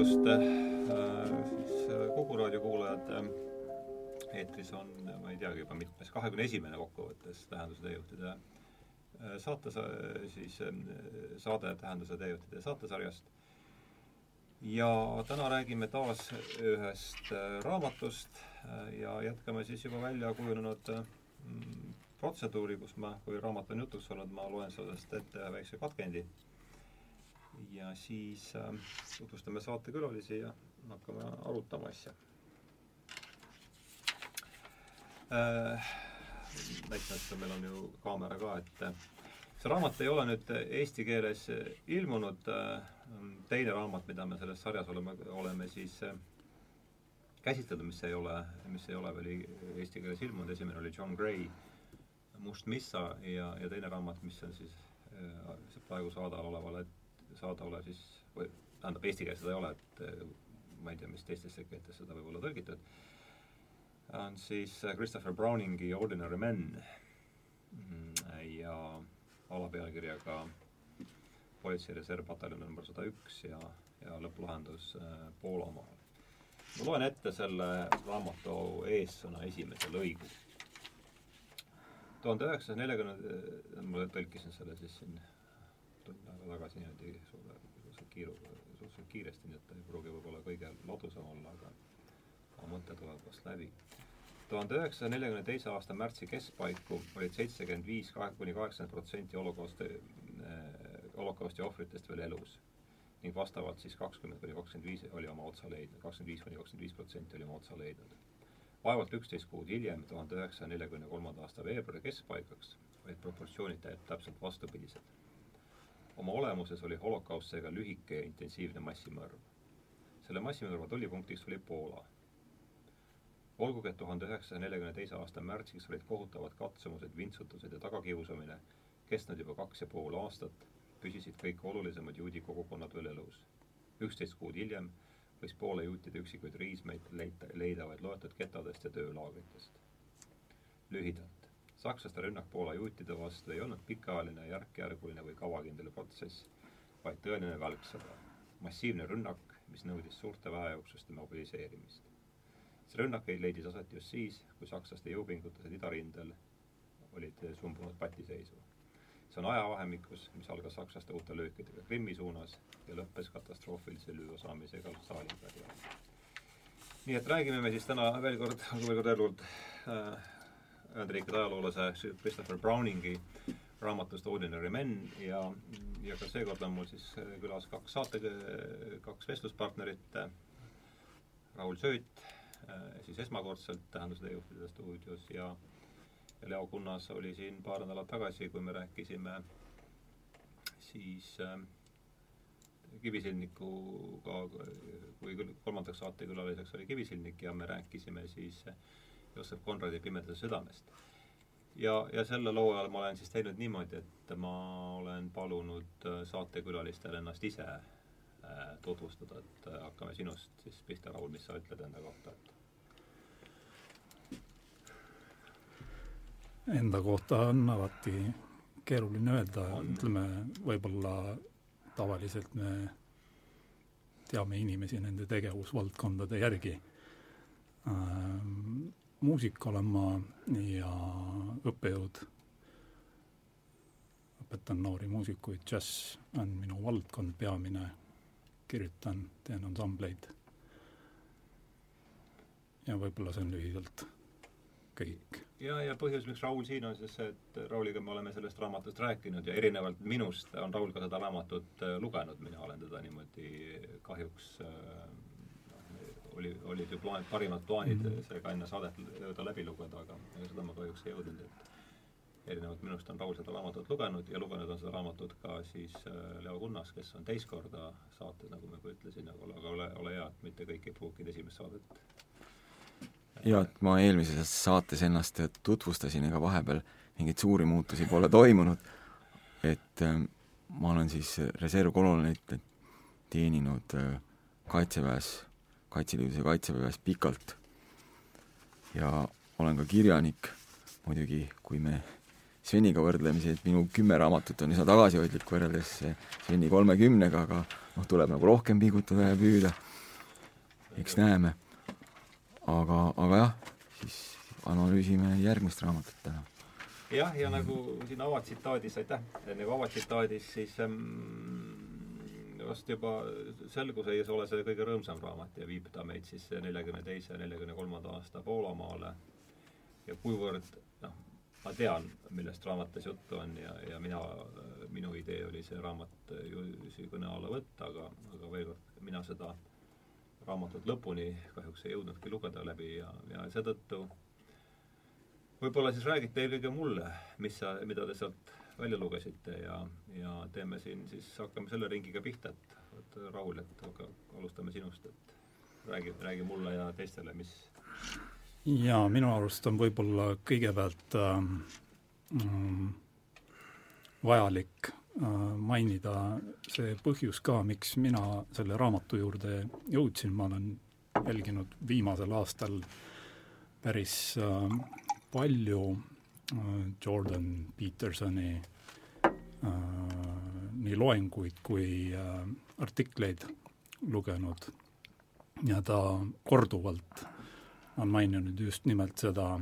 tervitust siis kogu raadiokuulajad. eetris on, ma ei teagi juba mitmes, kahekümne esimene kokkuvõttes Tähenduse teejuhtide saate, siis saade Tähenduse teejuhtide saatesarjast. ja täna räägime taas ühest raamatust ja jätkame siis juba välja kujunenud protseduuri, kus ma, kui raamat on jutuks olnud, ma loen sellest ette ühe väikse katkendi ja siis äh, tutvustame saatekülalisi ja hakkame arutama asja äh,. näiteks meil on ju kaamera ka, et äh, see raamat ei ole nüüd eesti keeles ilmunud äh,, teine raamat, mida me selles sarjas oleme, oleme siis äh, käsitlenud, mis ei ole, mis ei ole veel eesti keeles ilmunud, esimene oli John Gray Must Missa ja, ja teine raamat, mis on siis äh, praegu saadaval olevale saadaolev siis, või tähendab, eesti keeles seda ei ole, et eh, ma ei tea, mis teistesse keeltesse seda võib olla tõlgitud, on siis eh, Christopher Browningi Ordinary Men mm, ja alapealkirjaga politsei reservpataljon number sada üks ja, ja lõpplahendus äh, Poolamaal. ma loen ette selle raamatu eessõna esimese lõigu. tuhande üheksasaja neljakümne, ma tõlkisin selle siis siin tund aega tagasi niimoodi suure, suhteliselt kiiru, suhteliselt kiiresti, nii et ta ei pruugi võib-olla kõige ladusam olla, aga oma mõte tuleb vast läbi. tuhande üheksasaja neljakümne teise aasta märtsi keskpaiku olid seitsekümmend viis kuni kaheksakümmend protsenti holokausti äh,, holokausti ohvritest veel elus. ning vastavalt siis kakskümmend kuni kakskümmend viis oli oma otsa leidnud, kakskümmend viis kuni kakskümmend viis protsenti oli oma otsa leidnud. vaevalt üksteist kuud hiljem, tuhande üheksasaja neljakümne kolmanda aasta veebruari keskpaigaks, olid proportsioonid täpselt vastupidised oma olemuses oli holokaust seega lühike ja intensiivne massimõrv. selle massimõrva tollipunktiks oli Poola. olgugi, et tuhande üheksasaja neljakümne teise aasta märtsiks olid kohutavad katsumused, vintsutused ja tagakiusamine kestnud juba kaks ja pool aastat, püsisid kõik olulisemad juudi kogukonnad veel elus. üksteist kuud hiljem võis Poola juutide üksikuid riismeid leida, leida vaid loetud ketadest ja töölaagritest. lühidalt, sakslaste rünnak Poola juutide vastu ei olnud pikaajaline, järk-järguline või kavakindel protsess, vaid tõeline välksõda. massiivne rünnak, mis nõudis suurte väejooksuste mobiliseerimist. see rünnak leidis aset just siis, kui sakslaste jõupingutused idarindel olid sumbunud patiseisu. see on ajavahemikus, mis algas sakslaste uute löökidega Krimmi suunas ja lõppes katastroofilise lüüa saamisega Stalingradi all. nii et räägime me siis täna veel kord, veel kord kord äh, Ühendriikide ajaloolase Christopher Browningi raamatust Ordinary Men ja, ja ka seekord on mul siis külas kaks saate, kaks vestluspartnerit, Raul Sööt siis esmakordselt Tähenduse teejuhtide stuudios ja ja Leo Kunnas oli siin paar nädalat tagasi, kui me rääkisime siis äh, Kivisillnikuga, kui kolmandaks saatekülaliseks oli Kivisilnik ja me rääkisime siis äh, Joosep Konradi Pimedase südamest. ja, ja selle loo ajal ma olen siis teinud niimoodi, et ma olen palunud äh, saatekülalistel ennast ise äh, tutvustada, et äh, hakkame sinust siis pihta, Raul, mis sa ütled enda kohta, et enda kohta on alati keeruline öelda, ütleme võib-olla tavaliselt me teame inimesi nende tegevusvaldkondade järgi. Ähm, muusik olen ma ja õppejõud. õpetan noori muusikuid, džäss on minu valdkond peamine, kirjutan, teen ansambleid. ja võib-olla see on lühidalt kõik. ja, ja põhjus, miks Raul siin on, siis see, et Rauliga me oleme sellest raamatust rääkinud ja erinevalt minust on Raul ka seda raamatut äh, lugenud, mina olen teda niimoodi kahjuks äh, oli, olid ju plaan, parimad plaanid mm -hmm. seega enne saadet jõuda läbi lugeda, aga seda ma kahjuks ei jõudnud, et erinevalt minust on Raul seda raamatut lugenud ja lugenud on seda raamatut ka siis äh, Leo Kunnas, kes on teist korda saates, nagu ma juba ütlesin, aga, aga ole, ole hea, et mitte kõik ei pruukinud esimest saadet jaa, et ma eelmises saates ennast tutvustasin, ega vahepeal mingeid suuri muutusi pole toimunud, et äh, ma olen siis reservkolonelit teeninud äh, Kaitseväes Kaitseliidus ja Kaitseväes pikalt. ja olen ka kirjanik, muidugi kui me Sveniga võrdlemisi, et minu kümme raamatut on üsna tagasihoidlik võrreldes Sveni kolmekümnega, aga noh, tuleb nagu rohkem pingutada ja püüda. eks näeme. aga, aga jah, siis analüüsime järgmist raamatut täna. jah, ja nagu siin avatsitaadis, aitäh, nagu avatsitaadis siis ähm, vast juba selgus ees ole see kõige rõõmsam raamat ja viib ta meid siis neljakümne teise, neljakümne kolmanda aasta Poolamaale. Ja kuivõrd noh, ma tean, millest raamatus juttu on ja, ja mina, minu idee oli see raamat ju kõne alla võtta, aga, aga veel kord, mina seda raamatut lõpuni kahjuks ei jõudnudki lugeda läbi ja, ja seetõttu võib-olla siis räägite eelkõige mulle, mis sa, mida te sealt välja lugesite ja, ja teeme siin siis, hakkame selle ringiga pihta, et, et Raul, et aga alustame sinust, et räägi, räägi mulle ja teistele, mis jaa, minu arust on võib-olla kõigepealt ähm, vajalik äh, mainida see põhjus ka, miks mina selle raamatu juurde jõudsin, ma olen jälginud viimasel aastal päris äh, palju Jordan Petersoni äh, nii loenguid kui äh, artikleid lugenud. Ja ta korduvalt on maininud just nimelt seda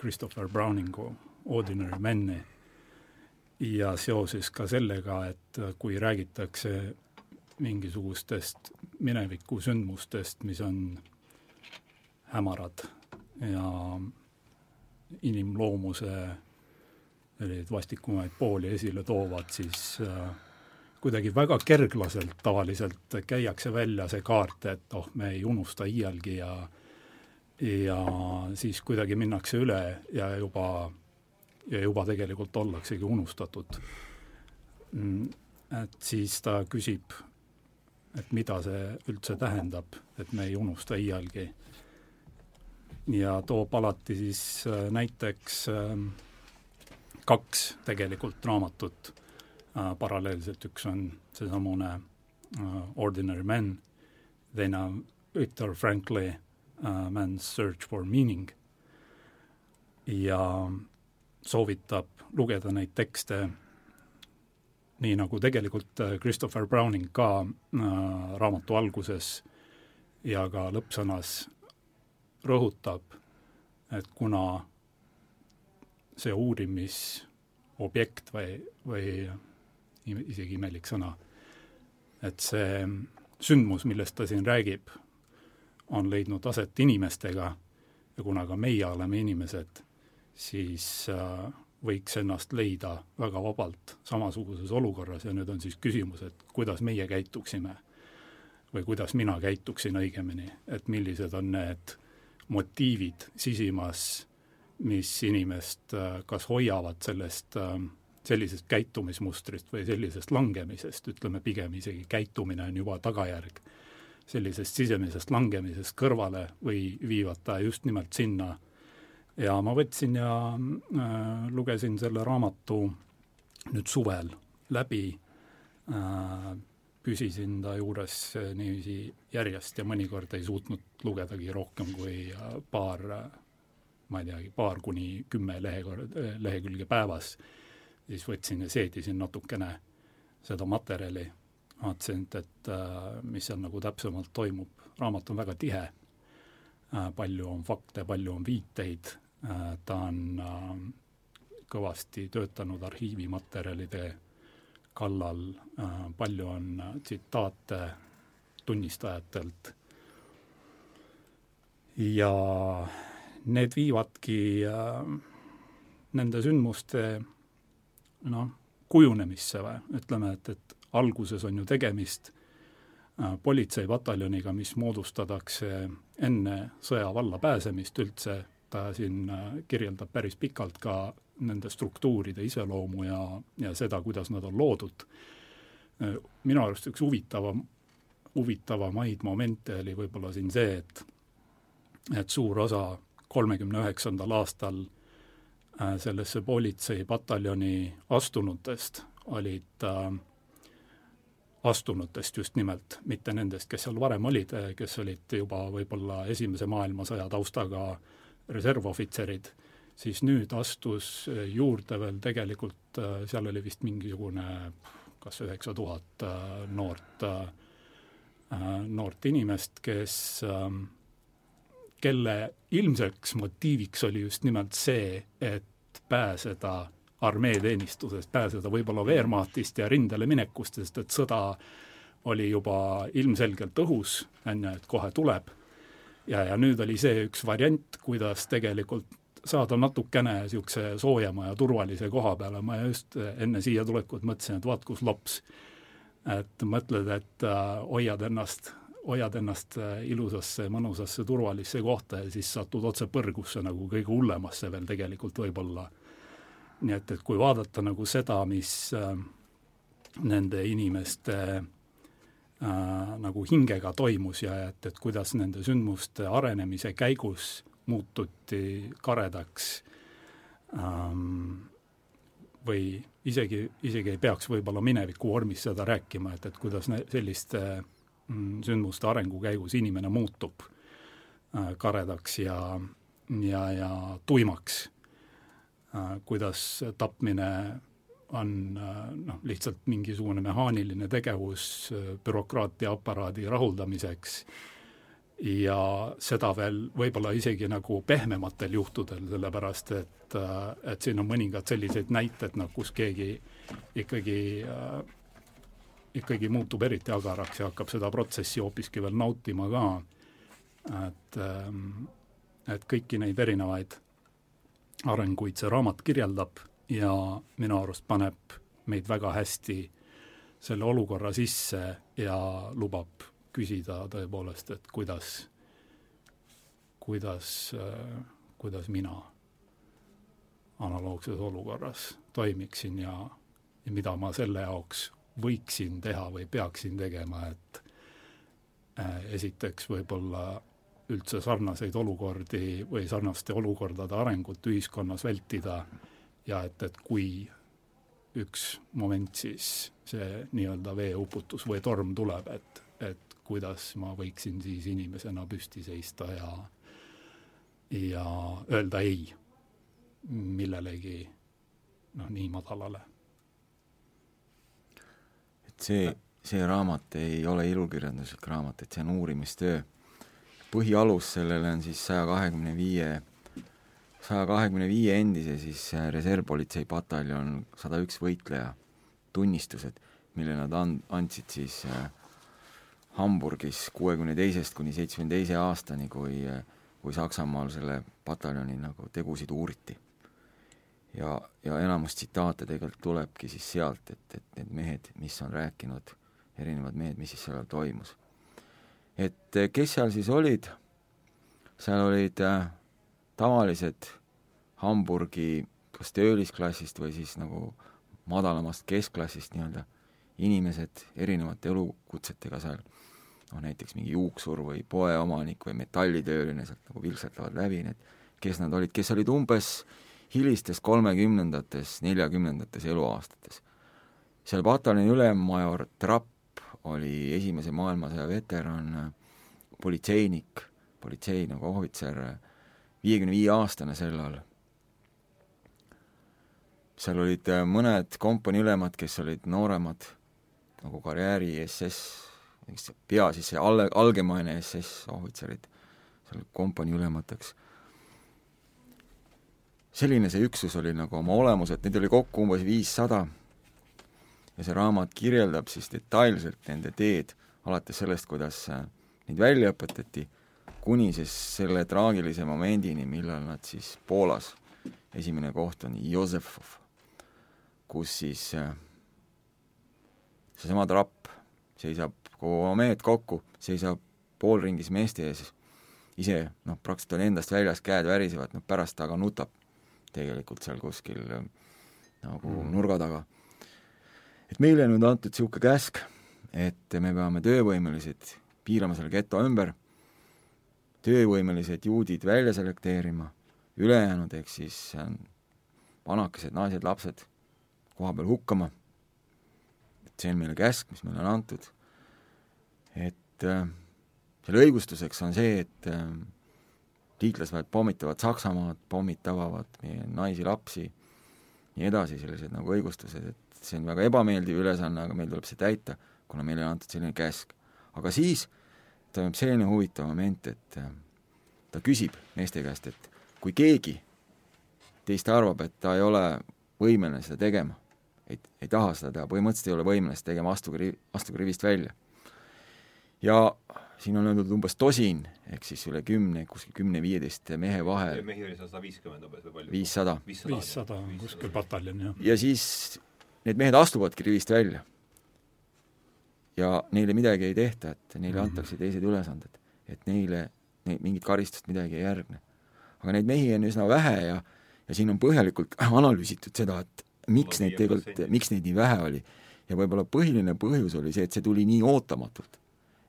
Christopher Browningu Ordinary Men'i ja seoses ka sellega, et kui räägitakse mingisugustest mineviku sündmustest, mis on hämarad ja inimloomuse selliseid vastikumaid pooli esile toovad, siis äh, kuidagi väga kerglaselt tavaliselt käiakse välja see kaart, et oh, me ei unusta iialgi ja ja siis kuidagi minnakse üle ja juba, ja juba tegelikult ollaksegi unustatud. Mm, et siis ta küsib, et mida see üldse tähendab, et me ei unusta iialgi. Ja toob alati siis äh, näiteks ähm, kaks tegelikult raamatut äh, paralleelselt, üks on seesamune äh, Ordinary Men, teine on Viktor Frankli Man's Search for Meaning. Ja soovitab lugeda neid tekste nii nagu tegelikult äh, Christopher Browning ka äh, raamatu alguses ja ka lõppsõnas rõhutab, et kuna see uurimisobjekt või, või isegi imelik sõna, et see sündmus, millest ta siin räägib, on leidnud aset inimestega ja kuna ka meie oleme inimesed, siis äh, võiks ennast leida väga vabalt samasuguses olukorras ja nüüd on siis küsimus, et kuidas meie käituksime või kuidas mina käituksin õigemini, et millised on need motiivid sisimas, mis inimest äh, kas hoiavad sellest äh, sellisest käitumismustrist või sellisest langemisest, ütleme pigem isegi käitumine on juba tagajärg sellisest sisemisest langemisest kõrvale või viivad ta just nimelt sinna. ja ma võtsin ja äh, lugesin selle raamatu nüüd suvel läbi äh,, püsisin ta juures niiviisi järjest ja mõnikord ei suutnud lugedagi rohkem kui äh, paar äh, ma ei teagi, paar kuni kümme lehekord-, lehekülge päevas, siis võtsin ja seedisin natukene seda materjali. Vaatasin, et, et äh, mis seal nagu täpsemalt toimub, raamat on väga tihe, äh, palju on fakte, palju on viiteid, äh, ta on kõvasti töötanud arhiivimaterjalide kallal, palju on tsitaate tunnistajatelt. Ja need viivadki nende sündmuste noh, kujunemisse või? Ütleme, et, et alguses on ju tegemist äh, politseipataljoniga, mis moodustatakse enne sõja valla pääsemist üldse, ta siin äh, kirjeldab päris pikalt ka nende struktuuride iseloomu ja, ja seda, kuidas nad on loodud. Äh, minu arust üks huvitavam, huvitavamaid momente oli võib-olla siin see, et et suur osa kolmekümne üheksandal aastal sellesse politseipataljoni astunutest olid äh, astunutest just nimelt, mitte nendest, kes seal varem olid, kes olid juba võib-olla Esimese maailmasõja taustaga reservohvitserid, siis nüüd astus juurde veel tegelikult, seal oli vist mingisugune kas üheksa tuhat noort, noort inimest, kes, kelle ilmseks motiiviks oli just nimelt see, et pääseda armeeteenistusest, pääseda võib-olla Wehrmachtist ja rindele minekust, sest et sõda oli juba ilmselgelt õhus, on ju, et kohe tuleb. ja, ja nüüd oli see üks variant, kuidas tegelikult saada natukene niisuguse soojema ja turvalise koha peale, ma just enne siia tulekut mõtlesin, et vaat kus lops. et mõtled, et äh, hoiad ennast, hoiad ennast äh, ilusasse, mõnusasse, turvalisse kohta ja siis satud otse põrgusse nagu kõige hullemasse veel tegelikult võib-olla nii et, et kui vaadata nagu seda, mis äh, nende inimeste äh, nagu hingega toimus ja et, et kuidas nende sündmuste arenemise käigus muututi karedaks. Ähm, või isegi, isegi ei peaks võib-olla mineviku vormis seda rääkima, et, et kuidas selliste mm, sündmuste arengu käigus inimene muutub äh, karedaks ja, ja, ja tuimaks. Äh, kuidas tapmine on äh, noh, lihtsalt mingisugune mehaaniline tegevus äh, bürokraatia aparaadi rahuldamiseks ja seda veel võib-olla isegi nagu pehmematel juhtudel, sellepärast et, et siin on mõningad sellised näited, noh kus keegi ikkagi äh, ikkagi muutub eriti agaraks ja hakkab seda protsessi hoopiski veel nautima ka, et, ähm, et kõiki neid erinevaid arenguid see raamat kirjeldab ja minu arust paneb meid väga hästi selle olukorra sisse ja lubab küsida tõepoolest, et kuidas, kuidas, kuidas mina analoogses olukorras toimiksin ja, ja mida ma selle jaoks võiksin teha või peaksin tegema, et äh, esiteks võib-olla üldse sarnaseid olukordi või sarnaste olukordade arengut ühiskonnas vältida ja et, et kui üks moment siis see nii-öelda veeuputus või torm tuleb, et, et kuidas ma võiksin siis inimesena püsti seista ja ja öelda ei millelegi noh, nii madalale. et see, see raamat ei ole ilukirjanduslik raamat, et see on uurimistöö põhialus sellele on siis saja kahekümne viie, saja kahekümne viie endise siis äh, reservpolitsei pataljon sada üks võitleja tunnistused, mille nad and-, andsid siis äh, Hamburgis kuuekümne teisest kuni seitsmekümne teise aastani, kui, kui Saksamaal selle pataljoni nagu tegusid uuriti. ja, ja enamus tsitaate tegelikult tulebki siis sealt, et, et need mehed, mis on rääkinud, erinevad mehed, mis siis seal toimus. Et eh, kes seal siis olid, seal olid äh, tavalised Hamburgi kas töölisklassist või siis nagu madalamast keskklassist nii-öelda inimesed erinevate elukutsetega seal, noh näiteks mingi juuksur või poeomanik või metallitööline sealt nagu vilksetavad läbi need, kes nad olid, kes olid umbes hilistes kolmekümnendates, neljakümnendates eluaastates. seal pataljoni ülemmajor Trapp oli Esimese maailmasõja veteran, politseinik, politsei nagu ohvitser, viiekümne viie aastane sellal. seal olid äh, mõned kompaniiülemad, kes olid nooremad, nagu karjääri SS, pea siis see alle, algemaine SS ohvitserid, seal kompaniiülemateks selline see üksus oli nagu oma olemuselt, neid oli kokku umbes viissada. Ja see raamat kirjeldab siis detailselt nende teed, alates sellest, kuidas äh, neid välja õpetati, kuni siis selle traagilise momendini, millal nad siis Poolas, esimene koht on Josefov, kus siis äh, seesama trapp seisab kogu oma mehed kokku, seisab poolringis meeste ees, ise noh, praktiliselt on endast väljas, käed värisevad, noh pärast aga nutab tegelikult seal kuskil äh, nagu mm. nurga taga et meile on nüüd antud niisugune käsk, et me peame töövõimelised piirama selle geto ümber, töövõimelised juudid välja selekteerima, ülejäänud ehk siis vanakesed, naised, lapsed koha peal hukkama. et see on meile käsk, mis meile on antud. Et äh, selle õigustuseks on see, et äh, liitlasväed pommitavad Saksamaad, pommid tabavad meie naisi, lapsi, nii edasi, sellised nagu õigustused, et see on väga ebameeldiv ülesanne, aga meil tuleb see täita, kuna meile on antud selline käsk. aga siis toimub selline huvitav moment, et äh, ta küsib meeste käest, et kui keegi teist arvab, et ta ei ole võimeline seda tegema, ei, ei taha seda teha, põhimõtteliselt ei ole võimeline seda tegema, astuge, astuge rivist välja. Ja siin on öeldud umbes tosin, ehk siis üle kümne, kuskil kümne-viieteist mehe vahel. mehi oli sada viiskümmend umbes või palju? viissada. viissada, kuskil pataljon, jah. ja siis need mehed astuvadki rivist välja. ja neile midagi ei tehta, et neile mm -hmm. antakse teised ülesanded, et neile ne, mingit karistust midagi ei järgne. aga neid mehi on üsna vähe ja ja siin on põhjalikult analüüsitud seda, et miks neid tegelikult, miks neid nii vähe oli. ja võib-olla põhiline põhjus oli see, et see tuli nii ootamatult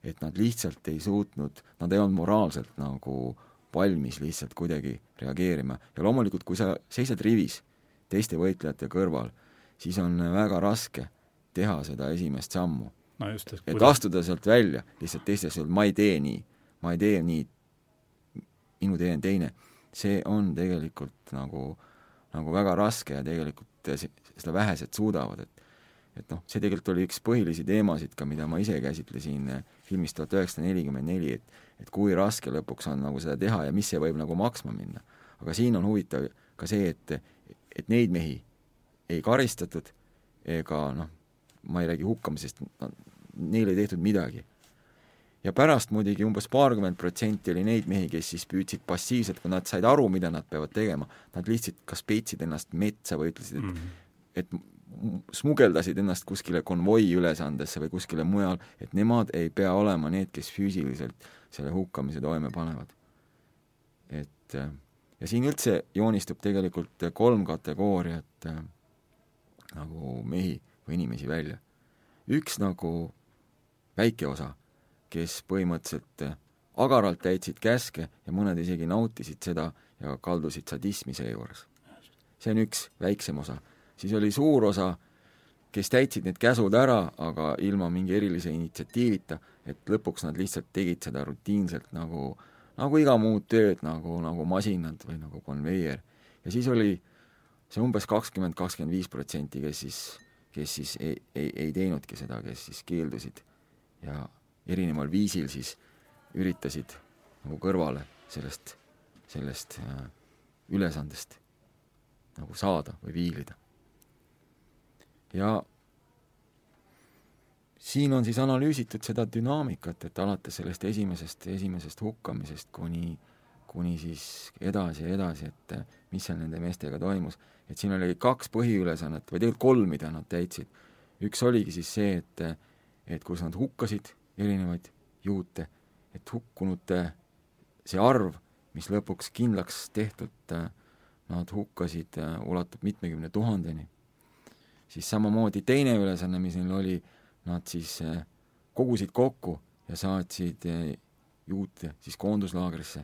et nad lihtsalt ei suutnud, nad ei olnud moraalselt nagu valmis lihtsalt kuidagi reageerima ja loomulikult, kui sa seisad rivis teiste võitlejate kõrval, siis on väga raske teha seda esimest sammu. no et, et kuidas... astuda sealt välja lihtsalt teistes, ma ei tee nii, ma ei tee nii, minu tee on teine, see on tegelikult nagu, nagu väga raske ja tegelikult seda vähesed suudavad, et et noh, see tegelikult oli üks põhilisi teemasid ka, mida ma ise käsitlesin filmis tuhat üheksasada nelikümmend neli, et et kui raske lõpuks on nagu seda teha ja mis see võib nagu maksma minna. aga siin on huvitav ka see, et, et neid mehi ei karistatud ega noh, ma ei räägi hukkamisest, neile ei tehtud midagi. ja pärast muidugi umbes paarkümmend protsenti oli neid mehi, kes siis püüdsid passiivselt, kui nad said aru, mida nad peavad tegema, nad lihtsalt kas peitsid ennast metsa või ütlesid, et mm -hmm. et smugeldasid ennast kuskile konvoi ülesandesse või kuskile mujal, et nemad ei pea olema need, kes füüsiliselt selle hukkamise toime panevad. et ja siin üldse joonistub tegelikult kolm kategooriat äh, nagu mehi või inimesi välja. üks nagu väike osa, kes põhimõtteliselt agaralt täitsid käske ja mõned isegi nautisid seda ja kaldusid sadismi seejuures. see on üks väiksem osa siis oli suur osa, kes täitsid need käsud ära, aga ilma mingi erilise initsiatiivita, et lõpuks nad lihtsalt tegid seda rutiinselt nagu, nagu iga muud tööd, nagu, nagu masinad või nagu konveier. ja siis oli see umbes kakskümmend, kakskümmend viis protsenti, kes siis, kes siis ei, ei, ei teinudki seda, kes siis keeldusid ja erineval viisil siis üritasid nagu kõrvale sellest, sellest äh, ülesandest nagu saada või viilida ja siin on siis analüüsitud seda dünaamikat, et alates sellest esimesest, esimesest hukkamisest kuni, kuni siis edasi ja edasi, et mis seal nende meestega toimus. et siin oli kaks põhiülesannet või tegelikult kolm, mida nad täitsid. üks oligi siis see, et, et kus nad hukkasid erinevaid juute, et hukkunute see arv, mis lõpuks kindlaks tehtud, nad hukkasid, ulatub mitmekümne tuhandeni siis samamoodi teine ülesanne, mis neil oli, nad siis eh, kogusid kokku ja saatsid eh, juute siis koonduslaagrisse,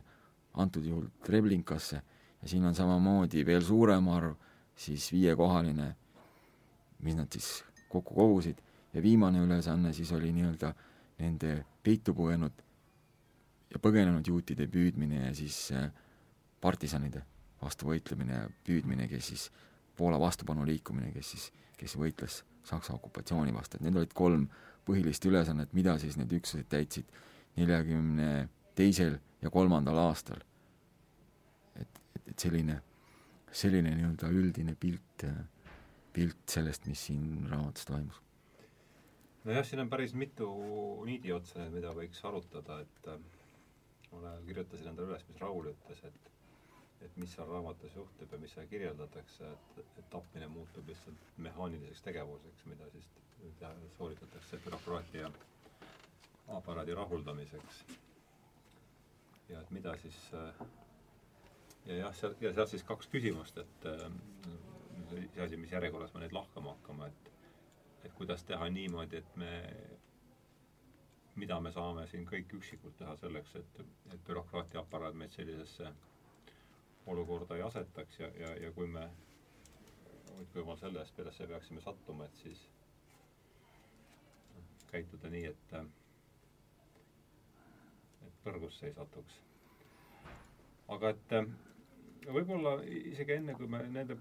antud juhul Treblinkasse, ja siin on samamoodi veel suurem arv, siis viiekohaline, mis nad siis kokku kogusid, ja viimane ülesanne siis oli nii-öelda nende peitu pugenud ja põgenenud juutide püüdmine ja siis eh, partisanide vastu võitlemine ja püüdmine, kes siis Poola vastupanuliikumine, kes siis kes võitles Saksa okupatsiooni vastu, et need olid kolm põhilist ülesannet, mida siis need üksused täitsid neljakümne teisel ja kolmandal aastal. et, et, et selline, selline nii-öelda üldine pilt, pilt sellest, mis siin raamatus toimus. nojah, siin on päris mitu niidiotsa, mida võiks arutada, et äh, ma kirjutasin endale üles, mis Raul ütles, et et mis seal raamatus juhtub ja mis seal kirjeldatakse, et, et tapmine muutub lihtsalt mehaaniliseks tegevuseks, mida siis sooritatakse bürokraatia aparaadi rahuldamiseks. ja et mida siis ja jah, seal, ja seal siis kaks küsimust, et see asi, mis järjekorras me neid lahkama hakkame, et et kuidas teha niimoodi, et me mida me saame siin kõik üksikult teha selleks, et, et bürokraatia aparaat meid sellisesse olukorda ei asetaks ja, ja, ja kui me, hoidku jumal selle eest, millesse peaksime sattuma, et siis käituda nii, et, et põrgusse ei satuks. aga et võib-olla isegi enne, kui me nende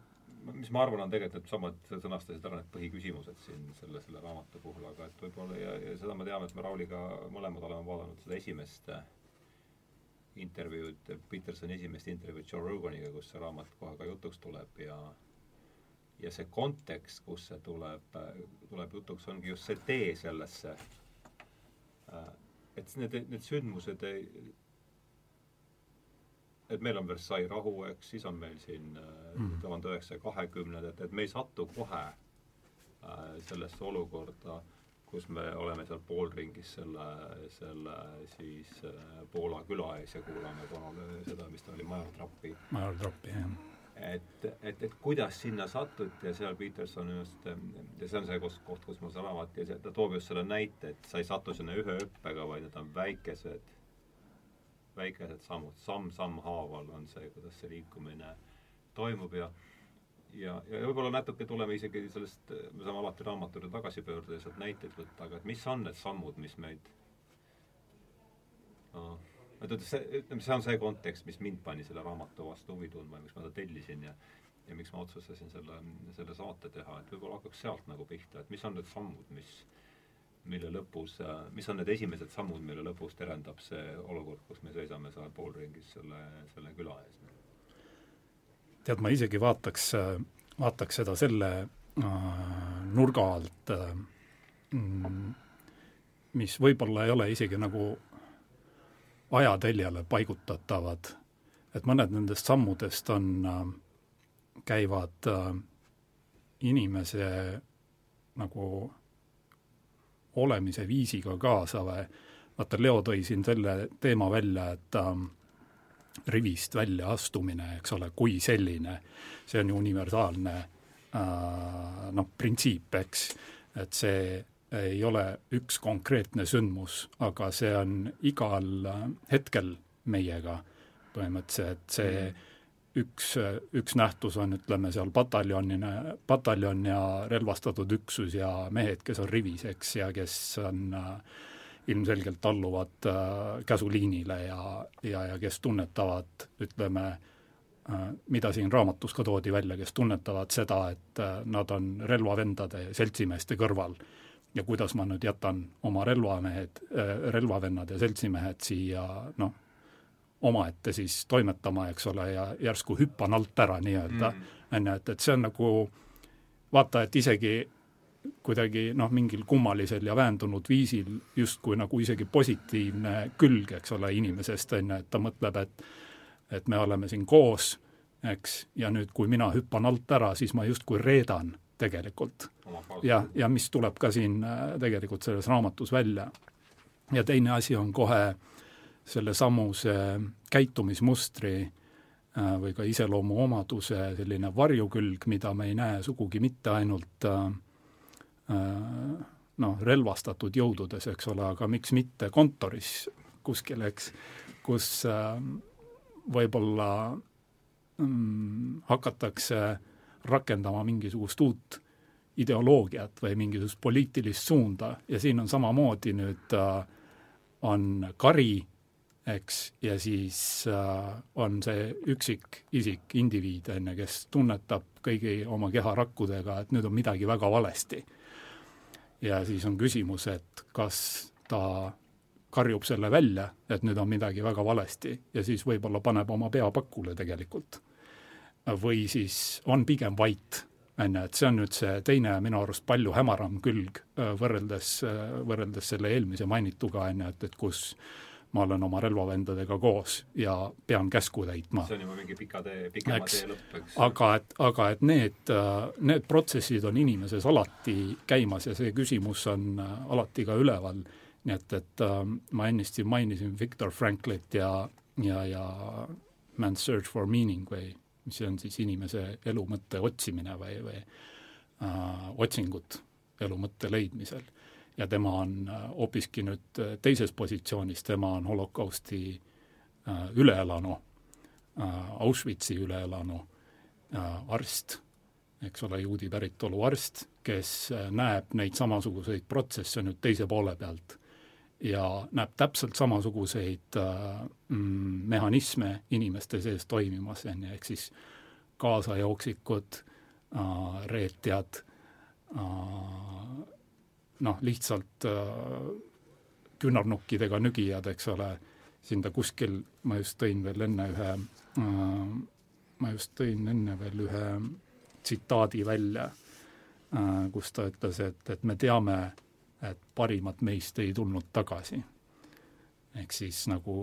mis ma arvan, on tegelikult needsamad, sa sõnastasid ära need põhiküsimused siin selle, selle raamatu puhul, aga et võib-olla ja, ja seda me teame, et me Rauliga mõlemad oleme vaadanud seda esimest äh, intervjuud, Petersoni esimest intervjuud Joe Roganiga, kus see raamat kohe ka jutuks tuleb ja ja see kontekst, kus see tuleb, tuleb jutuks, ongi just see tee sellesse, et need, need sündmused ei, et meil on Versailles rahu, eks, siis on meil siin mhm. tuhande üheksasaja kahekümnendad, et, et me ei satu kohe äh, sellesse olukorda, kus me oleme seal poolringis selle, selle siis äh, Poola küla ees ja kuulame Konole seda, mis ta oli, Major Trappi. Major Trappi, jah. et, et, et kuidas sinna sattuti ja seal Peterson just, ja see on see koht, koht, kus ma seda raamat ja see, ta toob just selle näite, et sa ei satu sinna ühe hüppega, vaid need on väikesed väikesed sammud, samm-samm haaval on see, kuidas see liikumine toimub ja ja, ja võib-olla natuke tuleme isegi sellest, me saame alati raamatu juurde tagasi pöörduda ja sealt näiteid võtta, aga et mis on need sammud, mis meid no, ütleme, see, ütleme, see on see kontekst, mis mind pani selle raamatu vastu huvi tundma ja miks ma ta tellisin ja ja miks ma otsustasin selle, selle saate teha, et võib-olla hakkaks sealt nagu pihta, et mis on need sammud, mis mille lõpus, mis on need esimesed sammud, mille lõpus terendab see olukord, kus me seisame seal poolringis selle, selle küla ees? Tead, ma isegi vaataks, vaataks seda selle äh, nurga alt äh,, mis võib-olla ei ole isegi nagu ajateljele paigutatavad, et mõned nendest sammudest on äh,, käivad inimese nagu olemise viisiga kaasa. Või vaata, Leo tõi siin selle teema välja, et ähm, rivist väljaastumine, eks ole, kui selline, see on ju universaalne äh, noh, printsiip, eks, et see ei ole üks konkreetne sündmus, aga see on igal hetkel meiega põhimõtteliselt, see mm üks, üks nähtus on, ütleme seal pataljonina, pataljon ja relvastatud üksus ja mehed, kes on rivis, eks, ja kes on äh, ilmselgelt alluvad äh, käsuliinile ja, ja, ja kes tunnetavad, ütleme äh,, mida siin raamatus ka toodi välja, kes tunnetavad seda, et äh, nad on relvavendade seltsimeeste kõrval ja kuidas ma nüüd jätan oma relvamehed äh,, relvavennad ja seltsimehed siia noh, omaette siis toimetama, eks ole, ja järsku hüppan alt ära nii-öelda, mm. on ju, et, et see on nagu vaata, et isegi kuidagi noh, mingil kummalisel ja väändunud viisil justkui nagu isegi positiivne külg, eks ole, inimesest, on ju, et ta mõtleb, et et me oleme siin koos, eks, ja nüüd, kui mina hüppan alt ära, siis ma justkui reedan tegelikult. ja, ja mis tuleb ka siin äh, tegelikult selles raamatus välja. ja teine asi on kohe sellesamuse käitumismustri äh, või ka iseloomuomaduse selline varjukülg, mida me ei näe sugugi mitte ainult äh, noh, relvastatud jõududes, eks ole, aga miks mitte kontoris kuskil, eks, kus võib-olla mm, hakatakse rakendama mingisugust uut ideoloogiat või mingisugust poliitilist suunda ja siin on samamoodi nüüd äh, on kari eks, ja siis äh, on see üksikisik, indiviid, on ju, kes tunnetab kõigi oma keharakkudega, et nüüd on midagi väga valesti. Ja siis on küsimus, et kas ta karjub selle välja, et nüüd on midagi väga valesti ja siis võib-olla paneb oma pea pakule tegelikult. või siis on pigem vait, on ju, et see on nüüd see teine minu arust palju hämaram külg äh, võrreldes, äh, võrreldes selle eelmise mainituga, on ju, et, et kus ma olen oma relvavendadega koos ja pean käsku täitma. see on juba mingi pika tee, pikema eks. tee lõpp, eks. aga et, aga et need, need protsessid on inimeses alati käimas ja see küsimus on alati ka üleval, nii et, et äh, ma ennist siin mainisin Victor Franklit ja, ja, ja Man's Search for Meaning või mis on siis inimese elu mõtte otsimine või, või äh, otsingut elu mõtte leidmisel ja tema on äh, hoopiski nüüd äh, teises positsioonis, tema on holokausti äh, üleelanu, Auschwitzi üleelanu arst, eks ole, juudi päritolu arst, kes näeb neid samasuguseid protsesse nüüd teise poole pealt ja näeb täpselt samasuguseid mm, mehhanisme inimeste sees toimimas, on ju, ehk siis kaasajooksikud reetjad noh, lihtsalt äh, küünarnukkidega nügijad, eks ole, siin ta kuskil, ma just tõin veel enne ühe äh,, ma just tõin enne veel ühe tsitaadi välja äh,, kus ta ütles, et, et me teame, et parimad meist ei tulnud tagasi. ehk siis nagu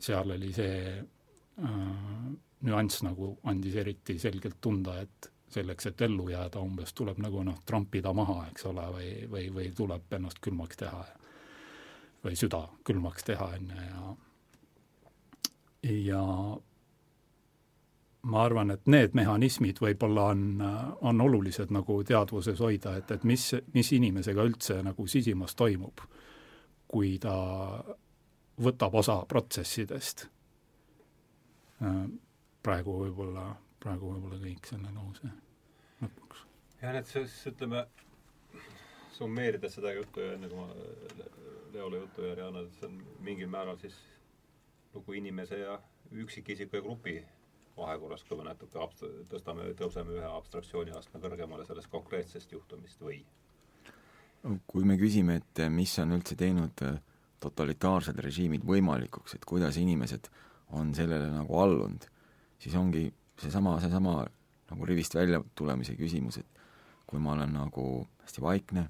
seal oli see äh, nüanss nagu andis eriti selgelt tunda, et selleks, et ellu jääda, umbes tuleb nagu noh, trampida maha, eks ole, või, või, või tuleb ennast külmaks teha või süda külmaks teha, on ju, ja ja ma arvan, et need mehhanismid võib-olla on, on olulised nagu teadvuses hoida, et, et mis, mis inimesega üldse nagu sisimas toimub, kui ta võtab osa protsessidest. praegu võib-olla, praegu võib-olla kõik selle lause. Jah, et siis ütleme, summeerides seda juttu ja enne kui ma Leole juttu järje annan, et see on mingil määral siis lugu inimese ja üksikisiku ja grupi vahekorras, kui me natuke abst-, tõstame, tõuseme ühe abstraktsiooniastme kõrgemale sellest konkreetsest juhtumist või? kui me küsime, et mis on üldse teinud äh, totalitaarsed režiimid võimalikuks, et kuidas inimesed on sellele nagu allunud, siis ongi seesama, seesama nagu rivist välja tulemise küsimus, et kui ma olen nagu hästi vaikne,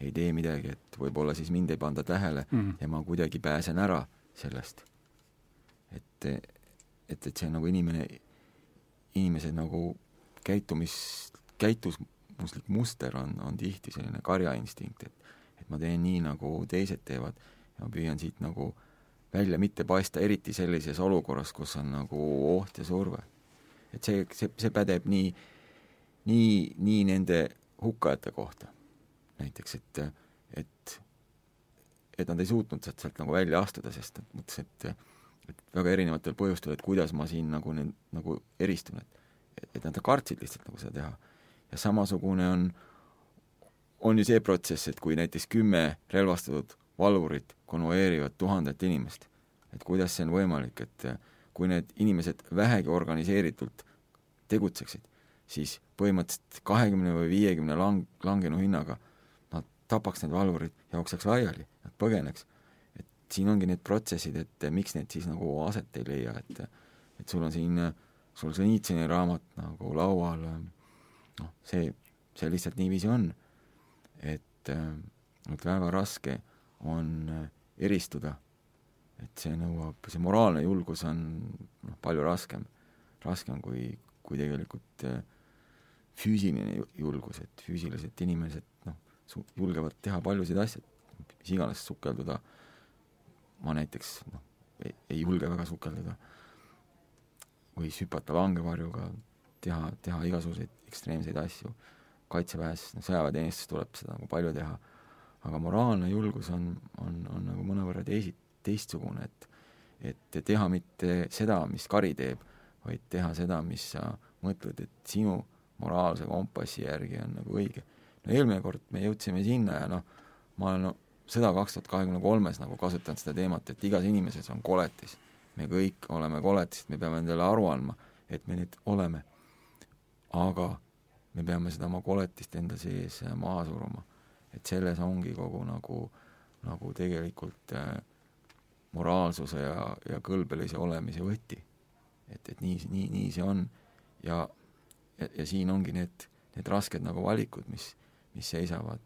ei tee midagi, et võib-olla siis mind ei panda tähele mm -hmm. ja ma kuidagi pääsen ära sellest. et, et, et see nagu inimene, inimese nagu käitumis, käitumuslik muster on, on tihti selline karjainstinkt, et et ma teen nii, nagu teised teevad ja ma püüan siit nagu välja mitte paista, eriti sellises olukorras, kus on nagu oht ja surve. et see, see, see pädeb nii, nii, nii nende hukkajate kohta näiteks, et, et, et nad ei suutnud sealt, sealt nagu välja astuda, sest nad mõtlesid, et et väga erinevatel põhjustel, et kuidas ma siin nagu nüüd nagu eristun, et et nad kartsid lihtsalt nagu seda teha. ja samasugune on, on ju see protsess, et kui näiteks kümme relvastatud valvurit konvoeerivad tuhandet inimest, et kuidas see on võimalik, et kui need inimesed vähegi organiseeritult tegutseksid, siis põhimõtteliselt kahekümne või viiekümne lang-, langenu hinnaga tapaks need valvurid, jookseks laiali, nad põgeneks. et siin ongi need protsessid, et miks need siis nagu aset ei leia, et et sul on siin, sul Sõnitsini raamat nagu laual, noh, see, see lihtsalt niiviisi on. et, et väga raske on eristuda, et see nõuab, see moraalne julgus on noh, palju raskem, raskem kui, kui tegelikult füüsiline julgus, et füüsilised inimesed su-, julgevad teha paljusid asju, mis iganes sukelduda, ma näiteks noh, ei julge väga sukelduda, või hüpata langevarjuga, teha, teha igasuguseid ekstreemseid asju, kaitseväes, no sõjaväeteenistuses tuleb seda nagu palju teha, aga moraalne julgus on, on, on nagu mõnevõrra teisi, teistsugune, et et teha mitte seda, mis kari teeb, vaid teha seda, mis sa mõtled, et sinu moraalse kompassi järgi on nagu õige no eelmine kord me jõudsime sinna ja noh, ma olen no, seda kaks tuhat kahekümne kolmes nagu kasutanud seda teemat, et igas inimeses on koletis. me kõik oleme koletised, me peame endale aru andma, et me need oleme. aga me peame seda oma koletist enda sees maha suruma. et selles ongi kogu nagu, nagu tegelikult äh, moraalsuse ja, ja kõlbelise olemise võti. Et, et nii, nii, nii see on ja, ja, ja siin ongi need, need rasked nagu valikud, mis mis seisavad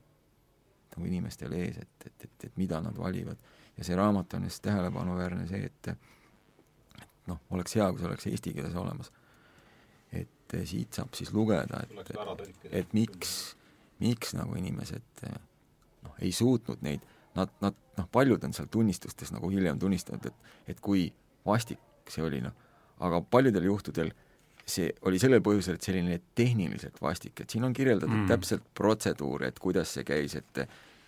nagu inimestel ees, et, et, et, et mida nad valivad. ja see raamat on just tähelepanuväärne see, et et noh, oleks hea, kui see oleks eesti keeles olemas. et eh, siit saab siis lugeda, et, et miks, miks nagu inimesed eh, noh, ei suutnud neid, nad, nad noh, paljud on seal tunnistustes nagu hiljem tunnistanud, et, et kui vastik see oli, noh, aga paljudel juhtudel see oli sellel põhjusel, et selline tehniliselt vastik, et siin on kirjeldatud mm. täpselt protseduur, et kuidas see käis, et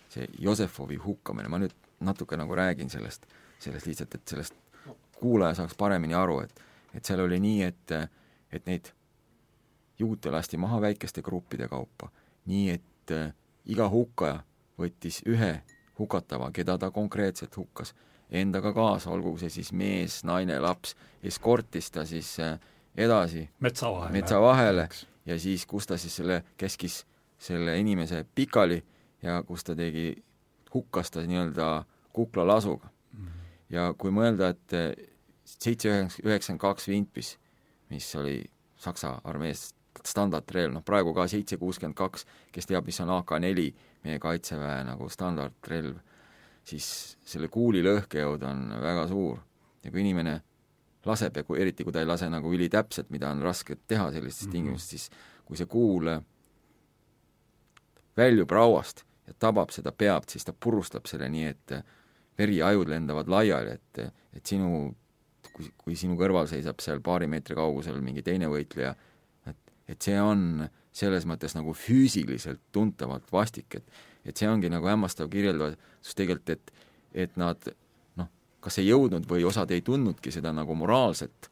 see Josefovi hukkamine, ma nüüd natuke nagu räägin sellest, sellest lihtsalt, et sellest kuulaja saaks paremini aru, et et seal oli nii, et, et neid juute lasti maha väikeste gruppide kaupa, nii et äh, iga hukkaja võttis ühe hukatava, keda ta konkreetselt hukkas, endaga kaasa, olgu see siis mees, naine, laps, eskortis ta siis äh, edasi metsa vahele, metsa vahele ja siis, kus ta siis selle, käskis selle inimese pikali ja kus ta tegi, hukkas ta nii-öelda kuklalasuga mm. -hmm. ja kui mõelda, et äh, seitse üheksakümmend kaks Vintpis, mis oli Saksa armees standardrelv, noh praegu ka seitse kuuskümmend kaks, kes teab, mis on AK-neli, meie kaitseväe nagu standardrelv, siis selle kuuli lõhkejõud on väga suur ja kui inimene laseb ja kui, eriti kui ta ei lase nagu ülitäpselt, mida on raske teha sellistes mm -hmm. tingimustes, siis kui see kuul väljub rauast ja tabab seda pead, siis ta purustab selle nii, et veriajud lendavad laiali, et, et sinu, kui, kui sinu kõrval seisab seal paari meetri kaugusel mingi teine võitleja, et, et see on selles mõttes nagu füüsiliselt tuntavalt vastik, et et see ongi nagu hämmastav kirjeldus tegelikult, et et nad noh, kas ei jõudnud või osad ei tundnudki seda nagu moraalset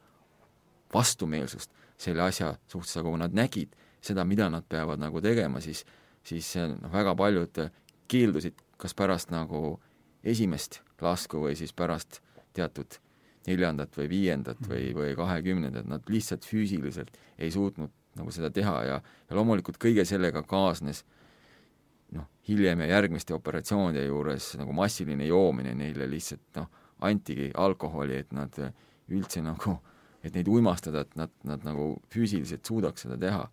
vastumeelsust selle asja suhtes, aga kui nad nägid seda, mida nad peavad nagu tegema, siis siis noh, väga paljud keeldusid kas pärast nagu esimest lasku või siis pärast teatud neljandat või viiendat või, või kahekümnendat, nad lihtsalt füüsiliselt ei suutnud nagu seda teha ja, ja loomulikult kõige sellega kaasnes noh, hiljem ja järgmiste operatsioonide juures nagu massiline joomine neile lihtsalt noh, antigi alkoholi, et nad üldse nagu, et neid uimastada, et nad, nad nagu füüsiliselt suudaks seda teha.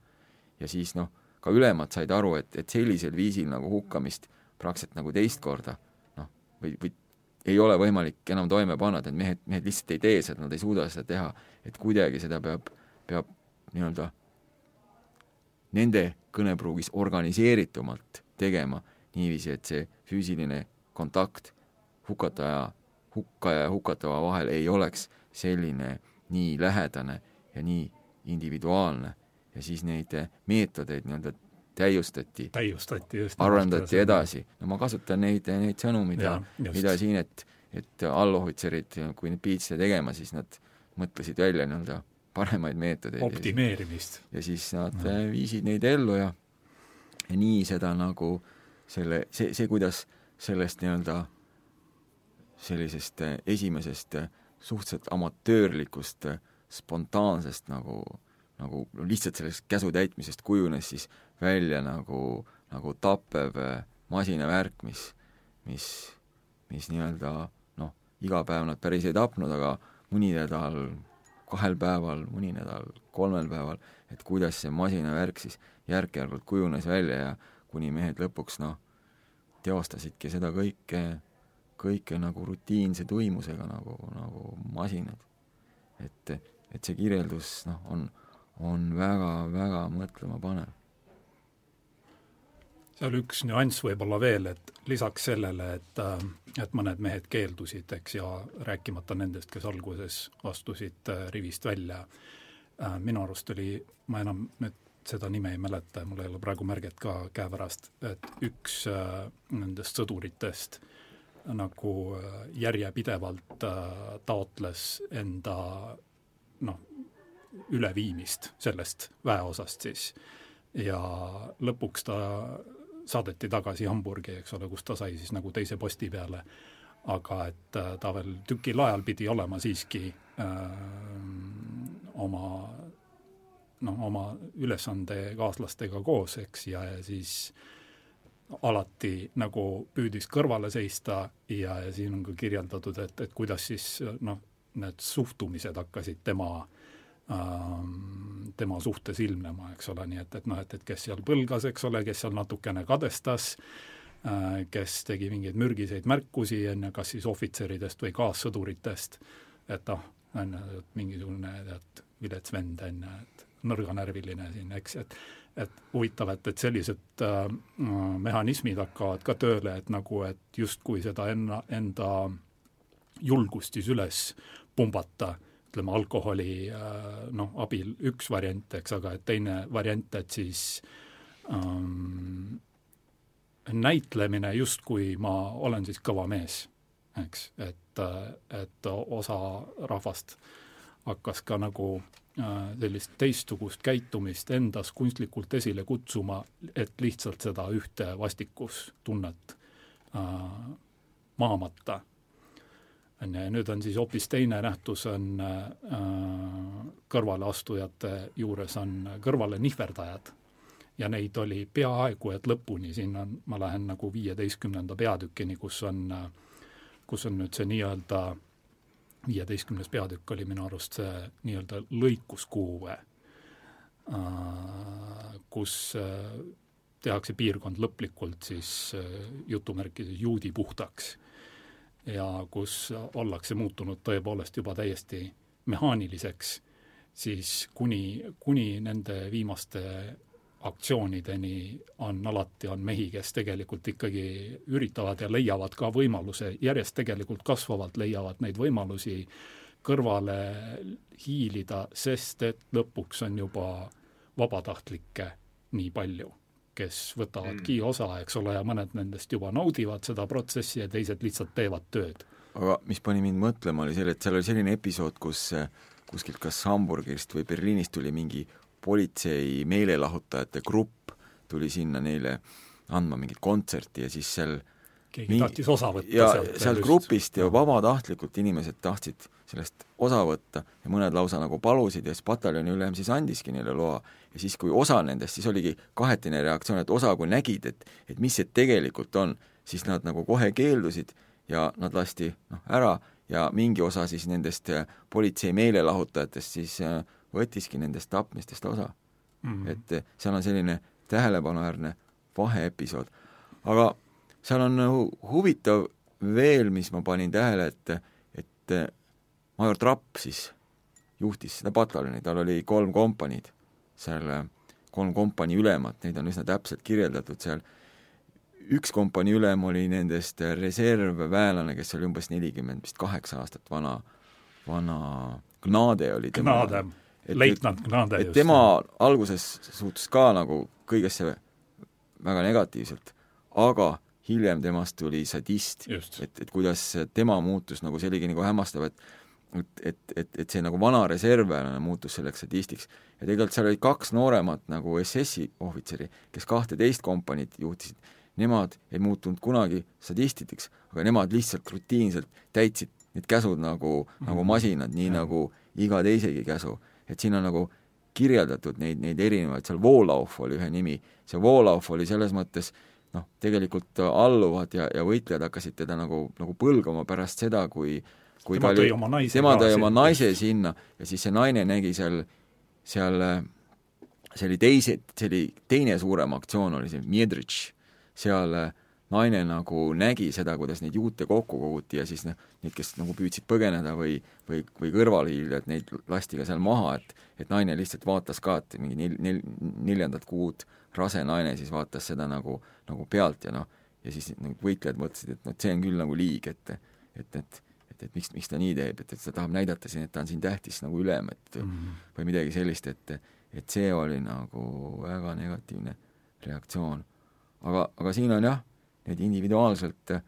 ja siis noh, ka ülemad said aru, et, et sellisel viisil nagu hukkamist praktiliselt nagu teist korda noh, või, või ei ole võimalik enam toime panna, et mehed, mehed lihtsalt ei tee seda, nad ei suuda seda teha, et kuidagi seda peab, peab nii-öelda nende kõnepruugis organiseeritumalt tegema niiviisi, et see füüsiline kontakt hukataja, hukkaja ja hukatava vahel ei oleks selline nii lähedane ja nii individuaalne ja siis neid meetodeid nii-öelda täiustati, täiustati just, arendati edasi, no ma kasutan neid, neid sõnu, mida, mida siin, et et allohvitserid, kui neid piitse tegema, siis nad mõtlesid välja nii-öelda paremaid meetodeid. optimeerimist. ja siis nad no. viisid neid ellu ja, ja nii seda nagu selle, see, see, kuidas sellest nii-öelda sellisest esimesest suhteliselt amatöörlikust spontaansest nagu, nagu lihtsalt sellest käsu täitmisest kujunes siis välja nagu, nagu tappev masinavärk, mis, mis, mis nii-öelda noh, iga päev nad päris ei tapnud, aga mõni nädal kahel päeval, mõni nädal kolmel päeval, et kuidas see masinavärk siis järk-järgult kujunes välja ja kuni mehed lõpuks noh, teostasidki seda kõike, kõike nagu rutiinse tuimusega nagu, nagu masinad. et, et see kirjeldus noh, on, on väga-väga mõtlemapanev seal üks nüanss võib-olla veel, et lisaks sellele, et, äh, et mõned mehed keeldusid, eks, ja rääkimata nendest, kes alguses astusid äh, rivist välja, äh, minu arust oli, ma enam nüüd seda nime ei mäleta, mul ei ole praegu märget ka käepärast, et üks nendest sõduritest nagu järjepidevalt taotles enda noh, üleviimist sellest väeosast siis. Ja lõpuks ta saadeti tagasi Hamburgi, eks ole, kus ta sai siis nagu teise posti peale, aga et äh, ta veel tükil ajal pidi olema siiski öö, äh, oma noh, oma ülesandekaaslastega koos, eks, ja, siis alati nagu püüdis kõrvale seista ja, ja siin on ka kirjeldatud, et, et kuidas siis noh, need suhtumised hakkasid tema äh, Ähm, tema suhtes ilmnema, eks ole, nii et, et noh, et, et kes seal põlgas, eks ole, kes seal natukene kadestas, äh, kes tegi mingeid mürgiseid märkusi, on ju, kas siis ohvitseridest või kaassõduritest, et noh, on ju, et mingisugune tead, vilets vend, on ju, et nõrganärviline siin, eks, et et huvitav, et, et sellised äh, mehhanismid hakkavad ka tööle, et nagu, et justkui seda enna, enda julgust siis üles pumbata äh, ütleme, alkoholi äh, noh, abil üks variant, eks, aga et teine variant, et siis ähm, näitlemine justkui ma olen siis kõva mees, eks, et, et osa rahvast hakkas ka nagu äh, sellist teistsugust käitumist endas kunstlikult esile kutsuma, et lihtsalt seda ühte vastikustunnet äh, mahamata. on ju, ja nüüd on siis hoopis teine nähtus, on äh, kõrvaleastujate juures on kõrvale nihverdajad ja neid oli peaaegu et lõpuni, siin on, ma lähen nagu viieteistkümnenda peatükini, kus on, kus on nüüd see nii-öelda viieteistkümnes peatükk oli minu arust see nii-öelda lõikuskuue, kus tehakse piirkond lõplikult siis jutumärkides juudi puhtaks ja kus ollakse muutunud tõepoolest juba täiesti mehaaniliseks, siis kuni, kuni nende viimaste aktsioonideni on alati, on mehi, kes tegelikult ikkagi üritavad ja leiavad ka võimaluse, järjest tegelikult kasvavalt leiavad neid võimalusi kõrvale hiilida, sest et lõpuks on juba vabatahtlikke nii palju, kes võtavadki mm. osa, eks ole, ja mõned nendest juba naudivad seda protsessi ja teised lihtsalt teevad tööd. aga mis pani mind mõtlema, oli see, et seal oli selline episood, kus kuskilt kas Hamburgist või Berliinist tuli mingi politsei meelelahutajate grupp tuli sinna neile andma mingit kontserti ja siis seal keegi mingi, tahtis osa võtta ja sealt, sealt grupist ja vabatahtlikult inimesed tahtsid sellest osa võtta ja mõned lausa nagu palusid ja siis pataljoni ülem siis andiski neile loa. ja siis, kui osa nendest, siis oligi kahetine reaktsioon, et osa, kui nägid, et et mis see tegelikult on, siis nad nagu kohe keeldusid ja nad lasti noh, ära ja mingi osa siis nendest politsei meelelahutajatest siis äh, võttiski nendest tapmistest osa mm. -hmm. et eh, seal on selline tähelepanuväärne vaheepisood. aga seal on nagu huvitav veel, mis ma panin tähele, et, et eh, major Trapp siis juhtis seda pataljoni, tal oli kolm kompaniid, seal kolm kompanii ülemat, neid on üsna täpselt kirjeldatud seal, üks kompanii ülem oli nendest reservväelane, kes oli umbes nelikümmend vist kaheksa aastat vana, vana Gnade oli tema Gnade leitnant et tema alguses suhtus ka nagu kõigesse väga negatiivselt, aga hiljem temast tuli sadist, et, et kuidas tema muutus nagu, see oligi nagu hämmastav, et et, et, et, et see nagu vana reservväelane muutus selleks sadistiks. ja tegelikult seal olid kaks nooremat nagu SS-i ohvitseri, kes kahteteist kompaniid juhtisid, nemad ei muutunud kunagi sadistideks, aga nemad lihtsalt rutiinselt täitsid need käsud nagu mm, -hmm. nagu mhm. masinad, nii ja. nagu iga teisegi käsu et siin on nagu kirjeldatud neid, neid erinevaid, seal Voolauf oli ühe nimi, see Voolauf oli selles mõttes noh, tegelikult alluvad ja, ja võitlejad hakkasid teda nagu, nagu põlgama pärast seda, kui kui tema tõi oma naise tema tõi oma naise sinna ja siis see naine nägi seal, seal see oli teise, see oli teine suurem aktsioon, oli see Miedrich, seal naine nagu nägi seda, kuidas neid juute kokku koguti ja siis noh, neid, kes nagu püüdsid põgeneda või, või, või kõrvale hiilida, et neid lasti ka seal maha, et et naine lihtsalt vaatas ka, et mingi nel-, nel-, neljandat kuud rase naine siis vaatas seda nagu, nagu pealt ja noh, ja siis nagu võitlejad mõtlesid, et noh, et see on küll nagu liig, et et, et et, et miks, miks ta nii teeb, et, et ta tahab näidata siin, et ta on siin tähtis nagu ülem, et mm -hmm. või midagi sellist, et et see oli nagu väga negatiivne reaktsioon. aga, aga siin on jah, need individuaalselt äh,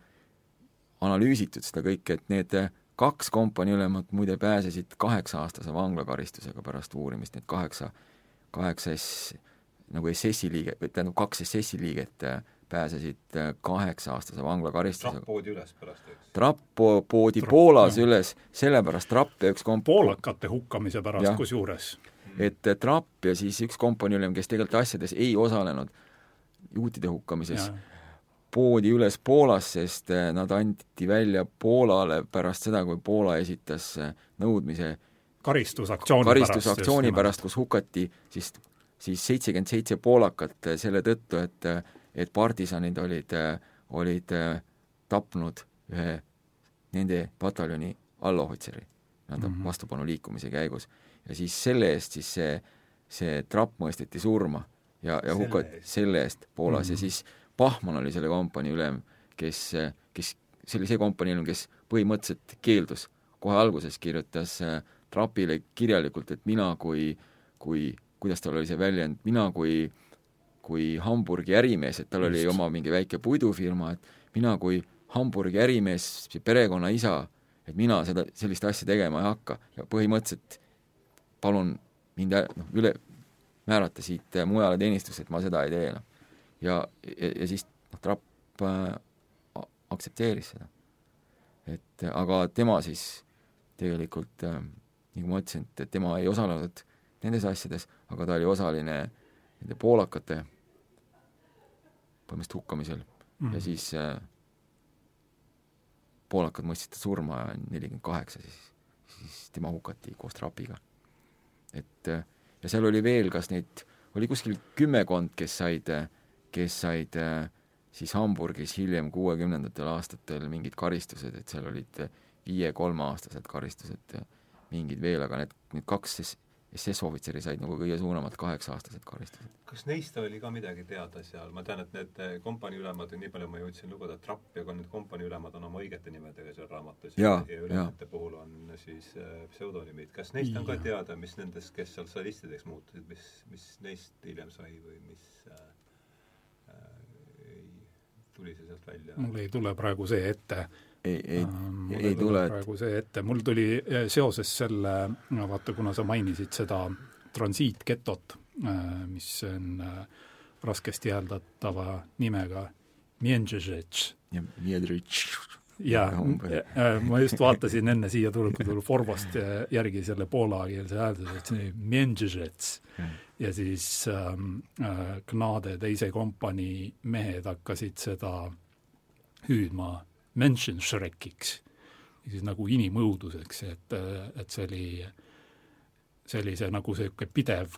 analüüsitud seda kõike, et need äh, kaks kompaniiülemat muide pääsesid kaheksa-aastase vanglakaristusega pärast uurimist, need kaheksa, kaheksa S, nagu SS-i liige, või tähendab, kaks SS-i liiget äh, pääsesid kaheksa-aastase vanglakaristusega. trapp poodi üles pärast, eks? trapp poodi trapp, Poolas jah. üles, sellepärast trapp ja üks komp-. poolakate hukkamise pärast kusjuures. et trapp ja siis üks kompaniiülem, kes tegelikult asjades ei osalenud juutide hukkamises ja poodi üles Poolas, sest äh, nad anti välja Poolale pärast seda, kui Poola esitas äh, nõudmise karistusaktsiooni karistusaktsiooni pärast, kus hukati siis, siis seitsekümmend seitse poolakat äh, selle tõttu, et et partisanid olid, olid tapnud ühe nende pataljoni allohvitseri nii-öelda mm -hmm. vastupanuliikumise käigus. ja siis selle eest siis see, see trapp mõisteti surma ja, ja hukati selle eest Poolas mm -hmm. ja siis Pahman oli selle kompanii ülem, kes, kes, see oli see kompanii ülem, kes põhimõtteliselt keeldus, kohe alguses kirjutas äh, Trapile kirjalikult, et mina kui, kui, kuidas tal oli see väljend, mina kui kui Hamburgi ärimees, et tal Just. oli oma mingi väike puidufirma, et mina kui Hamburgi ärimees, perekonna isa, et mina seda, sellist asja tegema ei hakka. Ja põhimõtteliselt palun mind noh, üle määrata siit mujale teenistusse, et ma seda ei tee, noh ja, ja, ja siis noh, Trapp äh, aktsepteeris seda et aga tema siis tegelikult äh, nagu ma ütlesin, et tema ei osalenud nendes asjades, aga ta oli osaline nende poolakate põhimõtteliselt hukkamisel mm. ja siis äh, poolakad mõistsid ta surma nelikümmend kaheksa, siis, siis tema hukati koos trapiga. et äh, ja seal oli veel, kas neid, oli kuskil kümmekond, kes said, kes said äh, siis Hamburgis hiljem kuuekümnendatel aastatel mingid karistused, et seal olid viie-kolmeaastased karistused, mingid veel, aga need, need kaks SS-ohvitseri said nagu kõige suuremad kaheksa-aastased karistused. kas neist oli ka midagi teada seal, ma tean, et need eh, kompaniiülemad, nii palju ma jõudsin lugeda, Trapp ja ka need kompaniülemad on oma õigete nimedega seal raamatus ja, ja ülemate puhul on siis äh, pseudonüümid. kas neist on ka teada, mis nendest, kes seal sadistideks muutusid, mis, mis neist hiljem sai või mis äh, äh, tuli see sealt välja? mul ei tule praegu see ette ei, ei äh,, ei tule, et praegu see ette, mul tuli äh, seoses selle, no vaata, kuna sa mainisid seda transiitgetot äh,, mis on raskesti hääldatava nimega ja Miedritš. Jaa, äh, ma just vaatasin enne siia tuleb Forbost järgi selle poolakeelse häälduse, et see oli Mienžežetš ja siis ähm, äh, Gnade teise kompanii mehed hakkasid seda hüüdma mention Shrekiks, siis nagu inimõuduseks, et, et see oli, see nagu niisugune pidev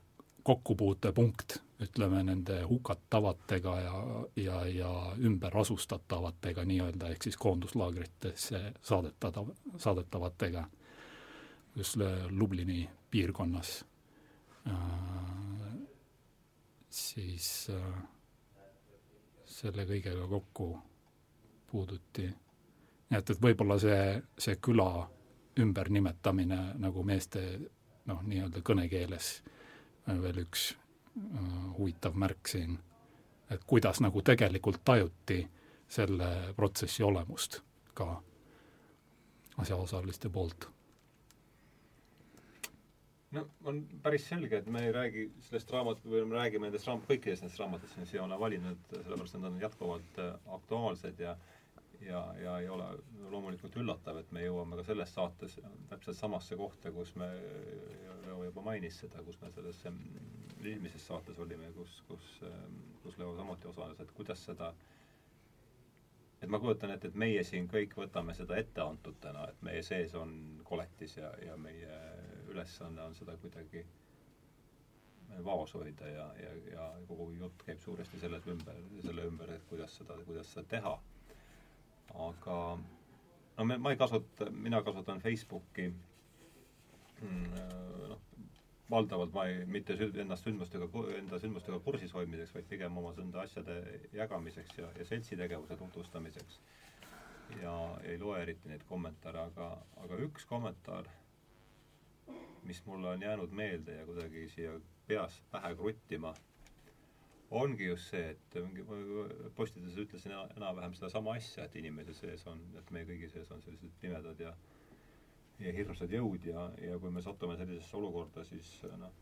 kokkupuutepunkt, ütleme, nende hukatavatega ja, ja, ja ümberasustatavatega nii-öelda, ehk siis koonduslaagritesse saadetada, saadetavatega just Lublini piirkonnas. Äh,, siis äh, selle kõigega kokku puuduti. Nii et, et võib-olla see, see küla ümbernimetamine nagu meeste noh, nii-öelda kõnekeeles veel üks huvitav märk siin, et kuidas nagu tegelikult tajuti selle protsessi olemust ka asjaosaliste poolt. No on päris selge, et me ei räägi sellest raamat- või me räägime nendest raam-, kõikidest nendest raamatutest, mis Siona valinud, sellepärast et nad on jätkuvalt äh, aktuaalsed ja ja, ja ei ole loomulikult üllatav, et me jõuame ka selles saates täpselt samasse kohta, kus me, Leo juba mainis seda, kus me selles eelmises saates olime, kus, kus, kus Leo samuti osales, et kuidas seda et ma kujutan ette, et meie siin kõik võtame seda etteantutena, et meie sees on koletis ja, ja meie ülesanne on seda kuidagi vaos hoida ja, ja, ja kogu jutt käib suuresti selles ümber, selle ümber, et kuidas seda, kuidas seda teha aga no me, ma ei kasuta, mina kasutan Facebooki mm, noh, valdavalt ma ei, mitte ennast sündmustega, enda sündmustega kursis hoidmiseks, vaid pigem oma enda asjade jagamiseks ja, ja seltsitegevuse tutvustamiseks. ja ei loe eriti neid kommentaare, aga, aga üks kommentaar, mis mulle on jäänud meelde ja kuidagi siia peas pähe kruttima ongi just see, et postituses ütlesin enam-vähem sedasama asja, et inimese sees on, et meie kõigi sees on sellised pimedad ja ja hirmsad jõud ja, ja kui me satume sellisesse olukorda, siis noh,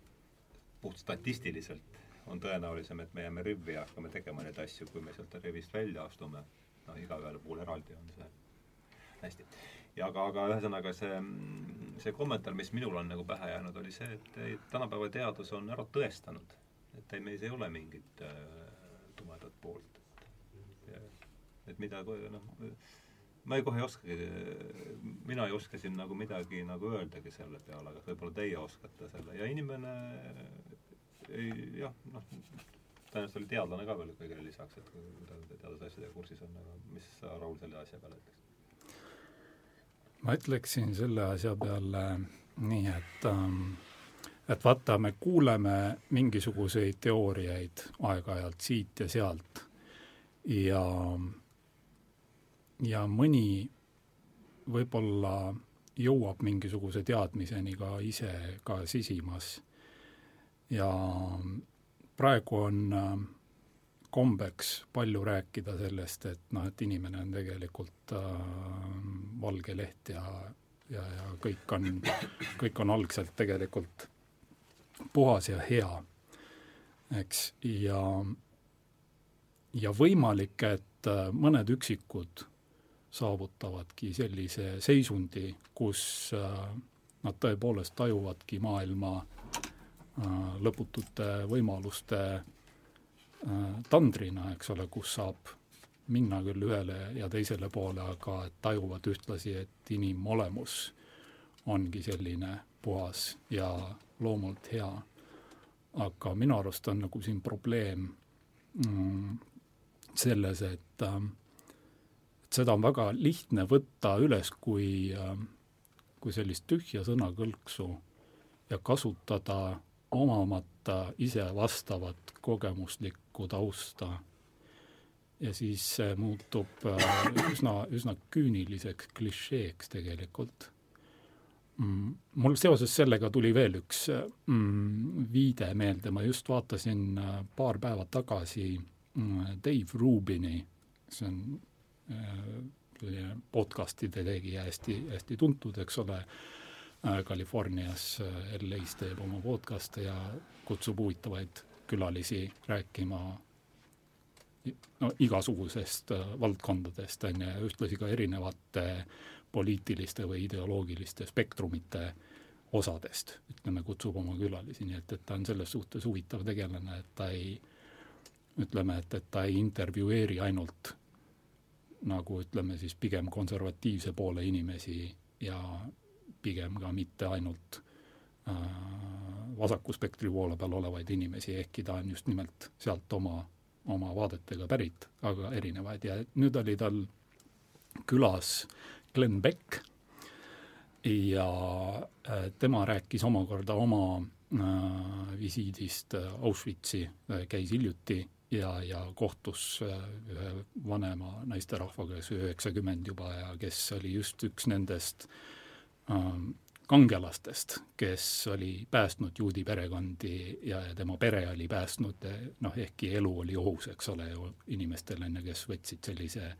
puht statistiliselt on tõenäolisem, et me jääme rivvi ja hakkame tegema neid asju, kui me sealt rivist välja astume. noh, igaühel puhul eraldi on see hästi. ja aga, aga ühesõnaga see, see kommentaar, mis minul on nagu pähe jäänud, oli see, et tänapäeva teadus on ära tõestanud et ei, meis ei ole mingit äh, tumedat poolt. et mida, noh, ma ei kohe ei oskagi, mina ei oska siin nagu midagi nagu öeldagi selle peale, aga võib-olla teie oskate selle ja inimene ei jah, noh, tõenäoliselt oli teadlane ka veel kõigele lisaks, et kui ta teadusasjadega kursis on, aga mis sa, Raul, selle asja peale ütleks? ma ütleksin selle asja peale nii, et ähm, et vaata, me kuuleme mingisuguseid teooriaid aeg-ajalt siit ja sealt ja, ja mõni võib-olla jõuab mingisuguse teadmiseni ka ise ka sisimas. ja praegu on äh, kombeks palju rääkida sellest, et noh, et inimene on tegelikult äh, valge leht ja, ja, ja kõik on, kõik on algselt tegelikult puhas ja hea, eks, ja, ja võimalik, et äh, mõned üksikud saavutavadki sellise seisundi, kus nad tõepoolest tajuvadki maailma lõputute võimaluste tandrina, eks ole, kus saab minna küll ühele ja teisele poole, aga tajuvad ühtlasi, et inimolemus ongi selline puhas ja loomult hea. aga minu arust on nagu siin probleem mm, selles, et äh, seda on väga lihtne võtta üles kui, äh, kui sellist tühja sõnakõlksu ja kasutada omamata ise vastavat kogemuslikku tausta ja siis see muutub äh, üsna, üsna küüniliseks klišeeks tegelikult. Mul seoses sellega tuli veel üks mm, viide meelde, ma just vaatasin äh, paar päeva tagasi mm, Dave Rubini, see on selline äh, podcast'ide tegija, hästi, hästi tuntud, eks ole, Californias, LA-s teeb oma podcast'e ja kutsub huvitavaid külalisi rääkima no igasugusest äh, valdkondadest, on ju, ja ühtlasi ka erinevate poliitiliste või ideoloogiliste spektrumite osadest, ütleme, kutsub oma külalisi, nii et, et ta on selles suhtes huvitav tegelane, et ta ei, ütleme, et, et ta ei intervjueeri ainult nagu ütleme siis pigem konservatiivse poole inimesi ja pigem ka mitte ainult äh, vasaku spektri poole peal olevaid inimesi, ehkki ta on just nimelt sealt oma oma vaadetega pärit, aga erinevaid. Ja nüüd oli tal külas Glen Beck. Ja äh, tema rääkis omakorda oma äh, visiidist Auschwitzi, äh, käis hiljuti ja, ja kohtus äh, ühe vanema naisterahvaga, kes üheksakümmend juba ja kes oli just üks nendest ähm, kangelastest, kes oli päästnud juudi perekondi ja, ja tema pere oli päästnud, noh, ehkki elu oli ohus, eks ole ju, inimestel on ju, kes võtsid sellise,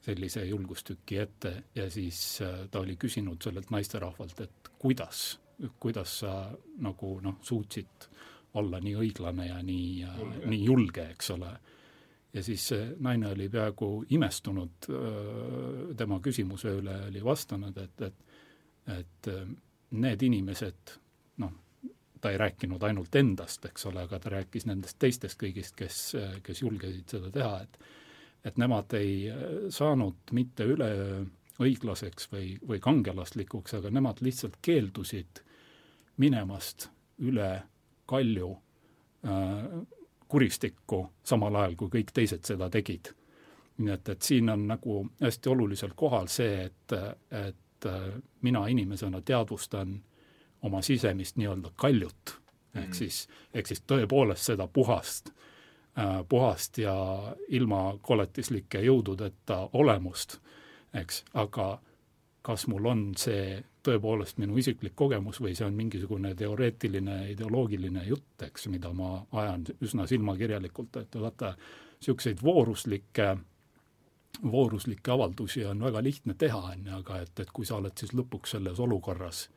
sellise julgustüki ette ja siis äh, ta oli küsinud sellelt naisterahvalt, et kuidas, kuidas sa nagu noh, suutsid olla nii õiglane ja nii, nii julge, eks ole. ja siis see naine oli peaaegu imestunud äh, tema küsimuse üle, oli vastanud, et, et et äh, need inimesed, noh, ta ei rääkinud ainult endast, eks ole, aga ta rääkis nendest teistest kõigist, kes, kes julgesid seda teha, et et nemad ei äh, saanud mitte üleöö õiglaseks või, või kangelaslikuks, aga nemad lihtsalt keeldusid minemast üle kalju äh, kuristikku, samal ajal kui kõik teised seda tegid. nii et, et siin on nagu hästi olulisel kohal see, et, et et äh, mina inimesena teadvustan oma sisemist nii-öelda kaljut, ehk mm. siis, ehk siis tõepoolest seda puhast äh,, puhast ja ilma koletislike jõududeta olemust, eks, aga kas mul on see tõepoolest minu isiklik kogemus või see on mingisugune teoreetiline ideoloogiline jutt, eks, mida ma ajan üsna silmakirjalikult, et vaata, niisuguseid vooruslikke äh, vooruslikke avaldusi on väga lihtne teha, on ju, aga et, et kui sa oled siis lõpuks selles olukorras,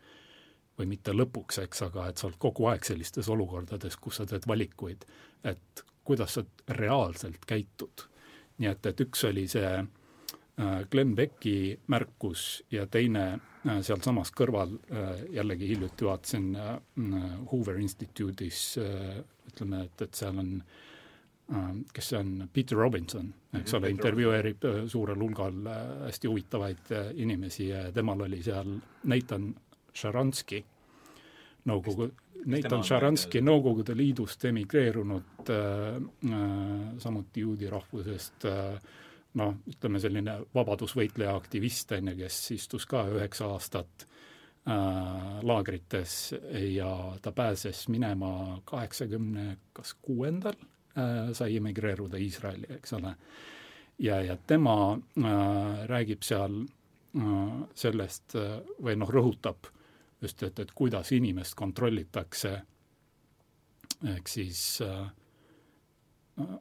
või mitte lõpuks, eks, aga et sa oled kogu aeg sellistes olukordades, kus sa teed valikuid, et kuidas sa reaalselt käitud. nii et, et üks oli see äh, Glen Becki märkus ja teine äh, sealsamas kõrval äh, jällegi hiljuti vaatasin Hoover Instituudis, ütleme, et, et seal on kes see on, Peter Robinson, eks ole, intervjueerib suurel hulgal hästi huvitavaid inimesi ja temal oli seal Nathan Sharansky, Nõukogu, Nathan Sharansky Nõukogude Liidust emigreerunud äh,, samuti juudi rahvusest äh, noh, ütleme selline vabadusvõitleja aktivist, on ju, kes istus ka üheksa aastat äh, laagrites ja ta pääses minema kaheksakümne kas kuuendal Äh, sai emigreeruda Iisraeli, eks ole. ja, ja tema äh, räägib seal äh, sellest äh, või noh, rõhutab just, et, et kuidas inimest kontrollitakse, ehk siis äh, äh,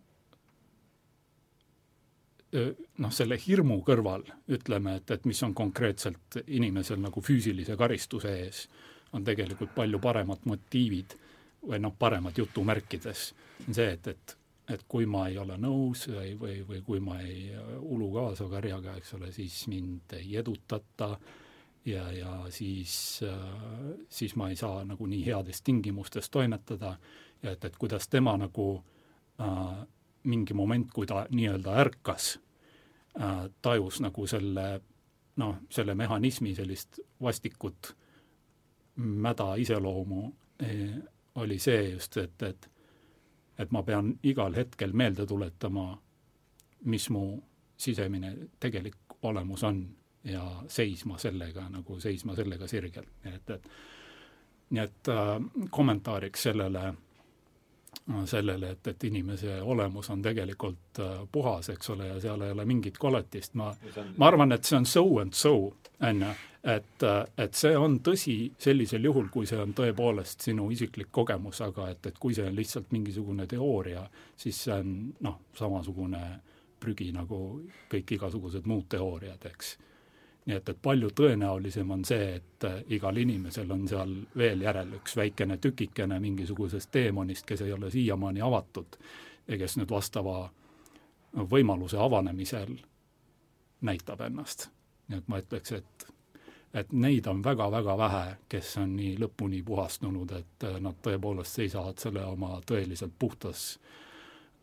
noh, selle hirmu kõrval ütleme, et, et mis on konkreetselt inimesel nagu füüsilise karistuse ees, on tegelikult palju paremad motiivid või noh, paremad jutumärkides, on see, et, et et kui ma ei ole nõus või, või, või kui ma ei ulu kaasa karjaga, eks ole, siis mind ei edutata ja, ja siis, siis ma ei saa nagu nii heades tingimustes toimetada. Ja et, et kuidas tema nagu äh, mingi moment, kui ta nii-öelda ärkas äh,, tajus nagu selle noh, selle mehhanismi sellist vastikut mäda iseloomu eh, oli see just, et, et et ma pean igal hetkel meelde tuletama, mis mu sisemine tegelik olemus on ja seisma sellega, nagu seisma sellega sirgelt, nii et, et nii et äh, kommentaariks sellele sellele, et, et inimese olemus on tegelikult äh, puhas, eks ole, ja seal ei ole mingit koletist, ma, ma arvan, et see on so and so, on ju, et, äh, et see on tõsi sellisel juhul, kui see on tõepoolest sinu isiklik kogemus, aga et, et kui see on lihtsalt mingisugune teooria, siis see on noh, samasugune prügi nagu kõik igasugused muud teooriad, eks nii et, et palju tõenäolisem on see, et äh, igal inimesel on seal veel järel üks väikene tükikene mingisugusest teemonist, kes ei ole siiamaani avatud ja kes nüüd vastava võimaluse avanemisel näitab ennast. nii et ma ütleks, et et neid on väga-väga vähe, kes on nii lõpuni puhastunud, et äh, nad tõepoolest seisavad selle oma tõeliselt puhtas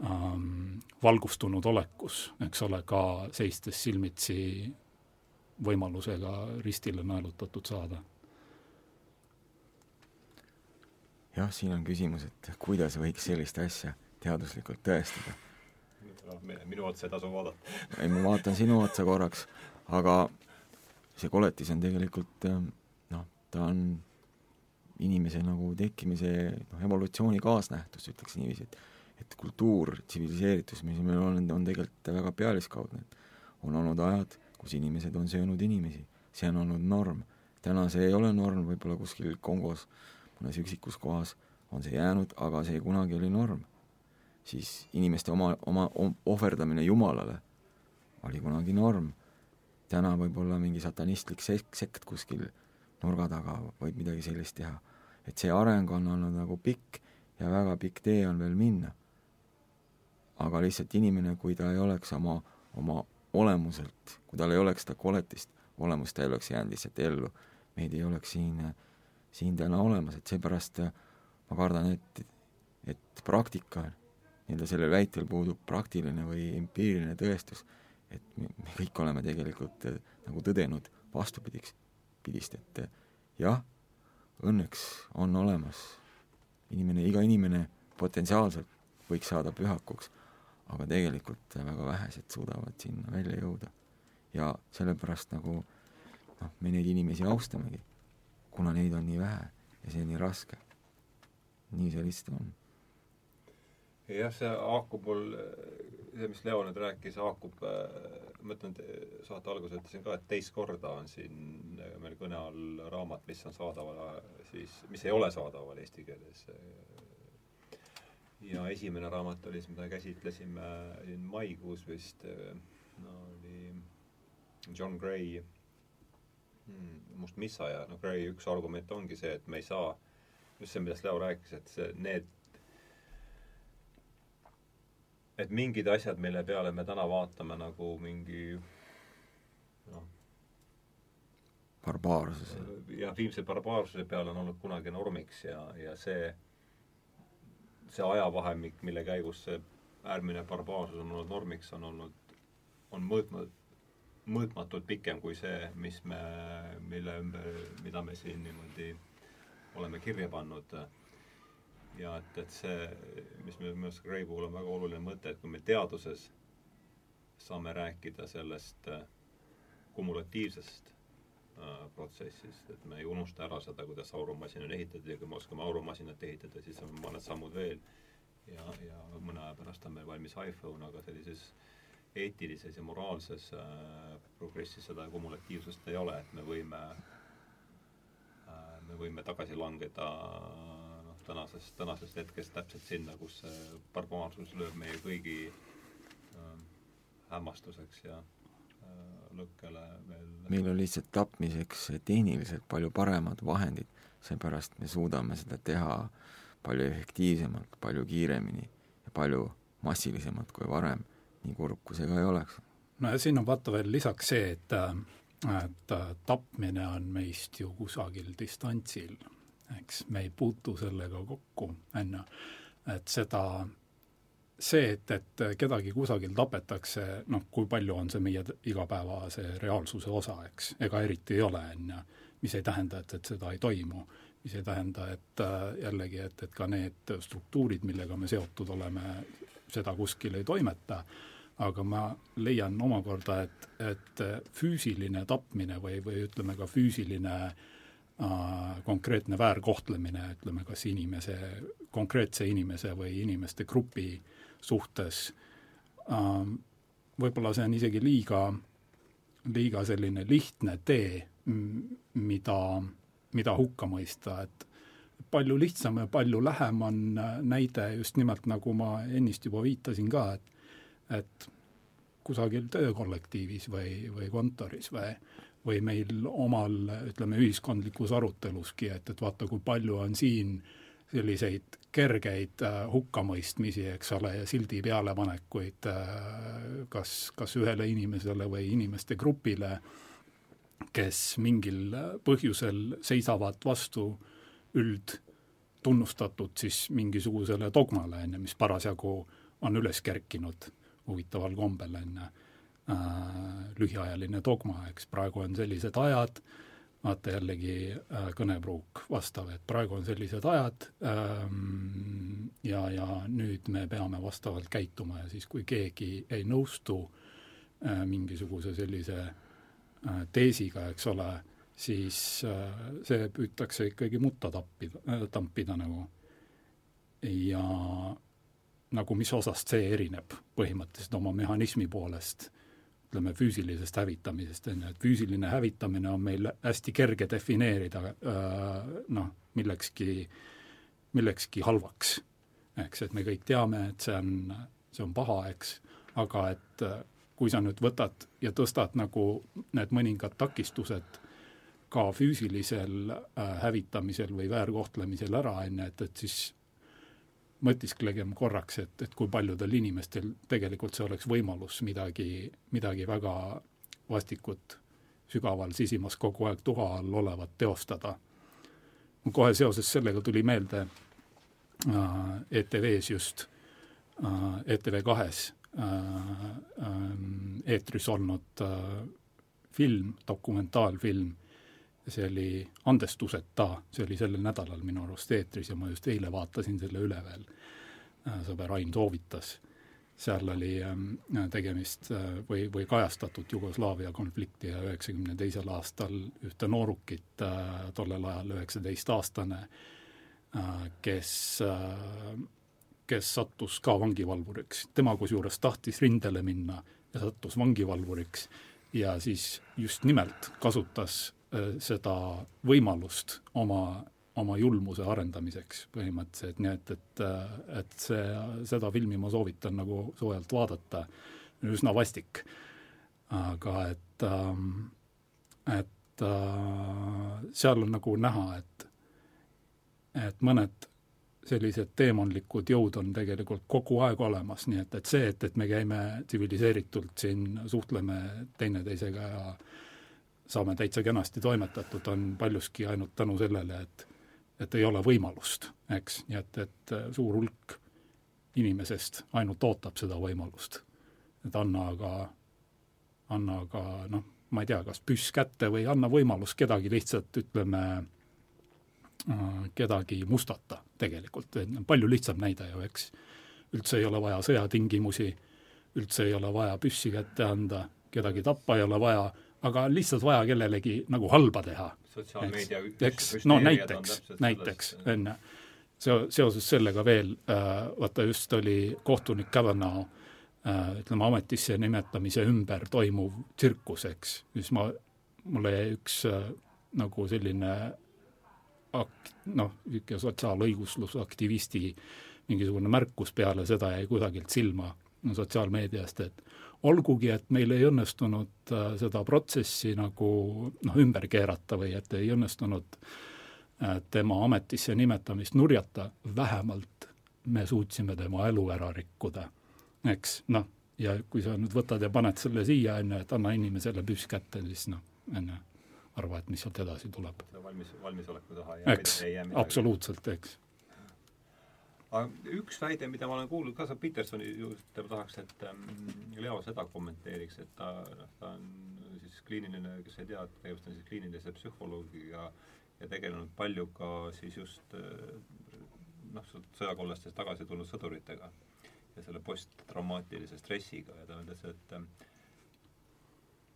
ähm, valgustunud olekus, eks ole, ka seistes silmitsi võimalusega ristile naelutatud saada. jah, siin on küsimus, et kuidas võiks sellist asja teaduslikult tõestada. minu otsa ei tasu vaadata. ei, ma vaatan sinu otsa korraks, aga see koletis on tegelikult noh, ta on inimese nagu tekkimise noh, evolutsiooni kaasnähtus, ütleks niiviisi, et et kultuur, tsiviliseeritus, mis meil on, on tegelikult väga pealiskaudne. on olnud ajad, kus inimesed on söönud inimesi, see on olnud norm. täna see ei ole norm, võib-olla kuskil Kongos mõnes üksikus kohas on see jäänud, aga see kunagi oli norm. siis inimeste oma, oma ohverdamine Jumalale oli kunagi norm. täna võib olla mingi satanistlik sekt, sekt kuskil nurga taga võib midagi sellist teha. et see areng on olnud nagu pikk ja väga pikk tee on veel minna. aga lihtsalt inimene, kui ta ei oleks oma, oma olemuselt, kui tal ei oleks seda koletist olemust, ta ei oleks jäänud lihtsalt ellu, meid ei oleks siin, siin täna olemas, et seepärast ma kardan, et, et praktika, nii-öelda sellel väitel puudub praktiline või empiiriline tõestus, et me, me kõik oleme tegelikult eh, nagu tõdenud vastupidiks, pidist, et eh, jah, õnneks on olemas inimene, iga inimene potentsiaalselt võiks saada pühakuks aga tegelikult väga vähesed suudavad sinna välja jõuda. ja sellepärast nagu noh, me neid inimesi austamegi, kuna neid on nii vähe ja see on nii raske. nii see lihtsalt on. jah, see haakub mul, see, mis Leo nüüd rääkis, haakub, ma ütlen, saate alguses ütlesin ka, et teist korda on siin meil kõne all raamat, mis on saadaval siis, mis ei ole saadaval eesti keeles ja esimene raamat oli siis, mida käsitlesime siin maikuus vist, no oli John Gray hmm, Must Missa ja noh, Gray üks argument ongi see, et me ei saa, just see, millest Leo rääkis, et see, need et mingid asjad, mille peale me täna vaatame nagu mingi noh, barbaarsuse. jah, viimse barbaarsuse peale on olnud kunagi normiks ja, ja see see ajavahemik, mille käigus see äärmine barbaarsus on olnud normiks, on olnud, on mõõtma-, mõõtmatult pikem kui see, mis me, mille ümber, mida me siin niimoodi oleme kirja pannud. ja et, et see, mis minu meelest Gray puhul on väga oluline mõte, et kui me teaduses saame rääkida sellest kumulatiivsest protsessist, et me ei unusta ära seda, kuidas aurumasin on ehitatud ja kui me oskame aurumasinat ehitada, siis on mõned sammud veel. Ja, ja mõne aja pärast on meil valmis iPhone, aga sellises eetilises ja moraalses äh, progressis seda kumulatiivsust ei ole, et me võime äh,, me võime tagasi langeda noh, tänasest, tänasest hetkest täpselt sinna, kus see barbaarsus lööb meie kõigi äh, hämmastuseks ja lõkkele veel. Meil on lihtsalt tapmiseks tehniliselt palju paremad vahendid, seepärast me suudame seda teha palju efektiivsemalt, palju kiiremini ja palju massilisemad kui varem, nii kurb kui see ka ei oleks. no ja siin on vaata veel lisaks see, et et tapmine on meist ju kusagil distantsil, eks, me ei puutu sellega kokku, on ju, et seda see, et, et kedagi kusagil tapetakse, noh, kui palju on see meie igapäevase reaalsuse osa, eks, ega eriti ei ole, on ju, mis ei tähenda, et, et seda ei toimu, mis ei tähenda, et äh, jällegi, et, et ka need struktuurid, millega me seotud oleme, seda kuskil ei toimeta, aga ma leian omakorda, et, et füüsiline tapmine või, või ütleme ka füüsiline äh, konkreetne väärkohtlemine, ütleme kas inimese, konkreetse inimese või inimeste grupi äh, suhtes. Ähm, võib-olla see on isegi liiga, liiga selline lihtne tee, mida, mida hukka mõista, et palju lihtsam ja palju lähem on näide just nimelt, nagu ma ennist juba viitasin ka, et et kusagil töökollektiivis või, või kontoris või, või meil omal, ütleme, ühiskondlikus aruteluski, et, et vaata, kui palju on siin äh, selliseid kergeid äh, hukkamõistmisi, eks ole, ja sildi pealepanekuid äh, kas, kas ühele inimesele või inimeste grupile, kes mingil põhjusel seisavad vastu üldtunnustatud siis mingisugusele dogmale, on ju, mis parasjagu on üles kerkinud huvitaval kombel, on ju, äh, lühiajaline dogma, eks praegu on sellised ajad, vaata jällegi äh, kõnepruuk vastav, et praegu on sellised ajad ähm, ja, ja nüüd me peame vastavalt käituma ja siis, kui keegi ei nõustu äh, mingisuguse sellise äh, teesiga, eks ole, siis äh, see püütakse ikkagi mutta tappida äh,, tampida nagu. ja nagu mis osast see erineb põhimõtteliselt oma mehhanismi poolest ütleme, füüsilisest hävitamisest, on ju, et füüsiline hävitamine on meil hästi kerge defineerida noh, millekski, millekski halvaks. eks, et me kõik teame, et see on, see on paha, eks, aga et kui sa nüüd võtad ja tõstad nagu need mõningad takistused ka füüsilisel äh, hävitamisel või väärkohtlemisel ära, on ju, et, et siis mõtisklegem korraks, et, et kui paljudel inimestel tegelikult see oleks võimalus midagi, midagi väga vastikut sügaval sisimas kogu aeg tuha all olevat teostada. kohe seoses sellega tuli meelde äh, ETV-s just äh,, ETV kahes äh, äh, eetris olnud äh, film, dokumentaalfilm see oli Andestuseta, see oli sellel nädalal minu arust eetris ja ma just eile vaatasin selle üle veel, äh, sõber Ain soovitas. seal oli ähm, tegemist äh, või, või kajastatud Jugoslaavia konflikti ja üheksakümne teisel aastal ühte noorukit, äh, tollel ajal üheksateistaastane, kes, kes sattus ka vangivalvuriks. tema kusjuures tahtis rindele minna ja sattus vangivalvuriks ja siis just nimelt kasutas seda võimalust oma, oma julmuse arendamiseks põhimõtteliselt, nii et, et, äh, et see, seda filmi ma soovitan nagu soojalt vaadata, üsna vastik. aga et, ähm, et äh, seal on nagu näha, et, et mõned sellised teemonlikud jõud on tegelikult kogu aeg olemas, nii et, et see, et, et me käime tsiviliseeritult siin, suhtleme teineteisega ja saame täitsa kenasti toimetatud, on paljuski ainult tänu sellele, et et ei ole võimalust, eks, nii et, et äh, suur hulk inimesest ainult ootab seda võimalust. et anna aga, anna aga noh, ma ei tea, kas püss kätte või anna võimalus kedagi lihtsalt, ütleme, äh, kedagi mustata tegelikult, palju lihtsam näide ju, eks. üldse ei ole vaja sõjatingimusi, üldse ei ole vaja püssi kätte anda, kedagi tappa ei ole vaja aga lihtsalt vaja kellelegi nagu halba teha. eks, no näiteks, näiteks, on ju. seo-, seoses sellega veel äh,, vaata just oli kohtunik Kavanaugh äh, ütleme, ametisse nimetamise ümber toimuv tsirkus, eks, siis ma, mulle jäi üks äh, nagu selline ak-, noh, niisugune sotsiaalõiguslusaktivisti mingisugune märkus peale seda jäi kusagilt silma sotsiaalmeediast, et olgugi, et meil ei õnnestunud äh, seda protsessi nagu noh, ümber keerata või et ei õnnestunud äh, tema ametisse nimetamist nurjata, vähemalt me suutsime tema elu ära rikkuda. eks, noh, ja kui sa nüüd võtad ja paned selle siia, on ju, et anna inimesele püss kätte, siis noh, on ju, arva, et mis sealt edasi tuleb. valmis, valmisoleku taha eks, absoluutselt, eks aga üks väide, mida ma olen kuulnud ka seal Petersoni juurde, tahaks, et ähm, Leo seda kommenteeriks, et ta, noh, ta on siis kliiniline, kes ei tea, tegemist on siis kliinilise psühholoogiga ja tegelenud palju ka siis just äh, noh, sõjakollastest tagasi tulnud sõduritega ja selle posttraumaatilise stressiga ja ta ütles, et ähm,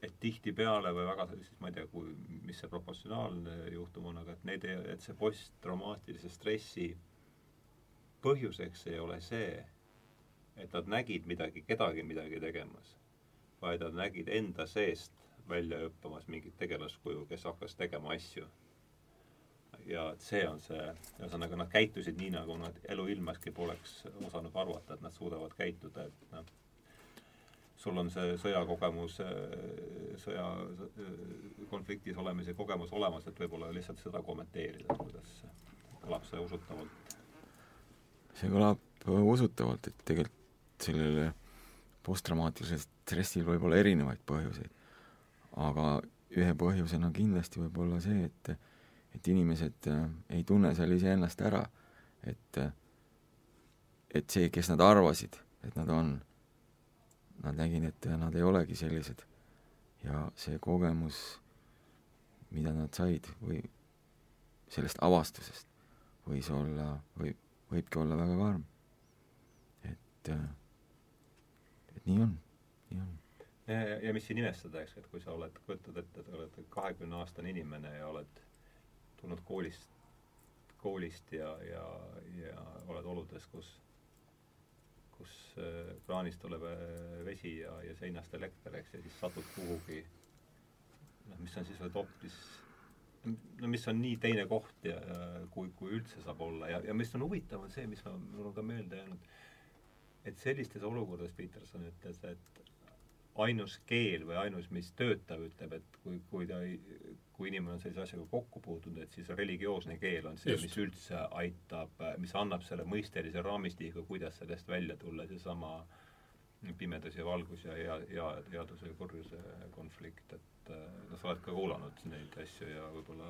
et tihtipeale või väga siis ma ei tea, kui, mis see proportsionaalne juhtum on, aga et need, et see posttraumaatilise stressi äh, põhjuseks ei ole see, et nad nägid midagi, kedagi midagi tegemas, vaid nad nägid enda seest välja hüppamas mingit tegelaskuju, kes hakkas tegema asju. ja see on see, ühesõnaga nad käitusid nii, nagu nad eluilmaski poleks osanud arvata, et nad suudavad käituda, et noh, sul on see sõjakogemus, sõja konfliktis olemise kogemus olemas, et võib-olla lihtsalt seda kommenteerida, kuidas kõlab see usutavalt see kõlab usutavalt, et tegelikult sellele posttraumaatilisel stressil võib olla erinevaid põhjuseid. aga ühe põhjusena kindlasti võib olla see, et et inimesed äh, ei tunne seal iseennast ära, et et see, kes nad arvasid, et nad on, nad nägid, et nad ei olegi sellised. ja see kogemus, mida nad said või sellest avastusest võis olla, või võibki olla väga karm. et, äh, et nii on, nii on. ja, ja, ja mis siin imestada, eks, et kui sa oled, kujutad ette, et oled kahekümne aastane inimene ja oled tulnud koolist, koolist ja, ja, ja oled oludes, kus kus äh, kraanist tuleb äh, vesi ja, ja seinast elekter, eks, ja siis satud kuhugi noh, mis on siis veel hoopis no mis on nii teine koht ja, kui, kui üldse saab olla. Ja, ja mis on huvitav, on see, mis ma, mul on ka meelde jäänud, et sellistes olukordades Peterson ütles, et ainus keel või ainus, mis töötab, ütleb, et kui, kui ta ei, kui inimene on sellise asjaga kokku puutunud, et siis religioosne keel on see, mis üldse aitab, mis annab selle mõistelise raamistiku, kuidas sellest välja tulla, seesama pimedus ja valgus ja hea, hea, headuse ja kurjuse konflikt, et et noh, sa oled ka kuulanud neid asju ja võib-olla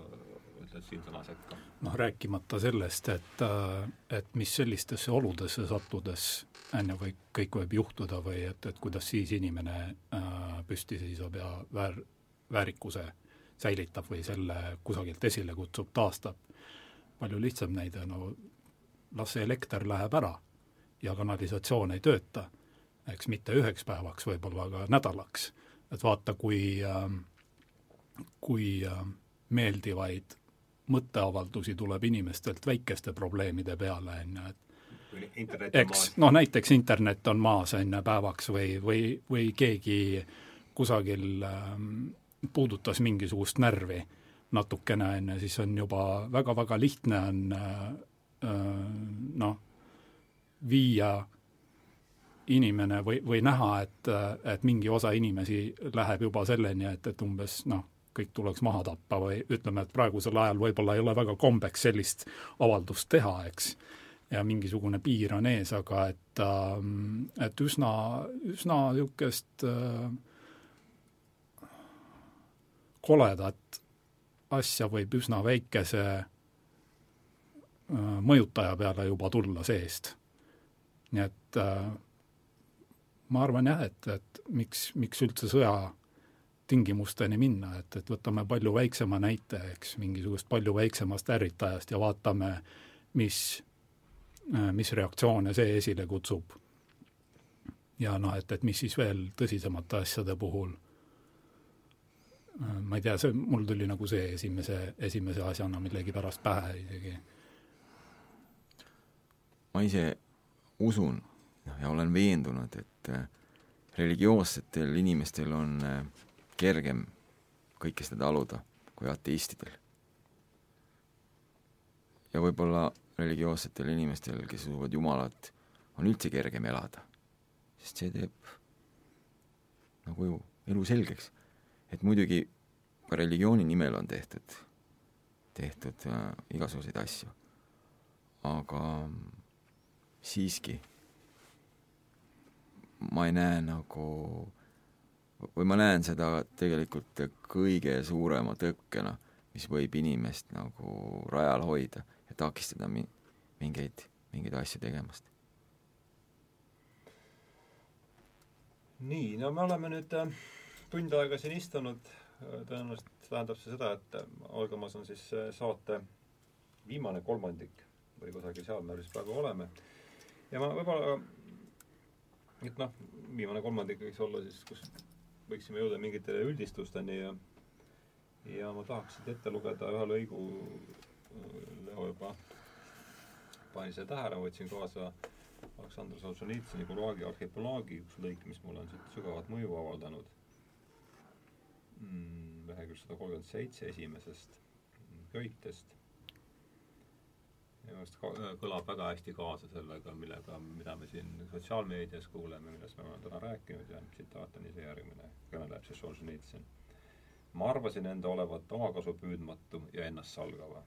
ütled siin sõna sekka? noh, rääkimata sellest, et, äh, et mis sellistesse oludesse sattudes on ju, või kõik võib juhtuda või et, et kuidas siis inimene äh, püsti seisab ja väär, väärikuse säilitab või selle kusagilt esile kutsub, taastab. palju lihtsam näide, no las see elekter läheb ära ja kanalisatsioon ei tööta, eks mitte üheks päevaks võib-olla, aga nädalaks. Et vaata, kui, ähm, kui ähm, meeldivaid mõtteavaldusi tuleb inimestelt väikeste probleemide peale, on ju, et eks, noh näiteks internet on maas, on ju, päevaks või, või, või keegi kusagil ähm, puudutas mingisugust närvi natukene, on ju, siis on juba väga-väga lihtne on äh, äh, noh, viia inimene või, või näha, et, et mingi osa inimesi läheb juba selleni, et, et umbes noh, kõik tuleks maha tappa või ütleme, et praegusel ajal võib-olla ei ole väga kombeks sellist avaldust teha, eks, ja mingisugune piir on ees, aga et, ähm, et üsna, üsna niisugust äh, koledat asja võib üsna väikese äh, mõjutaja peale juba tulla seest. nii et äh, ma arvan jah, et, et miks, miks üldse sõja tingimusteni minna, et, et võtame palju väiksema näite, eks, mingisugust palju väiksemast ärritajast ja vaatame, mis, mis reaktsioone see esile kutsub. ja noh, et, et mis siis veel tõsisemate asjade puhul, ma ei tea, see, mul tuli nagu see esimese, esimese asjana millegipärast pähe isegi. ma ise usun noh, ja olen veendunud, et äh, religioossetel inimestel on äh, kergem kõike seda taluda kui ateistidel. ja võib-olla religioossetel inimestel, kes usuvad Jumalat, on üldse kergem elada, sest see teeb nagu ju elu selgeks. et muidugi ka religiooni nimel on tehtud, tehtud äh, igasuguseid asju, aga siiski ma ei näe nagu või ma näen seda tegelikult kõige suurema tõkkena, mis võib inimest nagu rajal hoida ja takistada mi-, mingeid, mingeid asju tegemast. nii, no me oleme nüüd äh, tund aega siin istunud, tõenäoliselt tähendab see seda, et äh, algamas on siis äh, saate viimane kolmandik või kusagil seal me vist praegu oleme. ja ma võib-olla, et noh, viimane kolmandik võiks olla siis, kus võiksime jõuda mingite üldistusteni ja ja ma tahaks siit ette lugeda ühe lõigu, Leo juba pani selle tähele, võtsin kaasa Aleksandr Solženitsõni Gulagi arhipelaagi üks lõik, mis mulle on siit sügavat mõju avaldanud mm,. lehekülg sada kolmkümmend seitse esimesest köitest minu meelest kõlab väga hästi kaasa sellega, millega, mida me siin sotsiaalmeedias kuuleme, millest me oleme täna rääkinud ja tsitaat on ise järgmine, kõneleb siis Solženitsõn. ma arvasin enda olevat omakasu püüdmatu ja ennastsalgava.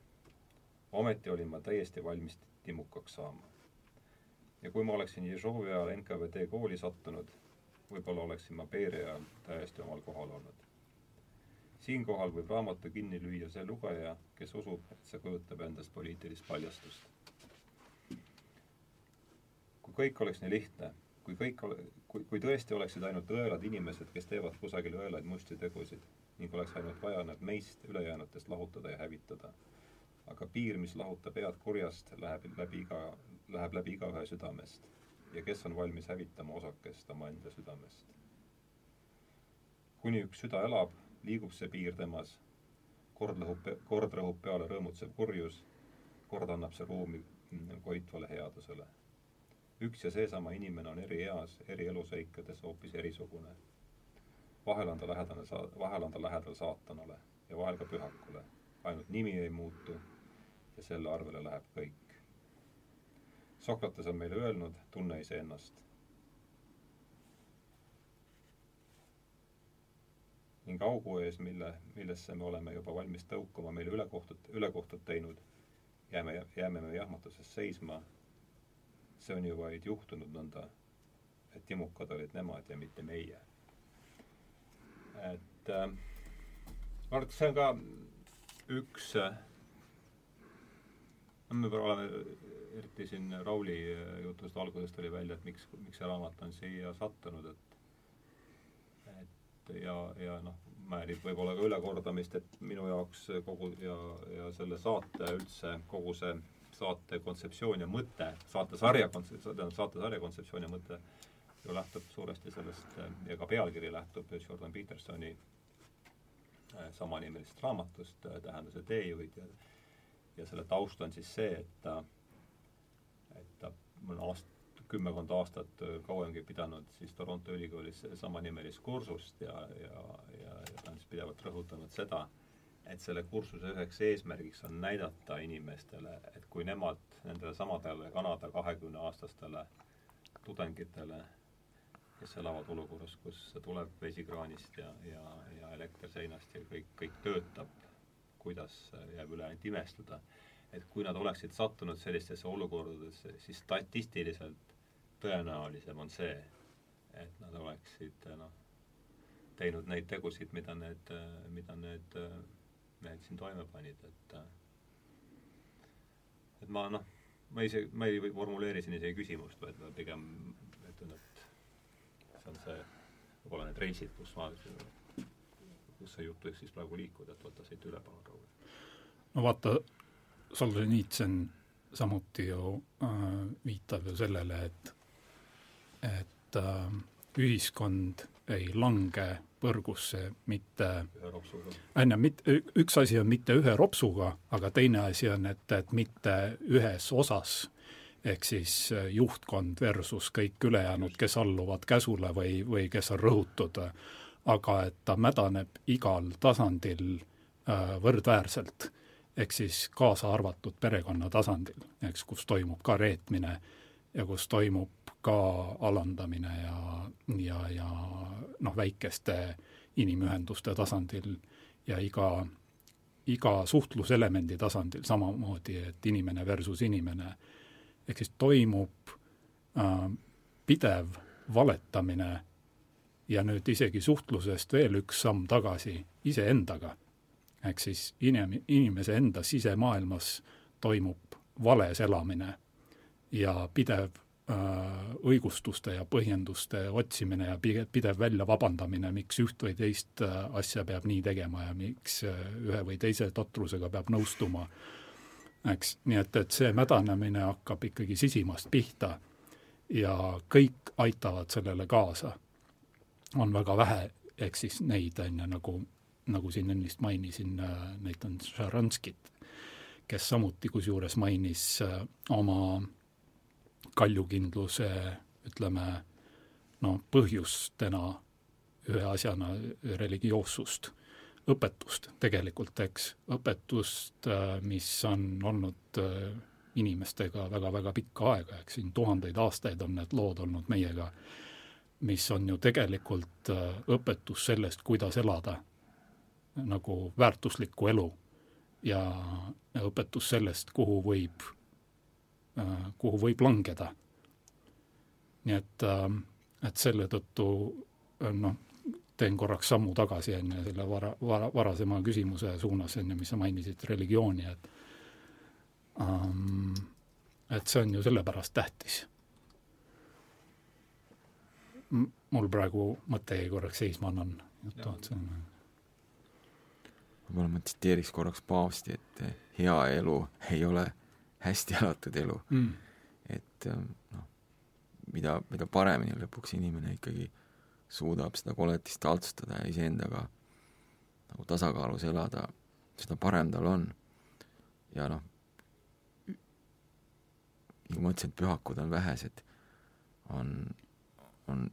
ometi olin ma täiesti valmis timukaks saama. ja kui ma oleksin Ježovi ajal NKVD kooli sattunud, võib-olla oleksin ma Beria ajal täiesti omal kohal olnud siinkohal võib raamatu kinni lüüa see lugeja, kes usub, et see kujutab endast poliitilist paljastust. kui kõik oleks nii lihtne, kui kõik ole-, kui, kui tõesti oleksid ainult õelad inimesed, kes teevad kusagil õelaid musti tegusid ning oleks ainult vaja nad meist, ülejäänutest lahutada ja hävitada. aga piir, mis lahutab head kurjast, läheb läbi iga, läheb läbi igaühe südamest. ja kes on valmis hävitama osakest omaenda südamest? kuni üks süda elab, liigub see piir temas, kord lõhub, kord rõhub peale rõõmutsev kurjus, kord annab see ruumi koitvale headusele. üks ja seesama inimene on eri eas, eri eluseikades hoopis erisugune. vahel on ta lähedane saa-, vahel on ta lähedal saatanale ja vahel ka pühakule. ainult nimi ei muutu ja selle arvele läheb kõik. Sokrates on meile öelnud, tunne iseennast ning augu ees, mille, millesse me oleme juba valmis tõukama meile ülekohtut, ülekohtut teinud, jääme, jääme me jahmatuses seisma. see on ju vaid juhtunud nõnda, et timukad olid nemad ja mitte meie. et äh, ma arvan, et see on ka üks äh, me oleme, eriti siin Rauli jutust algusest oli välja, et miks, miks see raamat on siia sattunud, et ja, ja noh, määrib võib-olla ka ülekordamist, et minu jaoks kogu ja, ja selle saate üldse, kogu see saate kontseptsioon ja mõte, saatesarja kontse-, tähendab, saatesarja kontseptsioon ja mõte ju lähtub suuresti sellest ja ka pealkiri lähtub Jordan Petersoni äh, samanimelisest raamatust äh, Tähenduse teejuhid ja ja selle taust on siis see, et ta, et ta on aast-, kümmekond aastat kauemgi pidanud siis Toronto ülikoolis samanimelist kursust ja, ja, ja, ja ta on siis pidevalt rõhutanud seda, et selle kursuse üheks eesmärgiks on näidata inimestele, et kui nemad nendele samadele Kanada kahekümneaastastele tudengitele, kes elavad olukorras, kus tuleb vesi kraanist ja, ja, ja elekter seinast ja kõik, kõik töötab, kuidas jääb üle ainult imestada, et kui nad oleksid sattunud sellistesse olukordadesse, siis statistiliselt tõenäolisem on see, et nad oleksid noh, teinud neid tegusid, mida need, mida need mehed siin toime panid, et et ma noh, ma ise, ma ei formuleeri siin isegi küsimust, vaid ma pigem ütlen, et see on see, võib-olla need reisid, kus ma, kus see jutt võiks siis praegu liikuda, et võta siit üle, palun, Raul. no vaata, Solženitsõn samuti ju äh, viitab ju sellele, et et äh, ühiskond ei lange põrgusse mitte on ju, mitte, üks asi on mitte ühe ropsuga, aga teine asi on, et, et mitte ühes osas, ehk siis äh, juhtkond versus kõik ülejäänud, kes alluvad käsule või, või kes on rõhutud, aga et ta mädaneb igal tasandil äh, võrdväärselt, ehk siis kaasa arvatud perekonna tasandil, eks, kus toimub ka reetmine ja kus toimub ka alandamine ja, ja, ja noh, väikeste inimühenduste tasandil ja iga, iga suhtluselemendi tasandil samamoodi, et inimene versus inimene, ehk siis toimub äh, pidev valetamine ja nüüd isegi suhtlusest veel üks samm tagasi iseendaga, ehk siis inim-, inimese enda sisemaailmas toimub vales elamine ja pidev äh, õigustuste ja põhjenduste otsimine ja pidev välja vabandamine, miks üht või teist äh, asja peab nii tegema ja miks äh, ühe või teise totrusega peab nõustuma, eks, nii et, et see mädanemine hakkab ikkagi sisimast pihta ja kõik aitavad sellele kaasa. on väga vähe, ehk siis neid, on ju, nagu, nagu siin ennist mainisin, neid on Šaranskit, kes samuti kusjuures mainis oma kaljukindluse ütleme noh, põhjustena ühe asjana religioossust, õpetust tegelikult, eks, õpetust, äh, mis on olnud äh, inimestega väga-väga pikka aega, eks. Siin tuhandeid aastaid on need lood olnud meiega, mis on ju tegelikult äh, õpetus sellest, kuidas elada nagu väärtuslikku elu ja õpetus sellest, kuhu võib kuhu võib langeda. nii et, äh, et selle tõttu äh, noh, teen korraks sammu tagasi, ju, selle vara, vara, varasema küsimuse suunas, ju, mis sa mainisid, religiooni, et um, et see on ju sellepärast tähtis. mul praegu mõte jäi korraks seisma, annan juttu, on võib-olla ma tsiteeriks korraks paavsti, et hea elu ei ole hästi elatud elu. Mm.. et ähm, noh, mida, mida paremini lõpuks inimene ikkagi suudab seda koletist taltsutada ja iseendaga nagu tasakaalus elada, seda parem tal on. ja noh, nagu ma ütlesin, et pühakud on vähesed, on, on,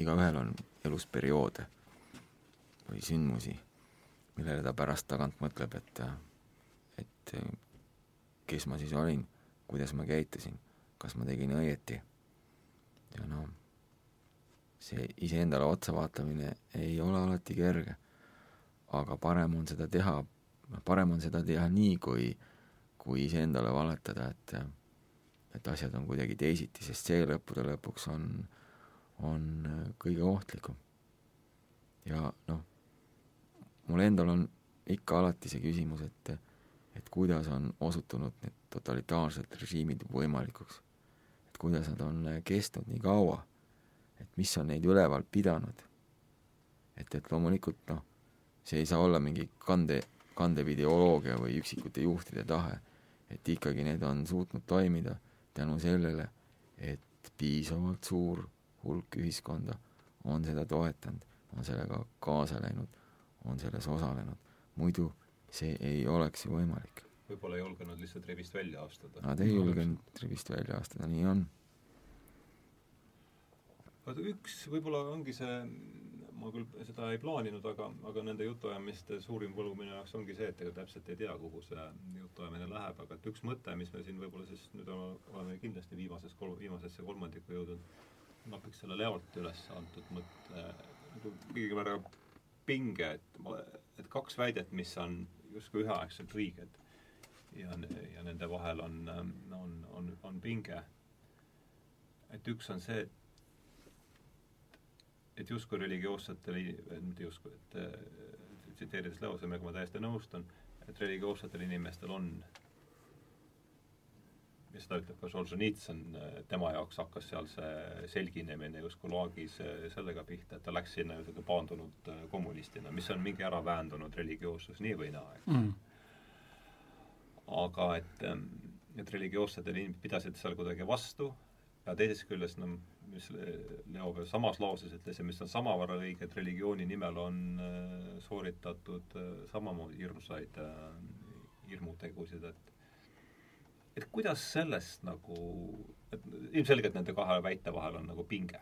igaühel on elus perioode või sündmusi, millele ta pärast tagant mõtleb, et, et kes ma siis olin, kuidas ma käitusin, kas ma tegin õieti. ja noh, see iseendale otsa vaatamine ei ole alati kerge, aga parem on seda teha, parem on seda teha nii, kui, kui iseendale valetada, et et asjad on kuidagi teisiti, sest see lõppude lõpuks on, on kõige ohtlikum. ja noh, mul endal on ikka alati see küsimus, et et kuidas on osutunud need totalitaarsed režiimid võimalikuks. et kuidas nad on kestnud nii kaua, et mis on neid üleval pidanud. et, et loomulikult noh, see ei saa olla mingi kande, kandev ideoloogia või üksikute juhtide tahe, et ikkagi need on suutnud toimida tänu sellele, et piisavalt suur hulk ühiskonda on seda toetanud, on sellega kaasa läinud, on selles osalenud, muidu see ei oleks ju võimalik. võib-olla ei julgenud lihtsalt rivist välja astuda. Nad ei julgenud rivist välja astuda, nii on. vaata üks võib-olla ongi see, ma küll seda ei plaaninud, aga, aga nende jutuajamiste suurim võlu minu jaoks ongi see, et ega täpselt ei tea, kuhu see jutuajamine läheb, aga et üks mõte, mis me siin võib-olla siis nüüd oleme kindlasti viimases kolm, viimasesse kolmandikku jõudnud, napiks selle Leolt üles antud mõtte, nagu mingil määral pinge, et et kaks väidet, mis on justkui üheaegselt õiged ja, ja nende vahel on, on, on, on pinge. et üks on see, et, et justkui religioossetel, mitte justkui, et tsiteerides Leo Semega ma täiesti nõustun, et religioossetel inimestel on ja seda ütleb ka Solženitsõn, tema jaoks hakkas seal see selginemine justkui laagis sellega pihta, et ta läks sinna niisugune paandunud kommunistina, mis on mingi ära väändunud religioossus nii või naa, eks. Mm.. aga et, et religioossed inimesed pidasid seal kuidagi vastu ja teisest küljest, no mis Leo veel samas lauses ütles ja mis on samavõrra õige, et religiooni nimel on sooritatud samamoodi hirmsaid hirmutegusid, et et kuidas sellest nagu, et ilmselgelt nende kahe väite vahel on nagu pinge.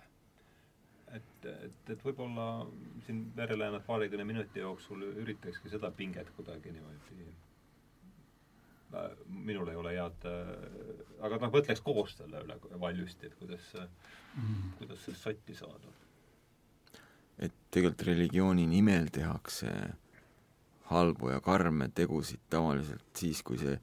et, et, et võib-olla siin järele jäänud paarikümne minuti jooksul üritakski seda pinget kuidagi niimoodi minul ei ole head, aga noh, mõtleks koos selle üle valjusti, et kuidas mm., kuidas sellest sotti saada. et tegelikult religiooni nimel tehakse halbu ja karme tegusid tavaliselt siis, kui see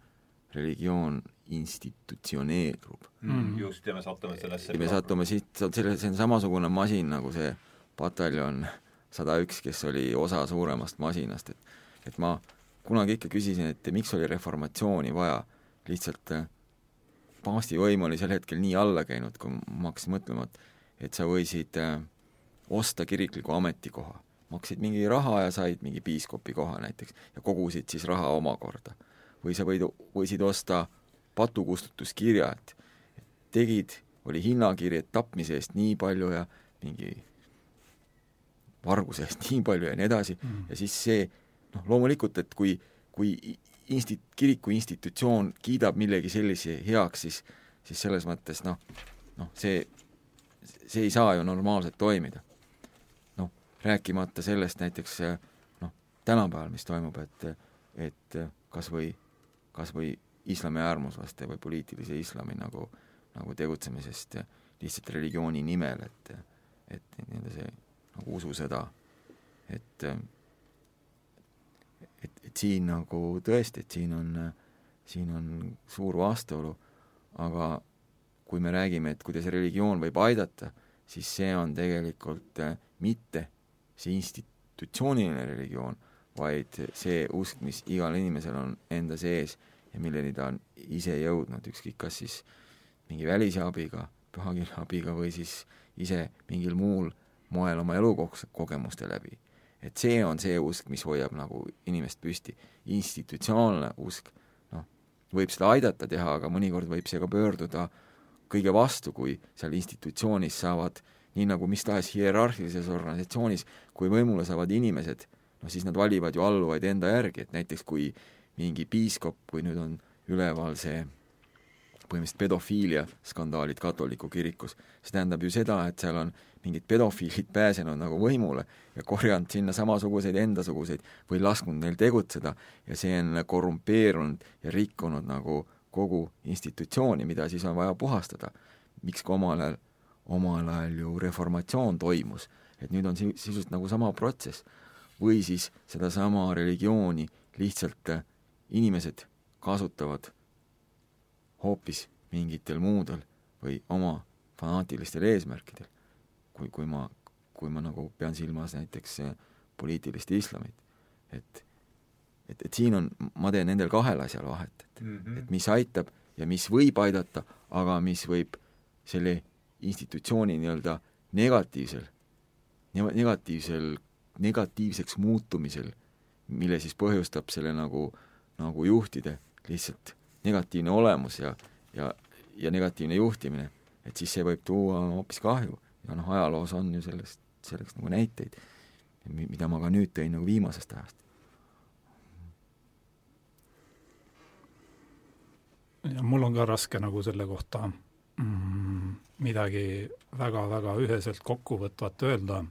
religioon institutsioneerub. Mm.. just, ja me satume sellesse ja me satume siit, selle, see on samasugune masin nagu see pataljon sada üks, kes oli osa suuremast masinast, et et ma kunagi ikka küsisin, et miks oli reformatsiooni vaja, lihtsalt äh, paavsti võim oli sel hetkel nii alla käinud, kui ma hakkasin mõtlema, et et sa võisid äh, osta kirikliku ametikoha, maksid mingi raha ja said mingi piiskopi koha näiteks ja kogusid siis raha omakorda. Või sa võid, võisid osta patukustutuskirja, et tegid, oli hinnakiri, et tapmise eest nii palju ja mingi varguse eest nii palju ja nii edasi mm. ja siis see noh, loomulikult, et kui, kui insti-, kiriku institutsioon kiidab millegi sellise heaks, siis siis selles mõttes noh, noh see, see ei saa ju normaalselt toimida. noh, rääkimata sellest näiteks noh, tänapäeval, mis toimub, et et kas või, kas või islami äärmuslaste või poliitilise islami nagu, nagu tegutsemisest lihtsalt religiooni nimel, et et nii-öelda see nagu ususõda, et et, et siin nagu tõesti, et siin on, siin on suur vastuolu, aga kui me räägime, et kuidas religioon võib aidata, siis see on tegelikult mitte see institutsiooniline religioon, vaid see usk, mis igal inimesel on enda sees ja milleni ta on ise jõudnud, ükskõik kas siis mingi välise abiga, pühakirja abiga või siis ise mingil muul moel oma elukogemuste läbi et see on see usk, mis hoiab nagu inimest püsti. institutsionaalne usk, noh, võib seda aidata teha, aga mõnikord võib see ka pöörduda kõige vastu, kui seal institutsioonis saavad, nii nagu mis tahes hierarhilises organisatsioonis, kui võimule saavad inimesed, noh siis nad valivad ju alluvaid enda järgi, et näiteks kui mingi piiskop, kui nüüd on üleval see põhimõtteliselt pedofiilia skandaalid katoliku kirikus, see tähendab ju seda, et seal on mingid pedofiilid pääsenud nagu võimule ja korjanud sinna samasuguseid endasuguseid või lasknud neil tegutseda ja see on korrumpeerunud ja rikkunud nagu kogu institutsiooni, mida siis on vaja puhastada. miks ka omal ajal, omal ajal ju reformatsioon toimus, et nüüd on sisuliselt nagu sama protsess. Või siis sedasama religiooni lihtsalt äh, inimesed kasutavad hoopis mingitel muudel või oma fanaatilistel eesmärkidel kui, kui ma, kui ma nagu pean silmas näiteks eh, poliitilist islamit, et et, et siin on, ma teen nendel kahel asjal vahet, et mm, -hmm. et mis aitab ja mis võib aidata, aga mis võib selle institutsiooni nii-öelda negatiivsel, negatiivsel, negatiivseks muutumisel, mille siis põhjustab selle nagu, nagu juhtide lihtsalt negatiivne olemus ja, ja, ja negatiivne juhtimine, et siis see võib tuua hoopis kahju. Ja noh, ajaloos on ju sellest, selleks nagu näiteid, mida ma ka nüüd tõin nagu viimasest ajast. ja mul on ka raske nagu selle kohta mm, midagi väga-väga üheselt kokkuvõtvat öelda,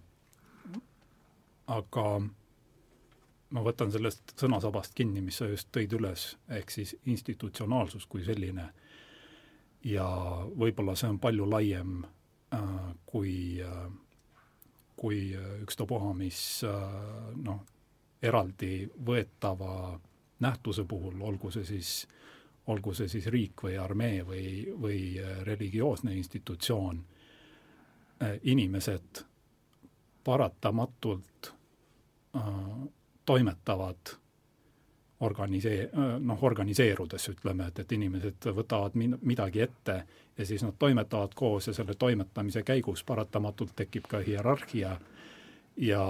aga ma võtan sellest sõnasabast kinni, mis sa just tõid üles, ehk siis institutsionaalsus kui selline. ja võib-olla see on palju laiem Äh, kui, äh, kui ükstapuha mis äh, noh, eraldi võetava nähtuse puhul, olgu see siis, olgu see siis riik või armee või, või religioosne institutsioon, inimesed paratamatult toimetavad organisee-, noh, organiseerudes ütleme, et, et inimesed võtavad min-, midagi ette ja siis nad toimetavad koos ja selle toimetamise käigus paratamatult tekib ka hierarhia ja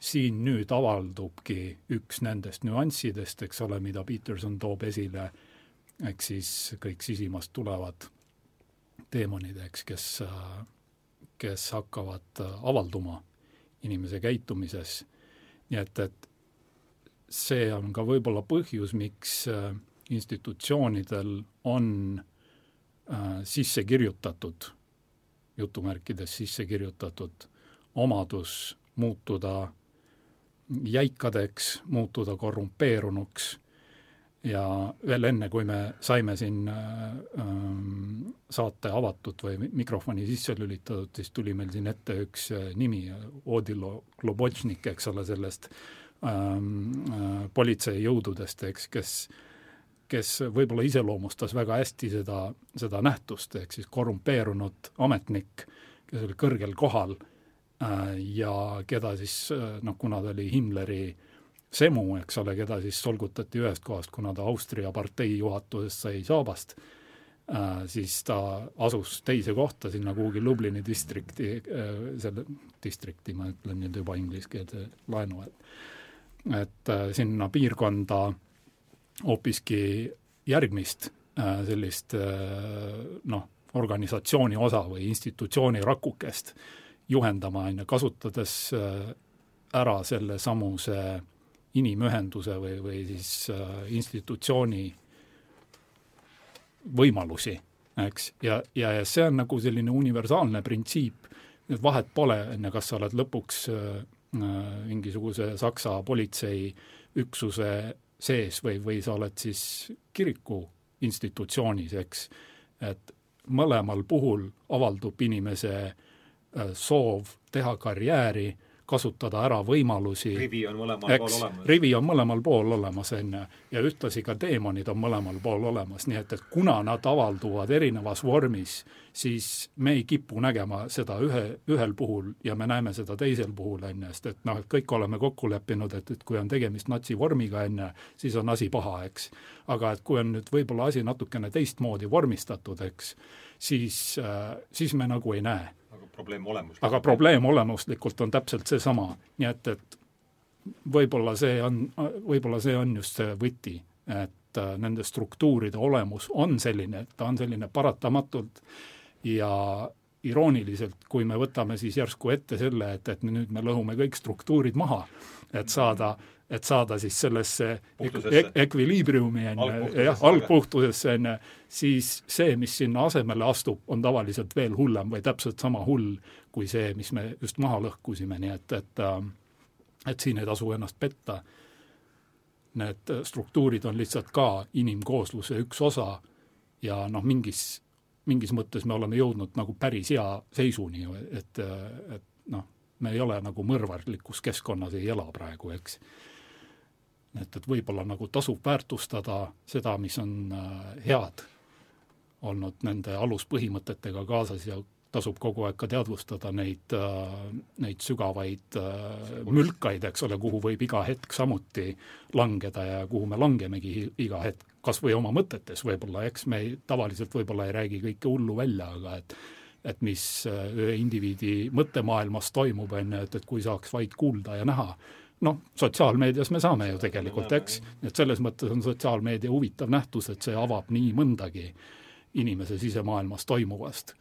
siin nüüd avaldubki üks nendest nüanssidest, eks ole, mida Peterson toob esile, eks siis kõik sisimast tulevad teemonid, eks, kes, kes hakkavad avalduma inimese käitumises. Nii et, et see on ka võib-olla põhjus, miks äh, institutsioonidel on äh, sisse kirjutatud, jutumärkides sisse kirjutatud omadus muutuda jäikadeks, muutuda korrumpeerunuks ja veel enne, kui me saime siin äh, ähm, saate avatud või mikrofoni sisse lülitatud, siis tuli meil siin ette üks äh, nimi, Odilo Globotšnik, eks ole, sellest äh, Ähm, äh, politseijõududest, eks, kes kes võib-olla iseloomustas väga hästi seda, seda nähtust, ehk siis korrumpeerunud ametnik, kes oli kõrgel kohal äh, ja keda siis noh, kuna ta oli Himmleri semu, eks ole, keda siis solgutati ühest kohast, kuna ta Austria partei juhatusest sai saabast, siis ta asus teise kohta sinna kuhugi Lublini distrikti, selle distrikti, ma ütlen nüüd juba ingliskeelse laenu, et et sinna piirkonda hoopiski järgmist äh, sellist äh, noh, organisatsiooni osa või institutsiooni rakukest juhendama, on ju, kasutades äh, ära sellesamuse inimühenduse või, või siis institutsiooni võimalusi, eks, ja, ja, ja see on nagu selline universaalne printsiip, et vahet pole, ju, kas sa oled lõpuks äh, mingisuguse Saksa politseiüksuse sees või, või sa oled siis kiriku institutsioonis, eks, et mõlemal puhul avaldub inimese äh, soov teha karjääri kasutada ära võimalusi. rivi on mõlemal eks, pool olemas. rivi on mõlemal pool olemas, on ju, ja ühtlasi ka teemonid on mõlemal pool olemas, nii et, et kuna nad avalduvad erinevas vormis, siis me ei kipu nägema seda ühe, ühel puhul ja me näeme seda teisel puhul, on ju, sest et noh, et kõik oleme kokku leppinud, et, et kui on tegemist natsivormiga, on ju, siis on asi paha, eks. aga et kui on nüüd võib-olla asi natukene teistmoodi vormistatud, eks, siis äh,, siis me nagu ei näe probleem olemuslikult. aga probleem olemuslikult on täpselt seesama, nii et, et võib-olla see on, võib-olla see on just see võti, et äh, nende struktuuride olemus on selline, et ta on selline paratamatult ja irooniliselt, kui me võtame siis järsku ette selle, et, et nüüd me lõhume kõik struktuurid maha, et saada mm et saada siis sellesse ek ekviliibriumi, on ju, jah, algpuhtusesse, on ju, siis see, mis sinna asemele astub, on tavaliselt veel hullem või täpselt sama hull kui see, mis me just maha lõhkusime, nii et, et äh, et siin ei tasu ennast petta. Need struktuurid on lihtsalt ka inimkoosluse üks osa ja noh, mingis, mingis mõttes me oleme jõudnud nagu päris hea seisuni, et, et noh, me ei ole nagu mõrvarlikus keskkonnas ei ela praegu, eks et, et võib-olla nagu tasub väärtustada seda, mis on äh, head olnud nende aluspõhimõtetega kaasas ja tasub kogu aeg ka teadvustada neid, äh, neid sügavaid äh, mülkaid, eks ole, kuhu võib iga hetk samuti langeda ja kuhu me langemegi iga hetk, kas või oma mõtetes võib-olla, eks me ei, tavaliselt võib-olla ei räägi kõike hullu välja, aga et et mis ühe indiviidi mõttemaailmas toimub, on ju, et, et kui saaks vaid kuulda ja näha, noh, sotsiaalmeedias me saame ju tegelikult, eks, et selles mõttes on sotsiaalmeedia huvitav nähtus, et see avab nii mõndagi inimese sisemaailmas toimuvast.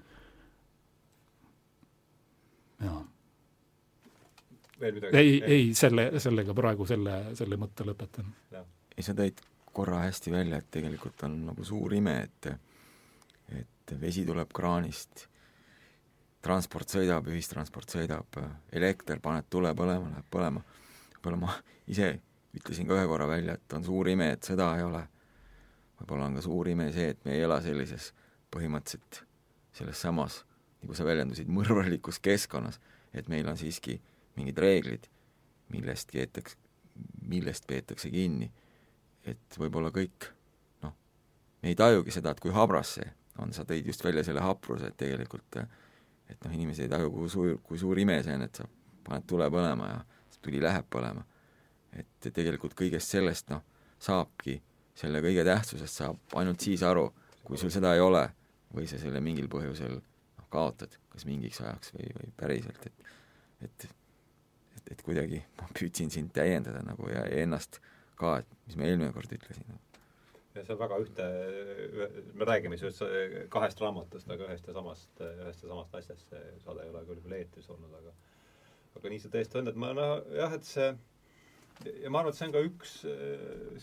jaa. ei, ei, selle, sellega praegu selle, selle mõtte lõpetan. ei, sa tõid korra hästi välja, et tegelikult on nagu suur ime, et et vesi tuleb kraanist, transport sõidab, ühistransport sõidab, elekter, paned tule põlema, läheb põlema võib-olla ma ise ütlesin ka ühe korra välja, et on suur ime, et sõda ei ole. võib-olla on ka suur ime see, et me ei ela sellises põhimõtteliselt selles samas, nagu sa väljendusid, mõrvarlikus keskkonnas, et meil on siiski mingid reeglid, millest keetakse, millest peetakse kinni. et võib-olla kõik noh, me ei tajugi seda, et kui habras see on, sa tõid just välja selle hapruse, et tegelikult et noh, inimesed ei taju, kui suur, kui suur ime see on, et sa paned tule põlema ja tuli läheb põlema. et tegelikult kõigest sellest noh, saabki, selle kõige tähtsusest saab ainult siis aru, kui sul seda ei ole või sa selle mingil põhjusel noh, kaotad, kas mingiks ajaks või, või päriselt, et et et, et kuidagi ma püüdsin sind täiendada nagu ja, ja ennast ka, et mis ma eelmine kord ütlesin no.. ja see on väga ühte, me räägime siis kahest raamatust, aga ühest ja samast, ühest ja samast asjast, see saade ei ole küll veel eetris olnud, aga aga nii see tõesti on, et ma noh, jah, et see ja ma arvan, et see on ka üks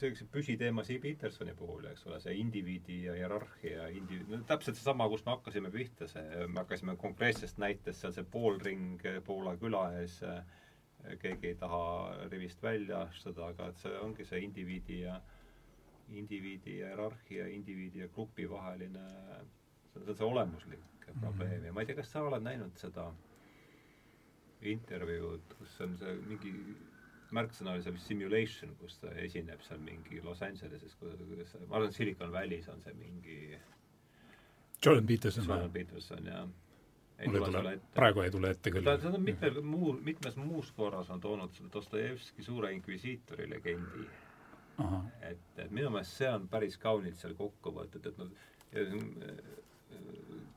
sellise püsiteema Siim Petersoni puhul, eks ole, see indiviidi ja hierarhia, indiviid, no täpselt seesama, kust me hakkasime pihta, see, me hakkasime konkreetsest näitest, seal see poolring Poola küla ees, keegi ei taha rivist välja astuda, aga et see ongi see indiviidi ja indiviidi ja hierarhia, indiviidi ja grupi vaheline, see on see olemuslik probleem. Ja ma ei tea, kas sa oled näinud seda intervjuud, kus on see mingi märksõna oli seal simulation, kus ta esineb seal mingi Los Angeleses, kuidas, ma arvan, Silicon Valley's on see mingi Jordan Peterson Jordan Peterson, jah. mul ei tule, praegu ei tule ette küll. ta, ta on mitmel muu, mitmes muus korras on toonud selle Dostojevski Suure Inkvisiitori legendi. et, et minu meelest see on päris kaunilt seal kokku võetud, et noh,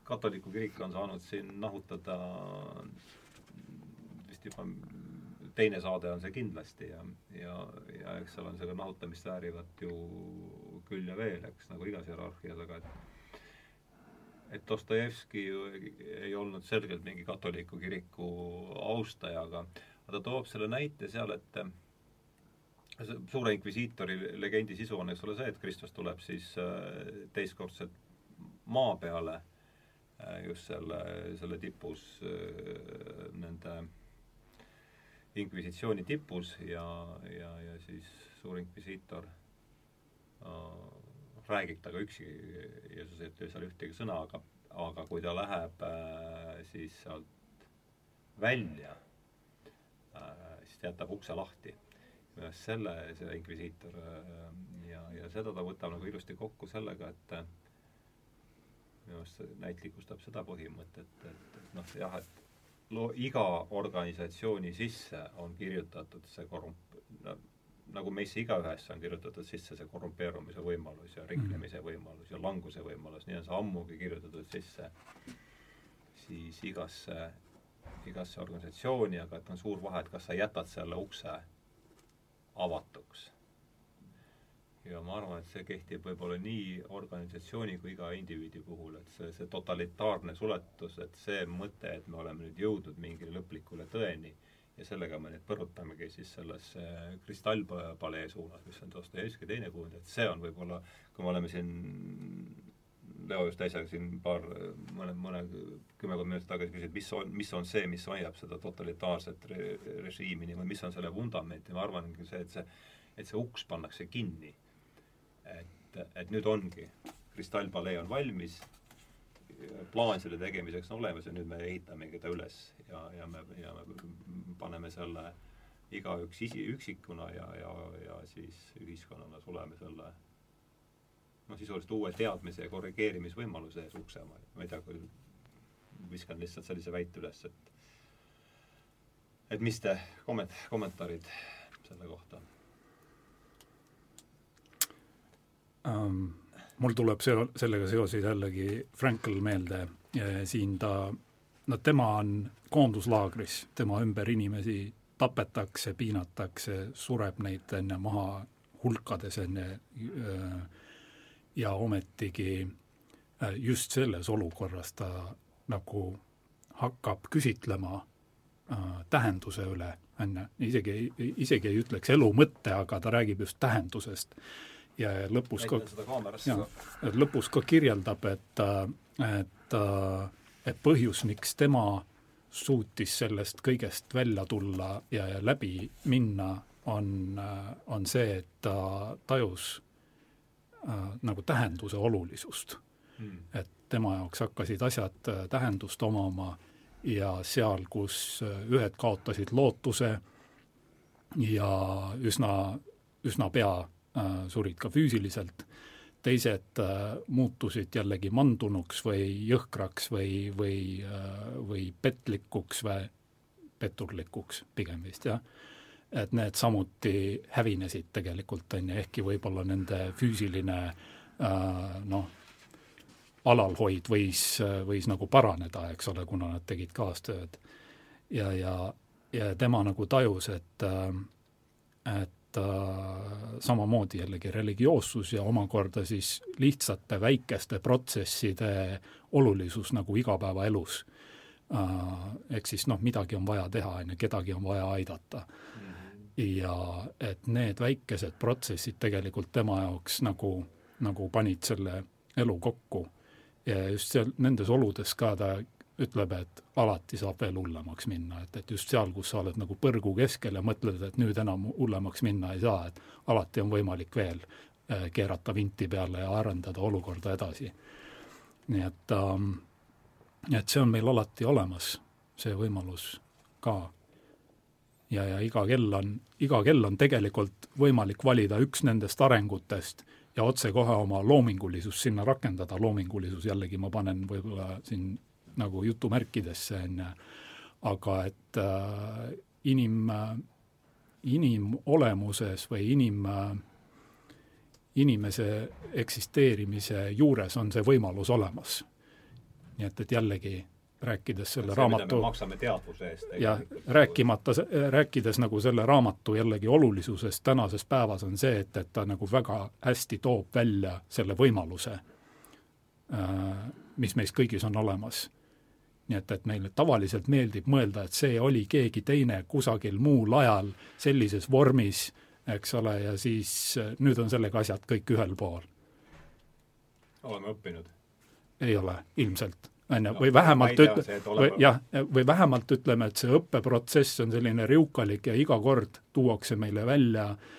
katoliku kirik on saanud siin nahutada vist juba teine saade on see kindlasti ja, ja, ja eks seal on seda nahutamist väärivat ju küll ja veel, eks, nagu igas hierarhias, aga et et Dostojevski ju ei olnud selgelt mingi katoliku kiriku austaja, aga ta toob selle näite seal, et suure inkvisiitori legendi sisu on, eks ole, see, et Kristus tuleb siis äh, teistkordselt maa peale äh, just selle, selle tipus äh, nende inkvisitsiooni tipus ja, ja, ja siis suur inkvisiitor äh, räägib temaga üksi, Jeesus ei ütle seal ühtegi sõna, aga, aga kui ta läheb äh, siis sealt välja äh,, siis ta jätab ukse lahti. selle, see inkvisiitor äh, ja, ja seda ta võtab nagu ilusti kokku sellega, et äh, minu arust see näitlikustab seda põhimõtet, et, et, et noh, jah, et loo-, iga organisatsiooni sisse on kirjutatud see korrump-, nagu meisse igaühesse on kirjutatud sisse see korrumpeerumise võimalus ja riknemise võimalus ja languse võimalus, nii on see ammugi kirjutatud sisse siis igasse, igasse organisatsiooni, aga et on suur vahe, et kas sa jätad selle ukse avatuks ja ma arvan, et see kehtib võib-olla nii organisatsiooni kui iga indiviidi puhul, et see, see totalitaarne suletus, et see mõte, et me oleme nüüd jõudnud mingile lõplikule tõeni ja sellega me nüüd põrutamegi siis sellesse kristallpalee suunas, mis on Dostojevski teine kujund, et see on võib-olla, kui me oleme siin Leo just äsja siin paar, mõne, mõne kümmekond minutit tagasi küsis, et mis on, mis on see, mis hoiab seda totalitaarset re režiimi või mis on selle vundament ja ma arvangi see, et see, et see uks pannakse kinni et, et nüüd ongi, kristallpalee on valmis, plaan selle tegemiseks on olemas ja nüüd me ehitamegi ta üles ja, ja me, ja me paneme selle igaüks isi, üksikuna ja, ja, ja siis ühiskonnana suleme selle noh, sisuliselt uue teadmise ja korrigeerimisvõimaluse ees ukse, ma ei tea, kui viskan lihtsalt sellise väite üles, et et mis te komment-, kommentaarid selle kohta ähm,. mul tuleb seo-, sellega seoses jällegi Frankl meelde, siin ta, no tema on koonduslaagris, tema ümber inimesi tapetakse, piinatakse, sureb neid enne maha hulkades enne äh, ja ometigi äh, just selles olukorras ta nagu hakkab küsitlema äh, tähenduse üle, on ju, isegi, isegi ei ütleks elu mõtte, aga ta räägib just tähendusest ja lõpus ka, lõpus ka kirjeldab, et, et, et põhjus, miks tema suutis sellest kõigest välja tulla ja, ja läbi minna, on, on see, et ta tajus äh, nagu tähenduse olulisust. Hmm.. et tema jaoks hakkasid asjad tähendust omama ja seal, kus ühed kaotasid lootuse ja üsna, üsna pea Äh, surid ka füüsiliselt, teised äh, muutusid jällegi mandunuks või jõhkraks või, või, äh, või petlikuks või petturlikuks pigem vist, jah. et need samuti hävinesid tegelikult, on ju, ehkki võib-olla nende füüsiline noh, alalhoid võis, võis nagu paraneda, eks ole, kuna nad tegid kaastööd. ja, ja, ja tema nagu tajus, et, et samamoodi jällegi religioossus ja omakorda siis lihtsate väikeste protsesside olulisus nagu igapäevaelus. Ehk siis noh, midagi on vaja teha, on ju, kedagi on vaja aidata. ja et need väikesed protsessid tegelikult tema jaoks nagu, nagu panid selle elu kokku. ja just seal nendes oludes ka ta ütleb, et alati saab veel hullemaks minna, et, et just seal, kus sa oled nagu põrgu keskel ja mõtled, et nüüd enam hullemaks minna ei saa, et alati on võimalik veel äh, keerata vinti peale ja arendada olukorda edasi. nii et ähm,, et see on meil alati olemas, see võimalus ka. ja, ja iga kell on, iga kell on tegelikult võimalik valida üks nendest arengutest ja otsekohe oma loomingulisust sinna rakendada, loomingulisus jällegi ma panen võib-olla siin nagu jutumärkidesse, on ju, aga et äh, inim inimolemuses või inim inimese eksisteerimise juures on see võimalus olemas. nii et, et jällegi rääkides selle see, raamatu maksame teadvuse eest. jah, rääkimata, rääkides nagu selle raamatu jällegi olulisusest tänases päevas, on see, et, et ta nagu väga hästi toob välja selle võimaluse, äh, mis meis kõigis on olemas. Nii et, et meile tavaliselt meeldib mõelda, et see oli keegi teine kusagil muul ajal sellises vormis, eks ole, ja siis äh, nüüd on sellega asjad kõik ühel pool. oleme õppinud? ei ole, ilmselt on ju, või vähemalt ütle-, või jah, või vähemalt ütleme, et see õppeprotsess on selline riukalik ja iga kord tuuakse meile välja äh,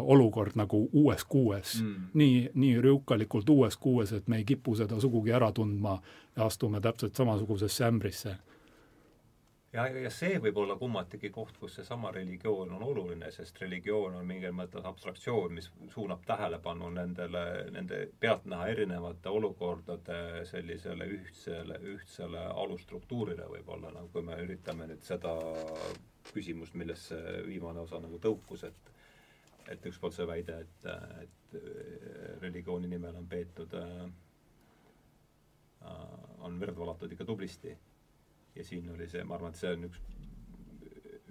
olukord nagu uues kuues. Mm.. nii, nii riukalikult uues kuues, et me ei kipu seda sugugi ära tundma ja astume täpselt samasugusesse ämbrisse. Ja, ja see võib olla kummatigi koht, kus seesama religioon on oluline, sest religioon on mingil mõttes abstraktsioon, mis suunab tähelepanu nendele, nende pealtnäha erinevate olukordade sellisele ühtsele, ühtsele alusstruktuurile võib-olla, nagu me üritame nüüd seda küsimust, millest see viimane osa nagu tõukus, et et üks poolt see väide, et, et religiooni nimel on peetud äh, on verd valatud ikka tublisti ja siin oli see, ma arvan, et see on üks,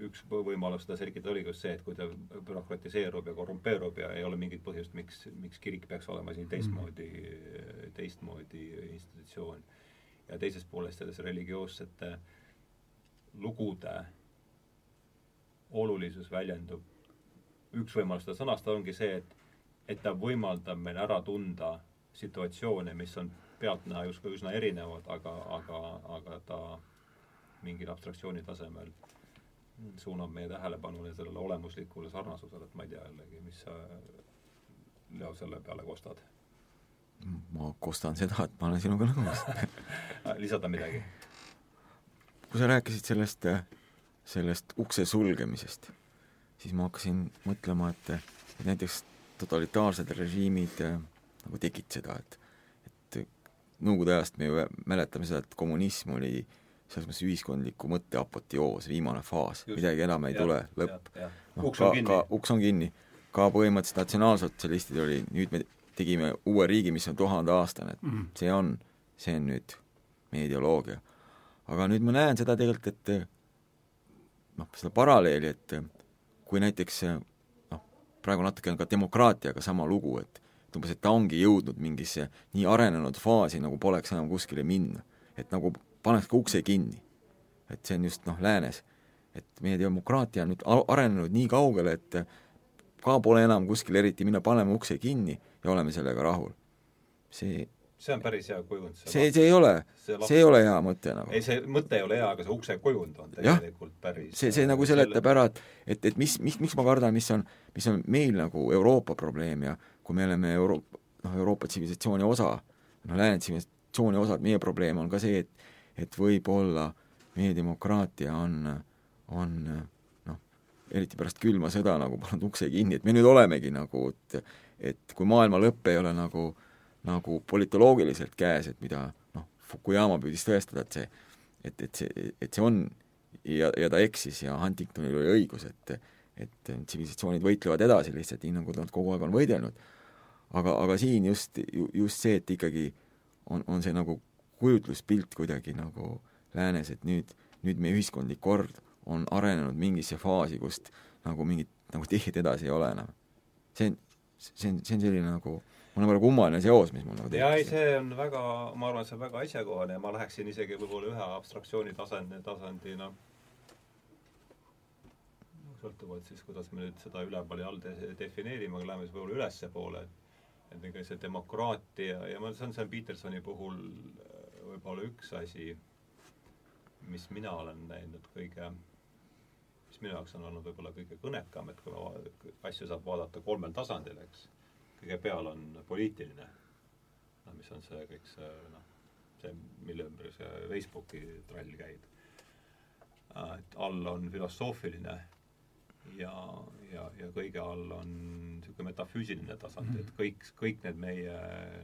üks võimalus seda selgitada oligi just see, et kui ta bürokratiseerub ja korrumpeerub ja ei ole mingit põhjust, miks, miks kirik peaks olema siin teistmoodi teistmoodi institutsioon. ja teisest poolest selles religioossete lugude olulisus väljendub, üks võimalus seda sõnastada ongi see, et et ta võimaldab meil ära tunda situatsioone, mis on pealtnäha justkui üsna erinevad, aga, aga, aga ta mingil abstraktsiooni tasemel suunab meie tähelepanu sellele olemuslikule sarnasusele, et ma ei tea jällegi, mis sa, Leo, selle peale kostad? ma kostan seda, et ma olen sinuga nõus lisada midagi? kui sa rääkisid sellest, sellest ukse sulgemisest, siis ma hakkasin mõtlema, et, et näiteks totalitaarsed režiimid nagu tegid seda, et et Nõukogude ajast me ju mäletame seda, et kommunism oli äh, selles mõttes ühiskondliku mõtte apoteoos, viimane faas, midagi enam ei ja, tule, lõpp. noh, ka, ka uks on kinni. ka põhimõtteliselt natsionaalsotsialistid oli, nüüd me tegime uue riigi, mis on tuhandeaastane, et mm. see on, see on nüüd meie ideoloogia. aga nüüd ma näen seda tegelikult, et noh, seda paralleeli, et kui näiteks noh, praegu natuke on ka demokraatiaga sama lugu, et et umbes, et ta ongi jõudnud mingisse nii arenenud faasi, nagu poleks enam kuskile minna. et nagu pannakse ka ukse kinni. et see on just noh, läänes. et meie demokraatia on nüüd arenenud nii kaugele, et ka pole enam kuskil eriti minna, paneme ukse kinni ja oleme sellega rahul. see see on päris hea kujund. see, see ei ole, see ei ole hea mõte nagu. ei, see mõte ei ole hea, aga see ukse kujund on tegelikult ja, päris see, see nagu seletab ära, et, et, et mis, mis, miks ma kardan, mis on, mis on meil nagu Euroopa probleem ja kui me oleme Euro-, noh, Euroopa tsivilisatsiooni osa, noh, lääne tsivilisatsiooni osad, meie probleem on ka see, et et võib-olla meie demokraatia on, on noh, eriti pärast külma sõda nagu pannud ukse kinni, et me nüüd olemegi nagu, et et kui maailma lõpp ei ole nagu, nagu politoloogiliselt käes, et mida noh, Fukuyama püüdis tõestada, et see, et, et see, et see on ja, ja ta eksis ja Huntingtonil oli õigus, et et tsivilisatsioonid võitlevad edasi lihtsalt nii, nagu nad kogu aeg on võidelnud. aga, aga siin just, just see, et ikkagi on, on see nagu kujutluspilt kuidagi nagu läänes, et nüüd, nüüd meie ühiskondlik kord on arenenud mingisse faasi, kust nagu mingit nagu teed edasi ei ole enam. see on, see on, see on selline nagu mul on väga kummaline seos, mis mul nagu tekkis. jaa, ei see on väga, ma arvan, see on väga asjakohane ja ma läheksin isegi võib-olla ühe abstraktsiooni tasandi, tasandina sõltuvalt siis, kuidas me nüüd seda üleval ja all de defineerime, aga läheme siis võib-olla ülespoole, et et ega see demokraatia ja ma, see on, see on Petersoni puhul võib-olla üks asi, mis mina olen näinud kõige, mis minu jaoks on olnud võib-olla kõige kõnekam, et kui asju saab vaadata kolmel tasandil, eks. Kõige peal on poliitiline, no mis on see kõik see noh, see, mille ümber see Facebooki trall käib. et all on filosoofiline ja, ja, ja kõige all on niisugune metafüüsiline tasand et kõik, kõik need meie,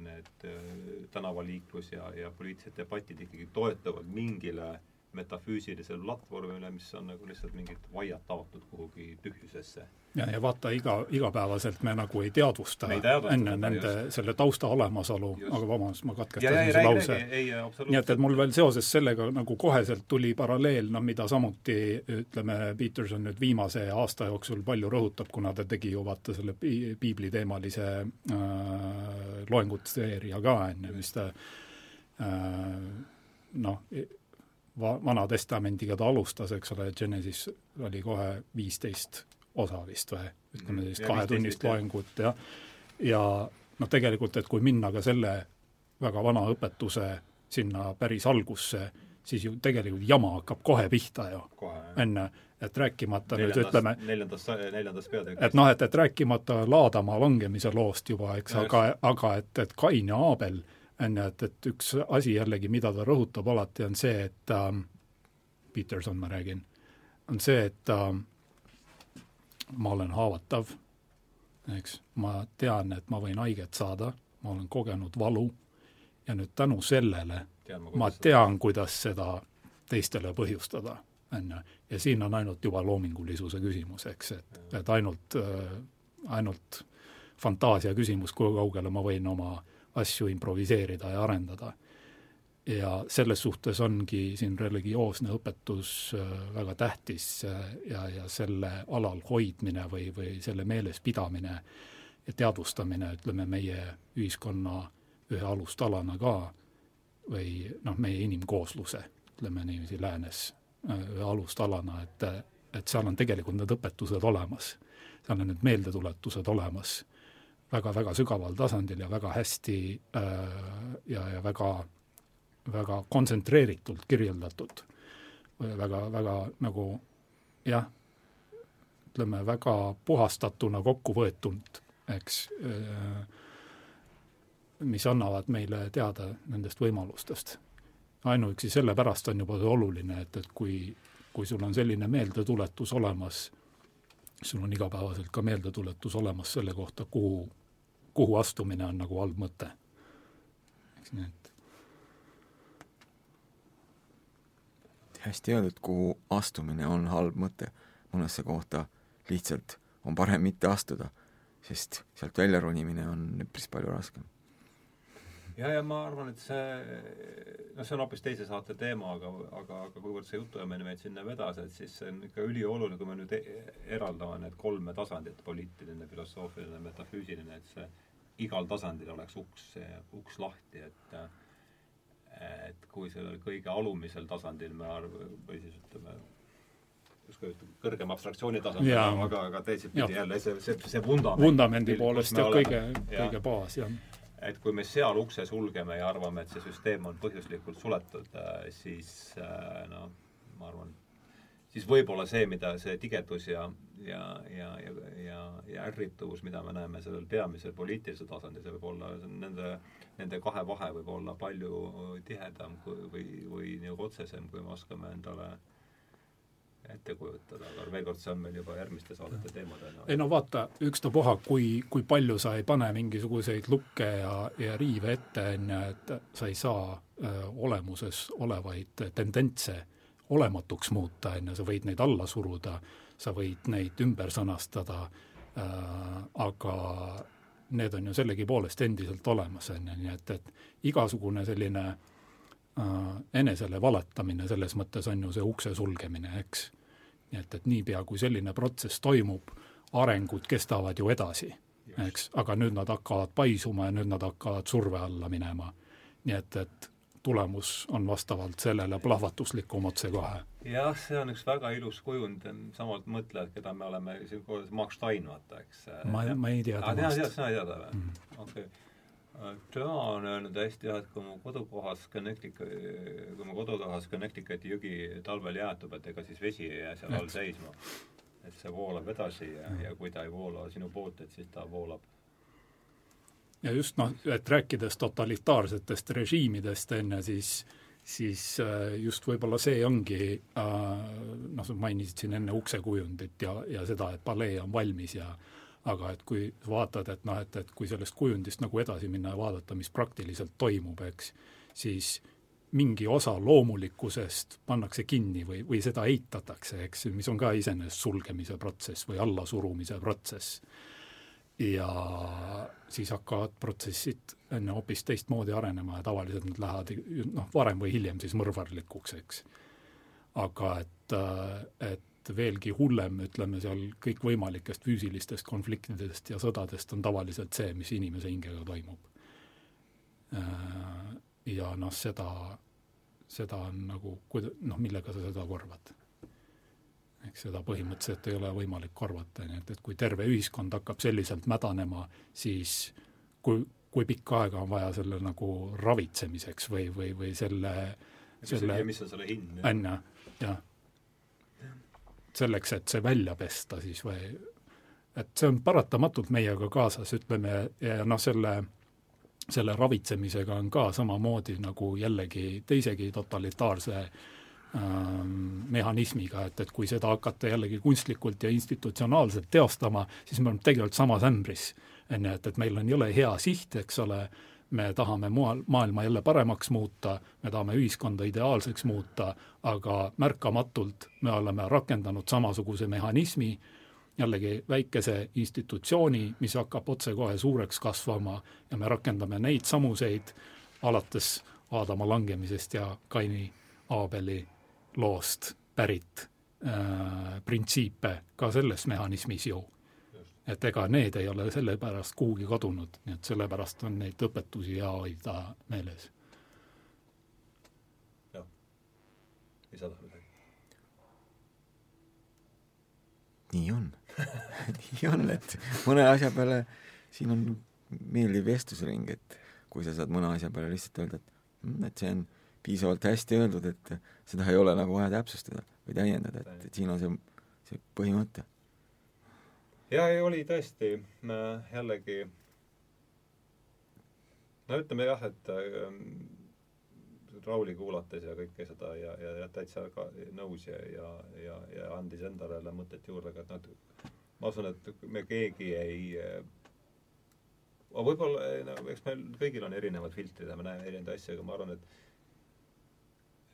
need äh, tänavaliiklus ja, ja poliitilised debatid ikkagi toetuvad mingile metafüüsilisele platvormile, mis on nagu lihtsalt mingid vaiad taotud kuhugi tühjusesse. Ja, ja vaata, iga, igapäevaselt me nagu ei teadvusta ei teadvusta enne nende, selle tausta olemasolu, aga vabandust, ma katkestasin su lause. nii et, et mul veel seoses sellega nagu koheselt tuli paralleel, noh mida samuti ütleme, Peterson nüüd viimase aasta jooksul palju rõhutab, kuna ta tegi ju vaata selle piibliteemalise äh, loengute seeria ka, ju, mis ta äh, noh, va-, Vana Testamendiga ta alustas, eks ole, Genesis oli kohe viisteist osa vist või ütleme sellist kahetunnist loengut ja ja noh, tegelikult, et kui minna ka selle väga vana õpetuse sinna päris algusse, siis ju tegelikult jama hakkab kohe pihta ju. enne, et rääkimata neljandas, nüüd ütleme neljandas, neljandas peatükis. et noh, et, et rääkimata Laadamaa langemise loost juba, eks, aga, aga et, et Kain ja Aabel, on ju, et, et üks asi jällegi, mida ta rõhutab alati, on see, et ähm, Peterson ma räägin, on see, et ähm, ma olen haavatav, eks, ma tean, et ma võin haiget saada, ma olen kogenud valu ja nüüd tänu sellele tean ma, ma tean, kuidas seda teistele põhjustada, on ju. ja siin on ainult juba loomingulisuse küsimus, eks, et, et ainult äh,, ainult fantaasia küsimus, kui kaugele ma võin oma asju improviseerida ja arendada ja selles suhtes ongi siin religioosne õpetus äh, väga tähtis äh, ja, ja selle alal hoidmine või, või selle meeles pidamine ja teadvustamine, ütleme, meie ühiskonna ühe alustalana ka või noh, meie inimkoosluse, ütleme niiviisi läänes, äh, ühe alustalana, et, et seal on tegelikult need õpetused olemas. seal on need meeldetuletused olemas väga-väga sügaval tasandil ja väga hästi äh, ja, ja väga väga kontsentreeritult kirjeldatud, väga, väga nagu jah, ütleme väga puhastatuna kokku võetult, eks, mis annavad meile teada nendest võimalustest. ainuüksi sellepärast on juba see oluline, et, et kui, kui sul on selline meeldetuletus olemas, sul on igapäevaselt ka meeldetuletus olemas selle kohta, kuhu, kuhu astumine on nagu halb mõte. eks nii, et hästi öeldud, kuhu astumine on halb mõte. mõnesse kohta lihtsalt on parem mitte astuda, sest sealt välja ronimine on üpris palju raskem. Ja, ja ma arvan, et see, noh, see on hoopis teise saate teema, aga, aga, aga kuivõrd see jutuajamine meid sinna vedas, et siis see on ikka ülioluline, kui me nüüd e-, eraldame need kolme tasandit, poliitiline, filosoofiline, metafüüsiline, et see igal tasandil oleks uks, uks lahti, et et kui sellel kõige alumisel tasandil me arv-, või siis ütleme, justkui kõrgema abstraktsiooni tasandil, aga, aga teisipidi jälle see, see, see vundament. vundamendi poolest jah, kõige, kõige baas, jah. Et kui me seal ukse sulgeme ja arvame, et see süsteem on põhjuslikult suletud, äh, siis äh, noh, ma arvan, siis võib-olla see, mida see tigedus ja, ja, ja, ja, ja, ja ärrituvus, mida me näeme sellel peamisel poliitilisel tasandil, see võib olla nende nende kahe vahe võib olla palju tihedam kui, või, või nagu otsesem, kui me oskame endale ette kujutada, aga veel kord, see on meil juba järgmiste saadete teemadena. ei no vaata, ükstapuha, kui, kui palju sa ei pane mingisuguseid lukke ja, ja riive ette, on ju, et sa ei saa öö, olemuses olevaid tendentse olematuks muuta, on ju, sa võid neid alla suruda, sa võid neid ümber sõnastada äh,, aga need on ju sellegipoolest endiselt olemas, on ju, nii et, et igasugune selline äh, enesele valetamine selles mõttes on ju see ukse sulgemine, eks. Nii et, et niipea, kui selline protsess toimub, arengud kestavad ju edasi, eks, aga nüüd nad hakkavad paisuma ja nüüd nad hakkavad surve alla minema. nii et, et tulemus on vastavalt sellele plahvatuslikum otsekohe. jah, see on üks väga ilus kujund, samad mõtlejad, keda me oleme siin koos, Mark Stein, vaata, eks. ma, ma ei tea temast. sina ei tea teda või? Mhm. okei. Tema on öelnud hästi jah, et kui mu kodukohas Connecticut, kui mu kodukohas Connecticuti jõgi talvel jäätub, et ega siis vesi ei jää seal all seisma. et see voolab edasi ja, ja kui ta ei voola sinu poolt, et siis ta voolab. Ja just noh, et rääkides totalitaarsetest režiimidest, ju, siis siis äh, just võib-olla see ongi äh, noh, sa mainisid siin enne uksekujundit ja, ja seda, et palee on valmis ja aga et kui vaatad, et noh, et, et kui sellest kujundist nagu edasi minna ja vaadata, mis praktiliselt toimub, eks, siis mingi osa loomulikkusest pannakse kinni või, või seda eitatakse, eks, mis on ka iseenesest sulgemise protsess või allasurumise protsess ja siis hakkavad protsessid enne hoopis teistmoodi arenema ja tavaliselt nad lähevad noh, varem või hiljem siis mõrvarlikuks, eks. aga et, et veelgi hullem, ütleme seal kõikvõimalikest füüsilistest konfliktidest ja sõdadest on tavaliselt see, mis inimese hingega toimub. Ja noh, seda, seda on nagu, noh, millega sa seda korvad eks seda põhimõtteliselt ei ole võimalik korvata, nii et, et kui terve ühiskond hakkab selliselt mädanema, siis kui, kui pikka aega on vaja selle nagu ravitsemiseks või, või, või selle, selle ja mis on selle hind? on ju, jah. Selleks, et see välja pesta siis või et see on paratamatult meiega kaasas, ütleme, ja noh, selle selle ravitsemisega on ka samamoodi nagu jällegi teisegi totalitaarse äh, Ähm, mehhanismiga, et, et kui seda hakata jällegi kunstlikult ja institutsionaalselt teostama, siis me oleme tegelikult samas ämbris. on ju, et, et meil on jõle hea siht, eks ole, me tahame moal, maailma jälle paremaks muuta, me tahame ühiskonda ideaalseks muuta, aga märkamatult me oleme rakendanud samasuguse mehhanismi, jällegi väikese institutsiooni, mis hakkab otsekohe suureks kasvama ja me rakendame neid samuseid, alates Aadama langemisest ja Kaini Aabeli loost pärit äh, printsiipe ka selles mehhanismis ju. Et ega need ei ole sellepärast kuhugi kadunud, nii et sellepärast on neid õpetusi hea hoida meeles. jah, lisada midagi? nii on nii on, et mõne asja peale siin on meeldiv vestlusring, et kui sa saad mõne asja peale lihtsalt öelda, et mm, et see on piisavalt hästi öeldud, et seda ei ole nagu vaja täpsustada või täiendada, et, et siin on see, see põhimõte. Ja ei, oli tõesti jällegi no ütleme jah, et äh, Rauli kuulates ja kõike seda ja, ja, ja täitsa ka nõus ja, ja, ja, ja andis endale mõtet juurde ka, et noh, ma usun, et me keegi ei võib-olla, no eks meil kõigil on erinevad filtrid ja me näeme erinevaid asju, aga ma arvan, et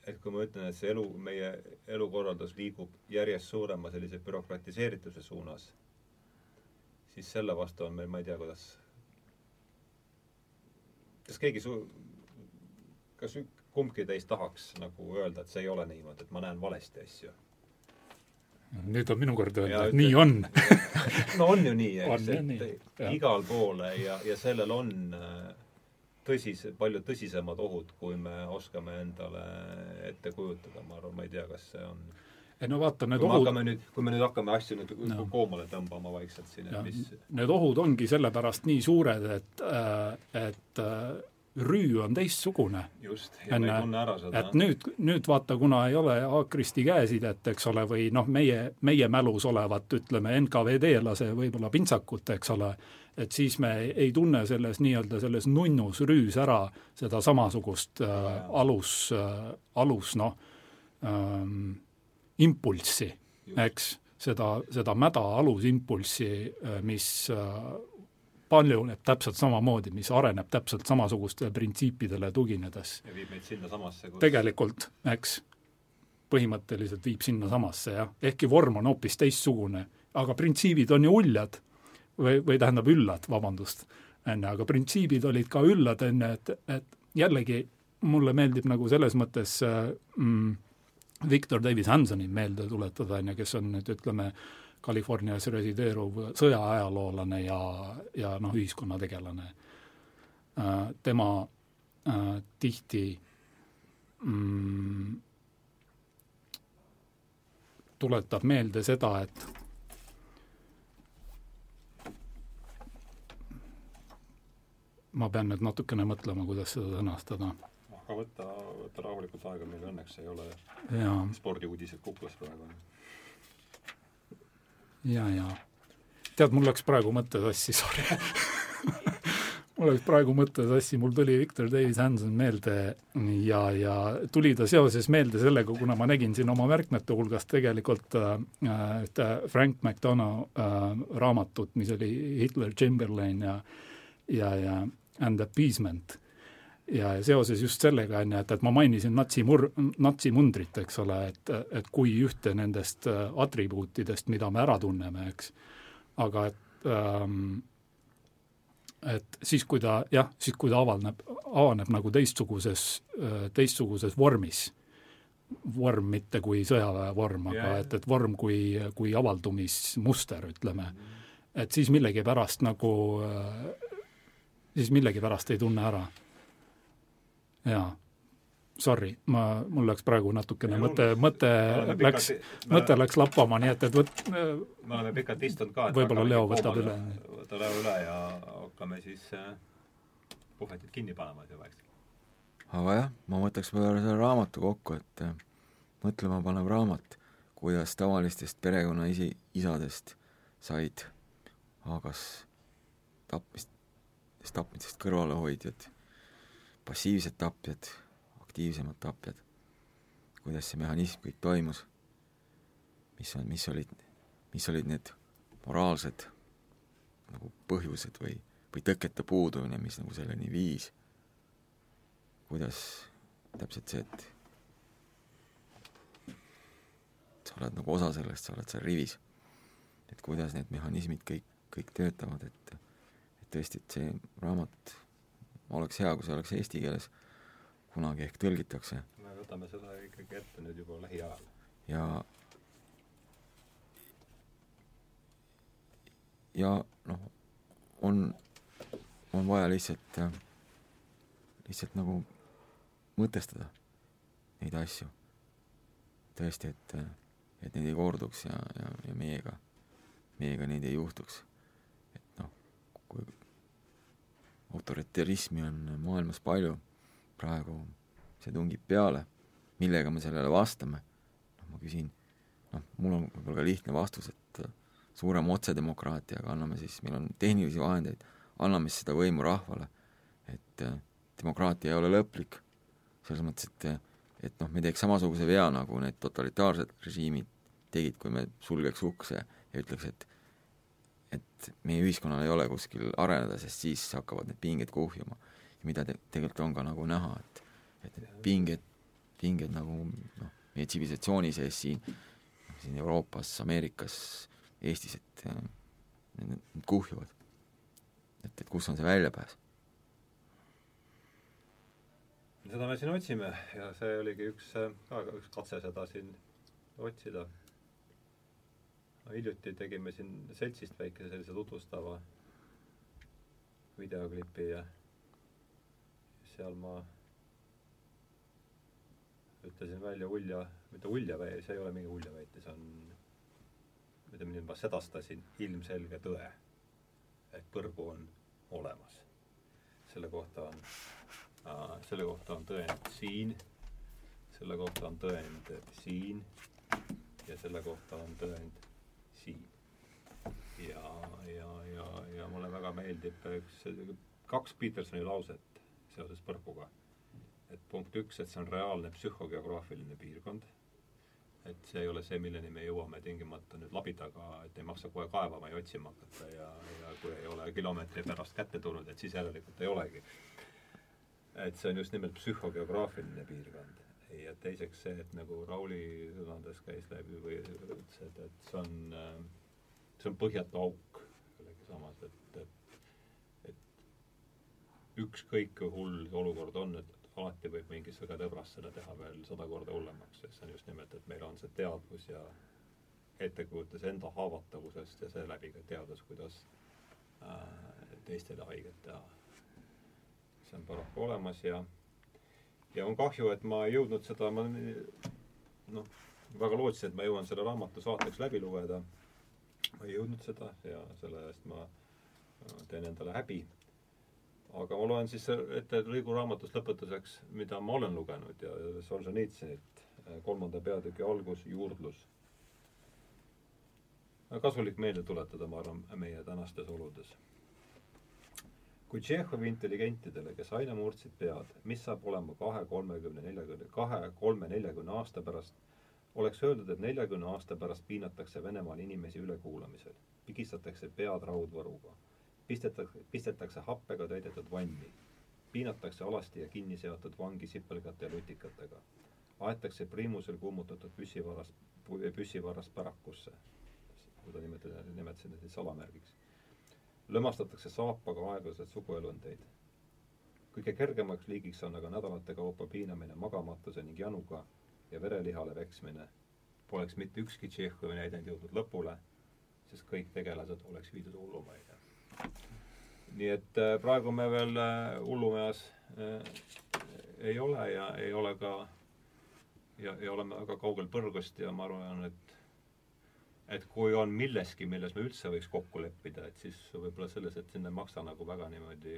et kui ma ütlen, et see elu, meie elukorraldus liigub järjest suurema sellise bürokratiseerituse suunas, siis selle vastu on meil, ma ei tea, kuidas, kas keegi su-, kas kumbki teist tahaks nagu öelda, et see ei ole niimoodi, et ma näen valesti asju? nüüd on minu kord öelda, et nii on. No on ju nii, eks, et igal pool ja, ja sellel on äh, tõsise, palju tõsisemad ohud, kui me oskame endale ette kujutada, ma arvan, ma ei tea, kas see on ei no vaata, need kui ohud hakkame nüüd, kui me nüüd hakkame asju nüüd no. koomale tõmbama vaikselt siin, et mis Need ohud ongi sellepärast nii suured, et, äh, et äh, rüü on teistsugune. just, ja me ei tunne ära seda. et nüüd, nüüd vaata, kuna ei ole Aakristi käesidet, eks ole, või noh, meie, meie mälus olevat, ütleme, NKVD-lase võib-olla pintsakut, eks ole, et siis me ei tunne selles nii-öelda selles nunnus rüüs ära seda samasugust äh, alus äh,, alus noh ähm,, impulssi, eks, seda, seda mäda alusimpulssi äh,, mis äh, paljuneb täpselt samamoodi, mis areneb täpselt samasugustele printsiipidele tuginedes. ja viib meid sinnasamasse kus... tegelikult, eks, põhimõtteliselt viib sinnasamasse, jah, ehkki vorm on hoopis teistsugune, aga printsiibid on ju uljad. Või, või tähendab üllad, vabandust, enne, aga printsiibid olid ka üllad enne, et, et jällegi mulle meeldib nagu selles mõttes äh, mm, Victor Davis Hansonit meelde tuletada, on ju, kes on nüüd ütleme, Californias resideeruv sõjaajaloolane ja, ja noh, ühiskonnategelane äh,. tema äh, tihti mm, tuletab meelde seda, et ma pean nüüd natukene mõtlema, kuidas seda sõnastada. Aga võta, võta rahulikult aega, meil õnneks ei ole spordiuudised kuklas praegu. ja, ja. tead, mul läks praegu mõte sassi, sorry mul läks praegu mõte sassi, mul tuli Victor Davis Hanson meelde ja, ja tuli ta seoses meelde sellega, kuna ma nägin siin oma märkmete hulgas tegelikult äh, ühte Frank McDonough äh, raamatut, mis oli Hitler Chamberlain ja ja, ja And Appeasement ja seoses just sellega, on ju, et, et ma mainisin natsi mur-, natsimundrit, eks ole, et, et kui ühte nendest äh, atribuutidest, mida me ära tunneme, eks, aga et ähm, et siis, kui ta jah, siis kui ta avaneb, avaneb nagu teistsuguses, teistsuguses vormis, vorm mitte kui sõjaväevorm, aga yeah. et, et vorm kui, kui avaldumismuster, ütleme, et siis millegipärast nagu, siis millegipärast ei tunne ära. Jaa sorry, ma, mul läks praegu natukene mõte, mõte läks, mõte läks lappama, nii et, et võt-. me oleme pikalt istunud ka. võib-olla Leo võtab üle. võta Leo üle ja hakkame siis äh, puhvetid kinni panema juba, eks. aga jah, ma võtaks võib-olla selle raamatu kokku, et äh, mõtlema panev raamat, kuidas tavalistest perekonnaisi, isadest said Haagas tapmist, tapmisest kõrvalehoidjad, passiivsed tapjad aktiivsemad tapjad, kuidas see mehhanism kõik toimus, mis on, mis olid, mis olid need moraalsed nagu põhjused või, või tõkete puudumine, mis nagu selleni viis, kuidas täpselt see, et sa oled nagu osa sellest, sa oled seal rivis, et kuidas need mehhanismid kõik, kõik töötavad, et et tõesti, et see raamat oleks hea, kui see oleks eesti keeles kunagi ehk tõlgitakse. me võtame seda ikkagi ette nüüd juba lähiajal. ja ja noh, on, on vaja lihtsalt, lihtsalt nagu mõtestada neid asju. tõesti, et, et neid ei korduks ja, ja, ja meiega, meiega neid ei juhtuks. et noh, kui autoritarismi on maailmas palju. Praegu see tungib peale, millega me sellele vastame, noh, ma küsin, noh, mul on võib-olla ka lihtne vastus, et äh, suurem otsedemokraatiaga anname siis, meil on tehnilisi vahendeid, anname siis seda võimu rahvale, et äh, demokraatia ei ole lõplik, selles mõttes, et et noh, me teeks samasuguse vea, nagu need totalitaarsed režiimid tegid, kui me sulgeks ukse ja ütleks, et et meie ühiskonnal ei ole kuskil areneda, sest siis hakkavad need pinged kuhjuma mida te, tegelikult on ka nagu näha, et et need pinged, pinged nagu noh, meie tsivilisatsiooni sees siin, siin Euroopas, Ameerikas, Eestis, et need, need kuhjuvad. et, et kus on see väljapääs? seda me siin otsime ja see oligi üks, ka üks katse seda siin otsida. Hiljuti tegime siin seltsist väikese sellise tutvustava videoklipi ja seal ma ütlesin välja ulja, mitte uljaväe, see ei ole mingi uljaväite, see on, ütleme nii, ma sedastasin ilmselge tõe, et põrgu on olemas. selle kohta on äh,, selle kohta on tõend siin, selle kohta on tõend siin ja selle kohta on tõend. Ja, ja, ja, ja mulle väga meeldib üks, kaks Petersoni lauset seoses põrguga. et punkt üks, et see on reaalne psühhogeograafiline piirkond, et see ei ole see, milleni me jõuame tingimata nüüd labidaga, et ei maksa kohe kaevama ja otsima hakata ja, ja kui ei ole kilomeetri pärast kätte tulnud, et siis järelikult ei olegi. et see on just nimelt psühhogeograafiline piirkond. ja teiseks see, et nagu Rauli sõnades käis läbi või ütles, et, et see on, see on põhjatu auk jällegi samas, et, et ükskõik kui hull see olukord on, et alati võib mingi sõgetõbras seda teha veel sada korda hullemaks, sest see on just nimelt, et meil on see teadvus ja ettekujutus enda haavatavusest ja seeläbi ka teadus, kuidas äh, teistele haiget teha. see on paraku olemas ja, ja on kahju, et ma ei jõudnud seda, ma noh, väga lootsin, et ma jõuan selle raamatu saateks läbi lugeda. Ma ei jõudnud seda ja selle eest ma teen endale häbi aga ma loen siis ette lõigu raamatust lõpetuseks, mida ma olen lugenud ja Solženitsõnit, kolmanda peatüki algus, juurdlus. kasulik meelde tuletada, ma arvan, meie tänastes oludes. kui Tšehhovi intelligentidele, kes aina murdsid pead, mis saab olema kahe, kolmekümne, neljakümne, kahe, kolme, neljakümne aasta pärast, oleks öeldud, et neljakümne aasta pärast piinatakse Venemaal inimesi ülekuulamisel, pigistatakse pead raudvõruga, pistetakse, pistetakse happega täidetud vanni, piinatakse alasti ja kinni seotud vangi sipelgate ja lutikatega, aetakse priimusel kummutatud püssivaras, püssivaras pärakusse, seda nimetada, nimetasin neid salamärgiks. Lömastatakse saapaga aeglaselt suguelundeid. kõige kergemaks liigiks on aga nädalate kaupa piinamine magamatuse ning januga ja verelihale peksmine. Poleks mitte ükski Tšehhovi näidend jõudnud lõpule, sest kõik tegelased oleks viidud hullumaile. nii et äh, praegu me veel äh, hullumajas äh, ei ole ja ei ole ka ja, ja oleme väga kaugel põrgust ja ma arvan, et et kui on milleski, milles me üldse võiks kokku leppida, et siis võib-olla selles, et sinna ei maksa nagu väga niimoodi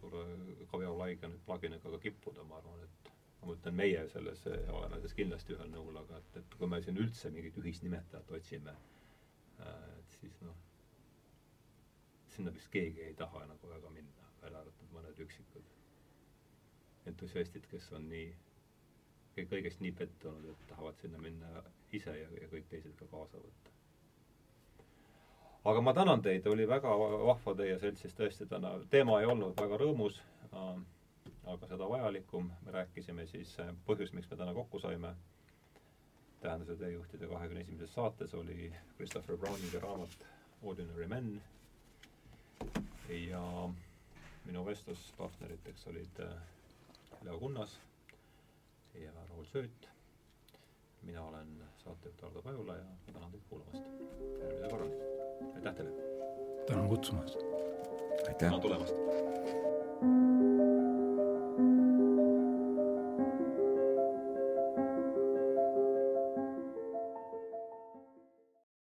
suure kaviolaiga nüüd plaginaga ka kippuda, ma arvan, et ma mõtlen, meie selles oleme selles kindlasti ühel nõul, aga et, et kui me siin üldse mingit ühist nimetajat otsime, et siis noh, sinna vist keegi ei taha nagu väga minna, välja arvatud mõned üksikud entusiastid, kes on nii kõigest nii pettunud, et tahavad sinna minna ise ja, ja kõik teised ka kaasa võtta. aga ma tänan teid, oli väga vahva teie seltsis tõesti täna, teema ei olnud väga rõõmus äh,, aga seda vajalikum, me rääkisime siis äh,, põhjus, miks me täna kokku saime, tähenduse teejuhtide kahekümne esimeses saates oli Christopher Browningi raamat Ordinary Men ja minu vestluspartneriteks olid äh, Leo Kunnas ja Raul Sööt. mina olen saatejuht Ardo Pajula ja tänan teid kuulamast. järgmise korrani. aitäh teile! tänan kutsumast! aitäh! tänan tulemast!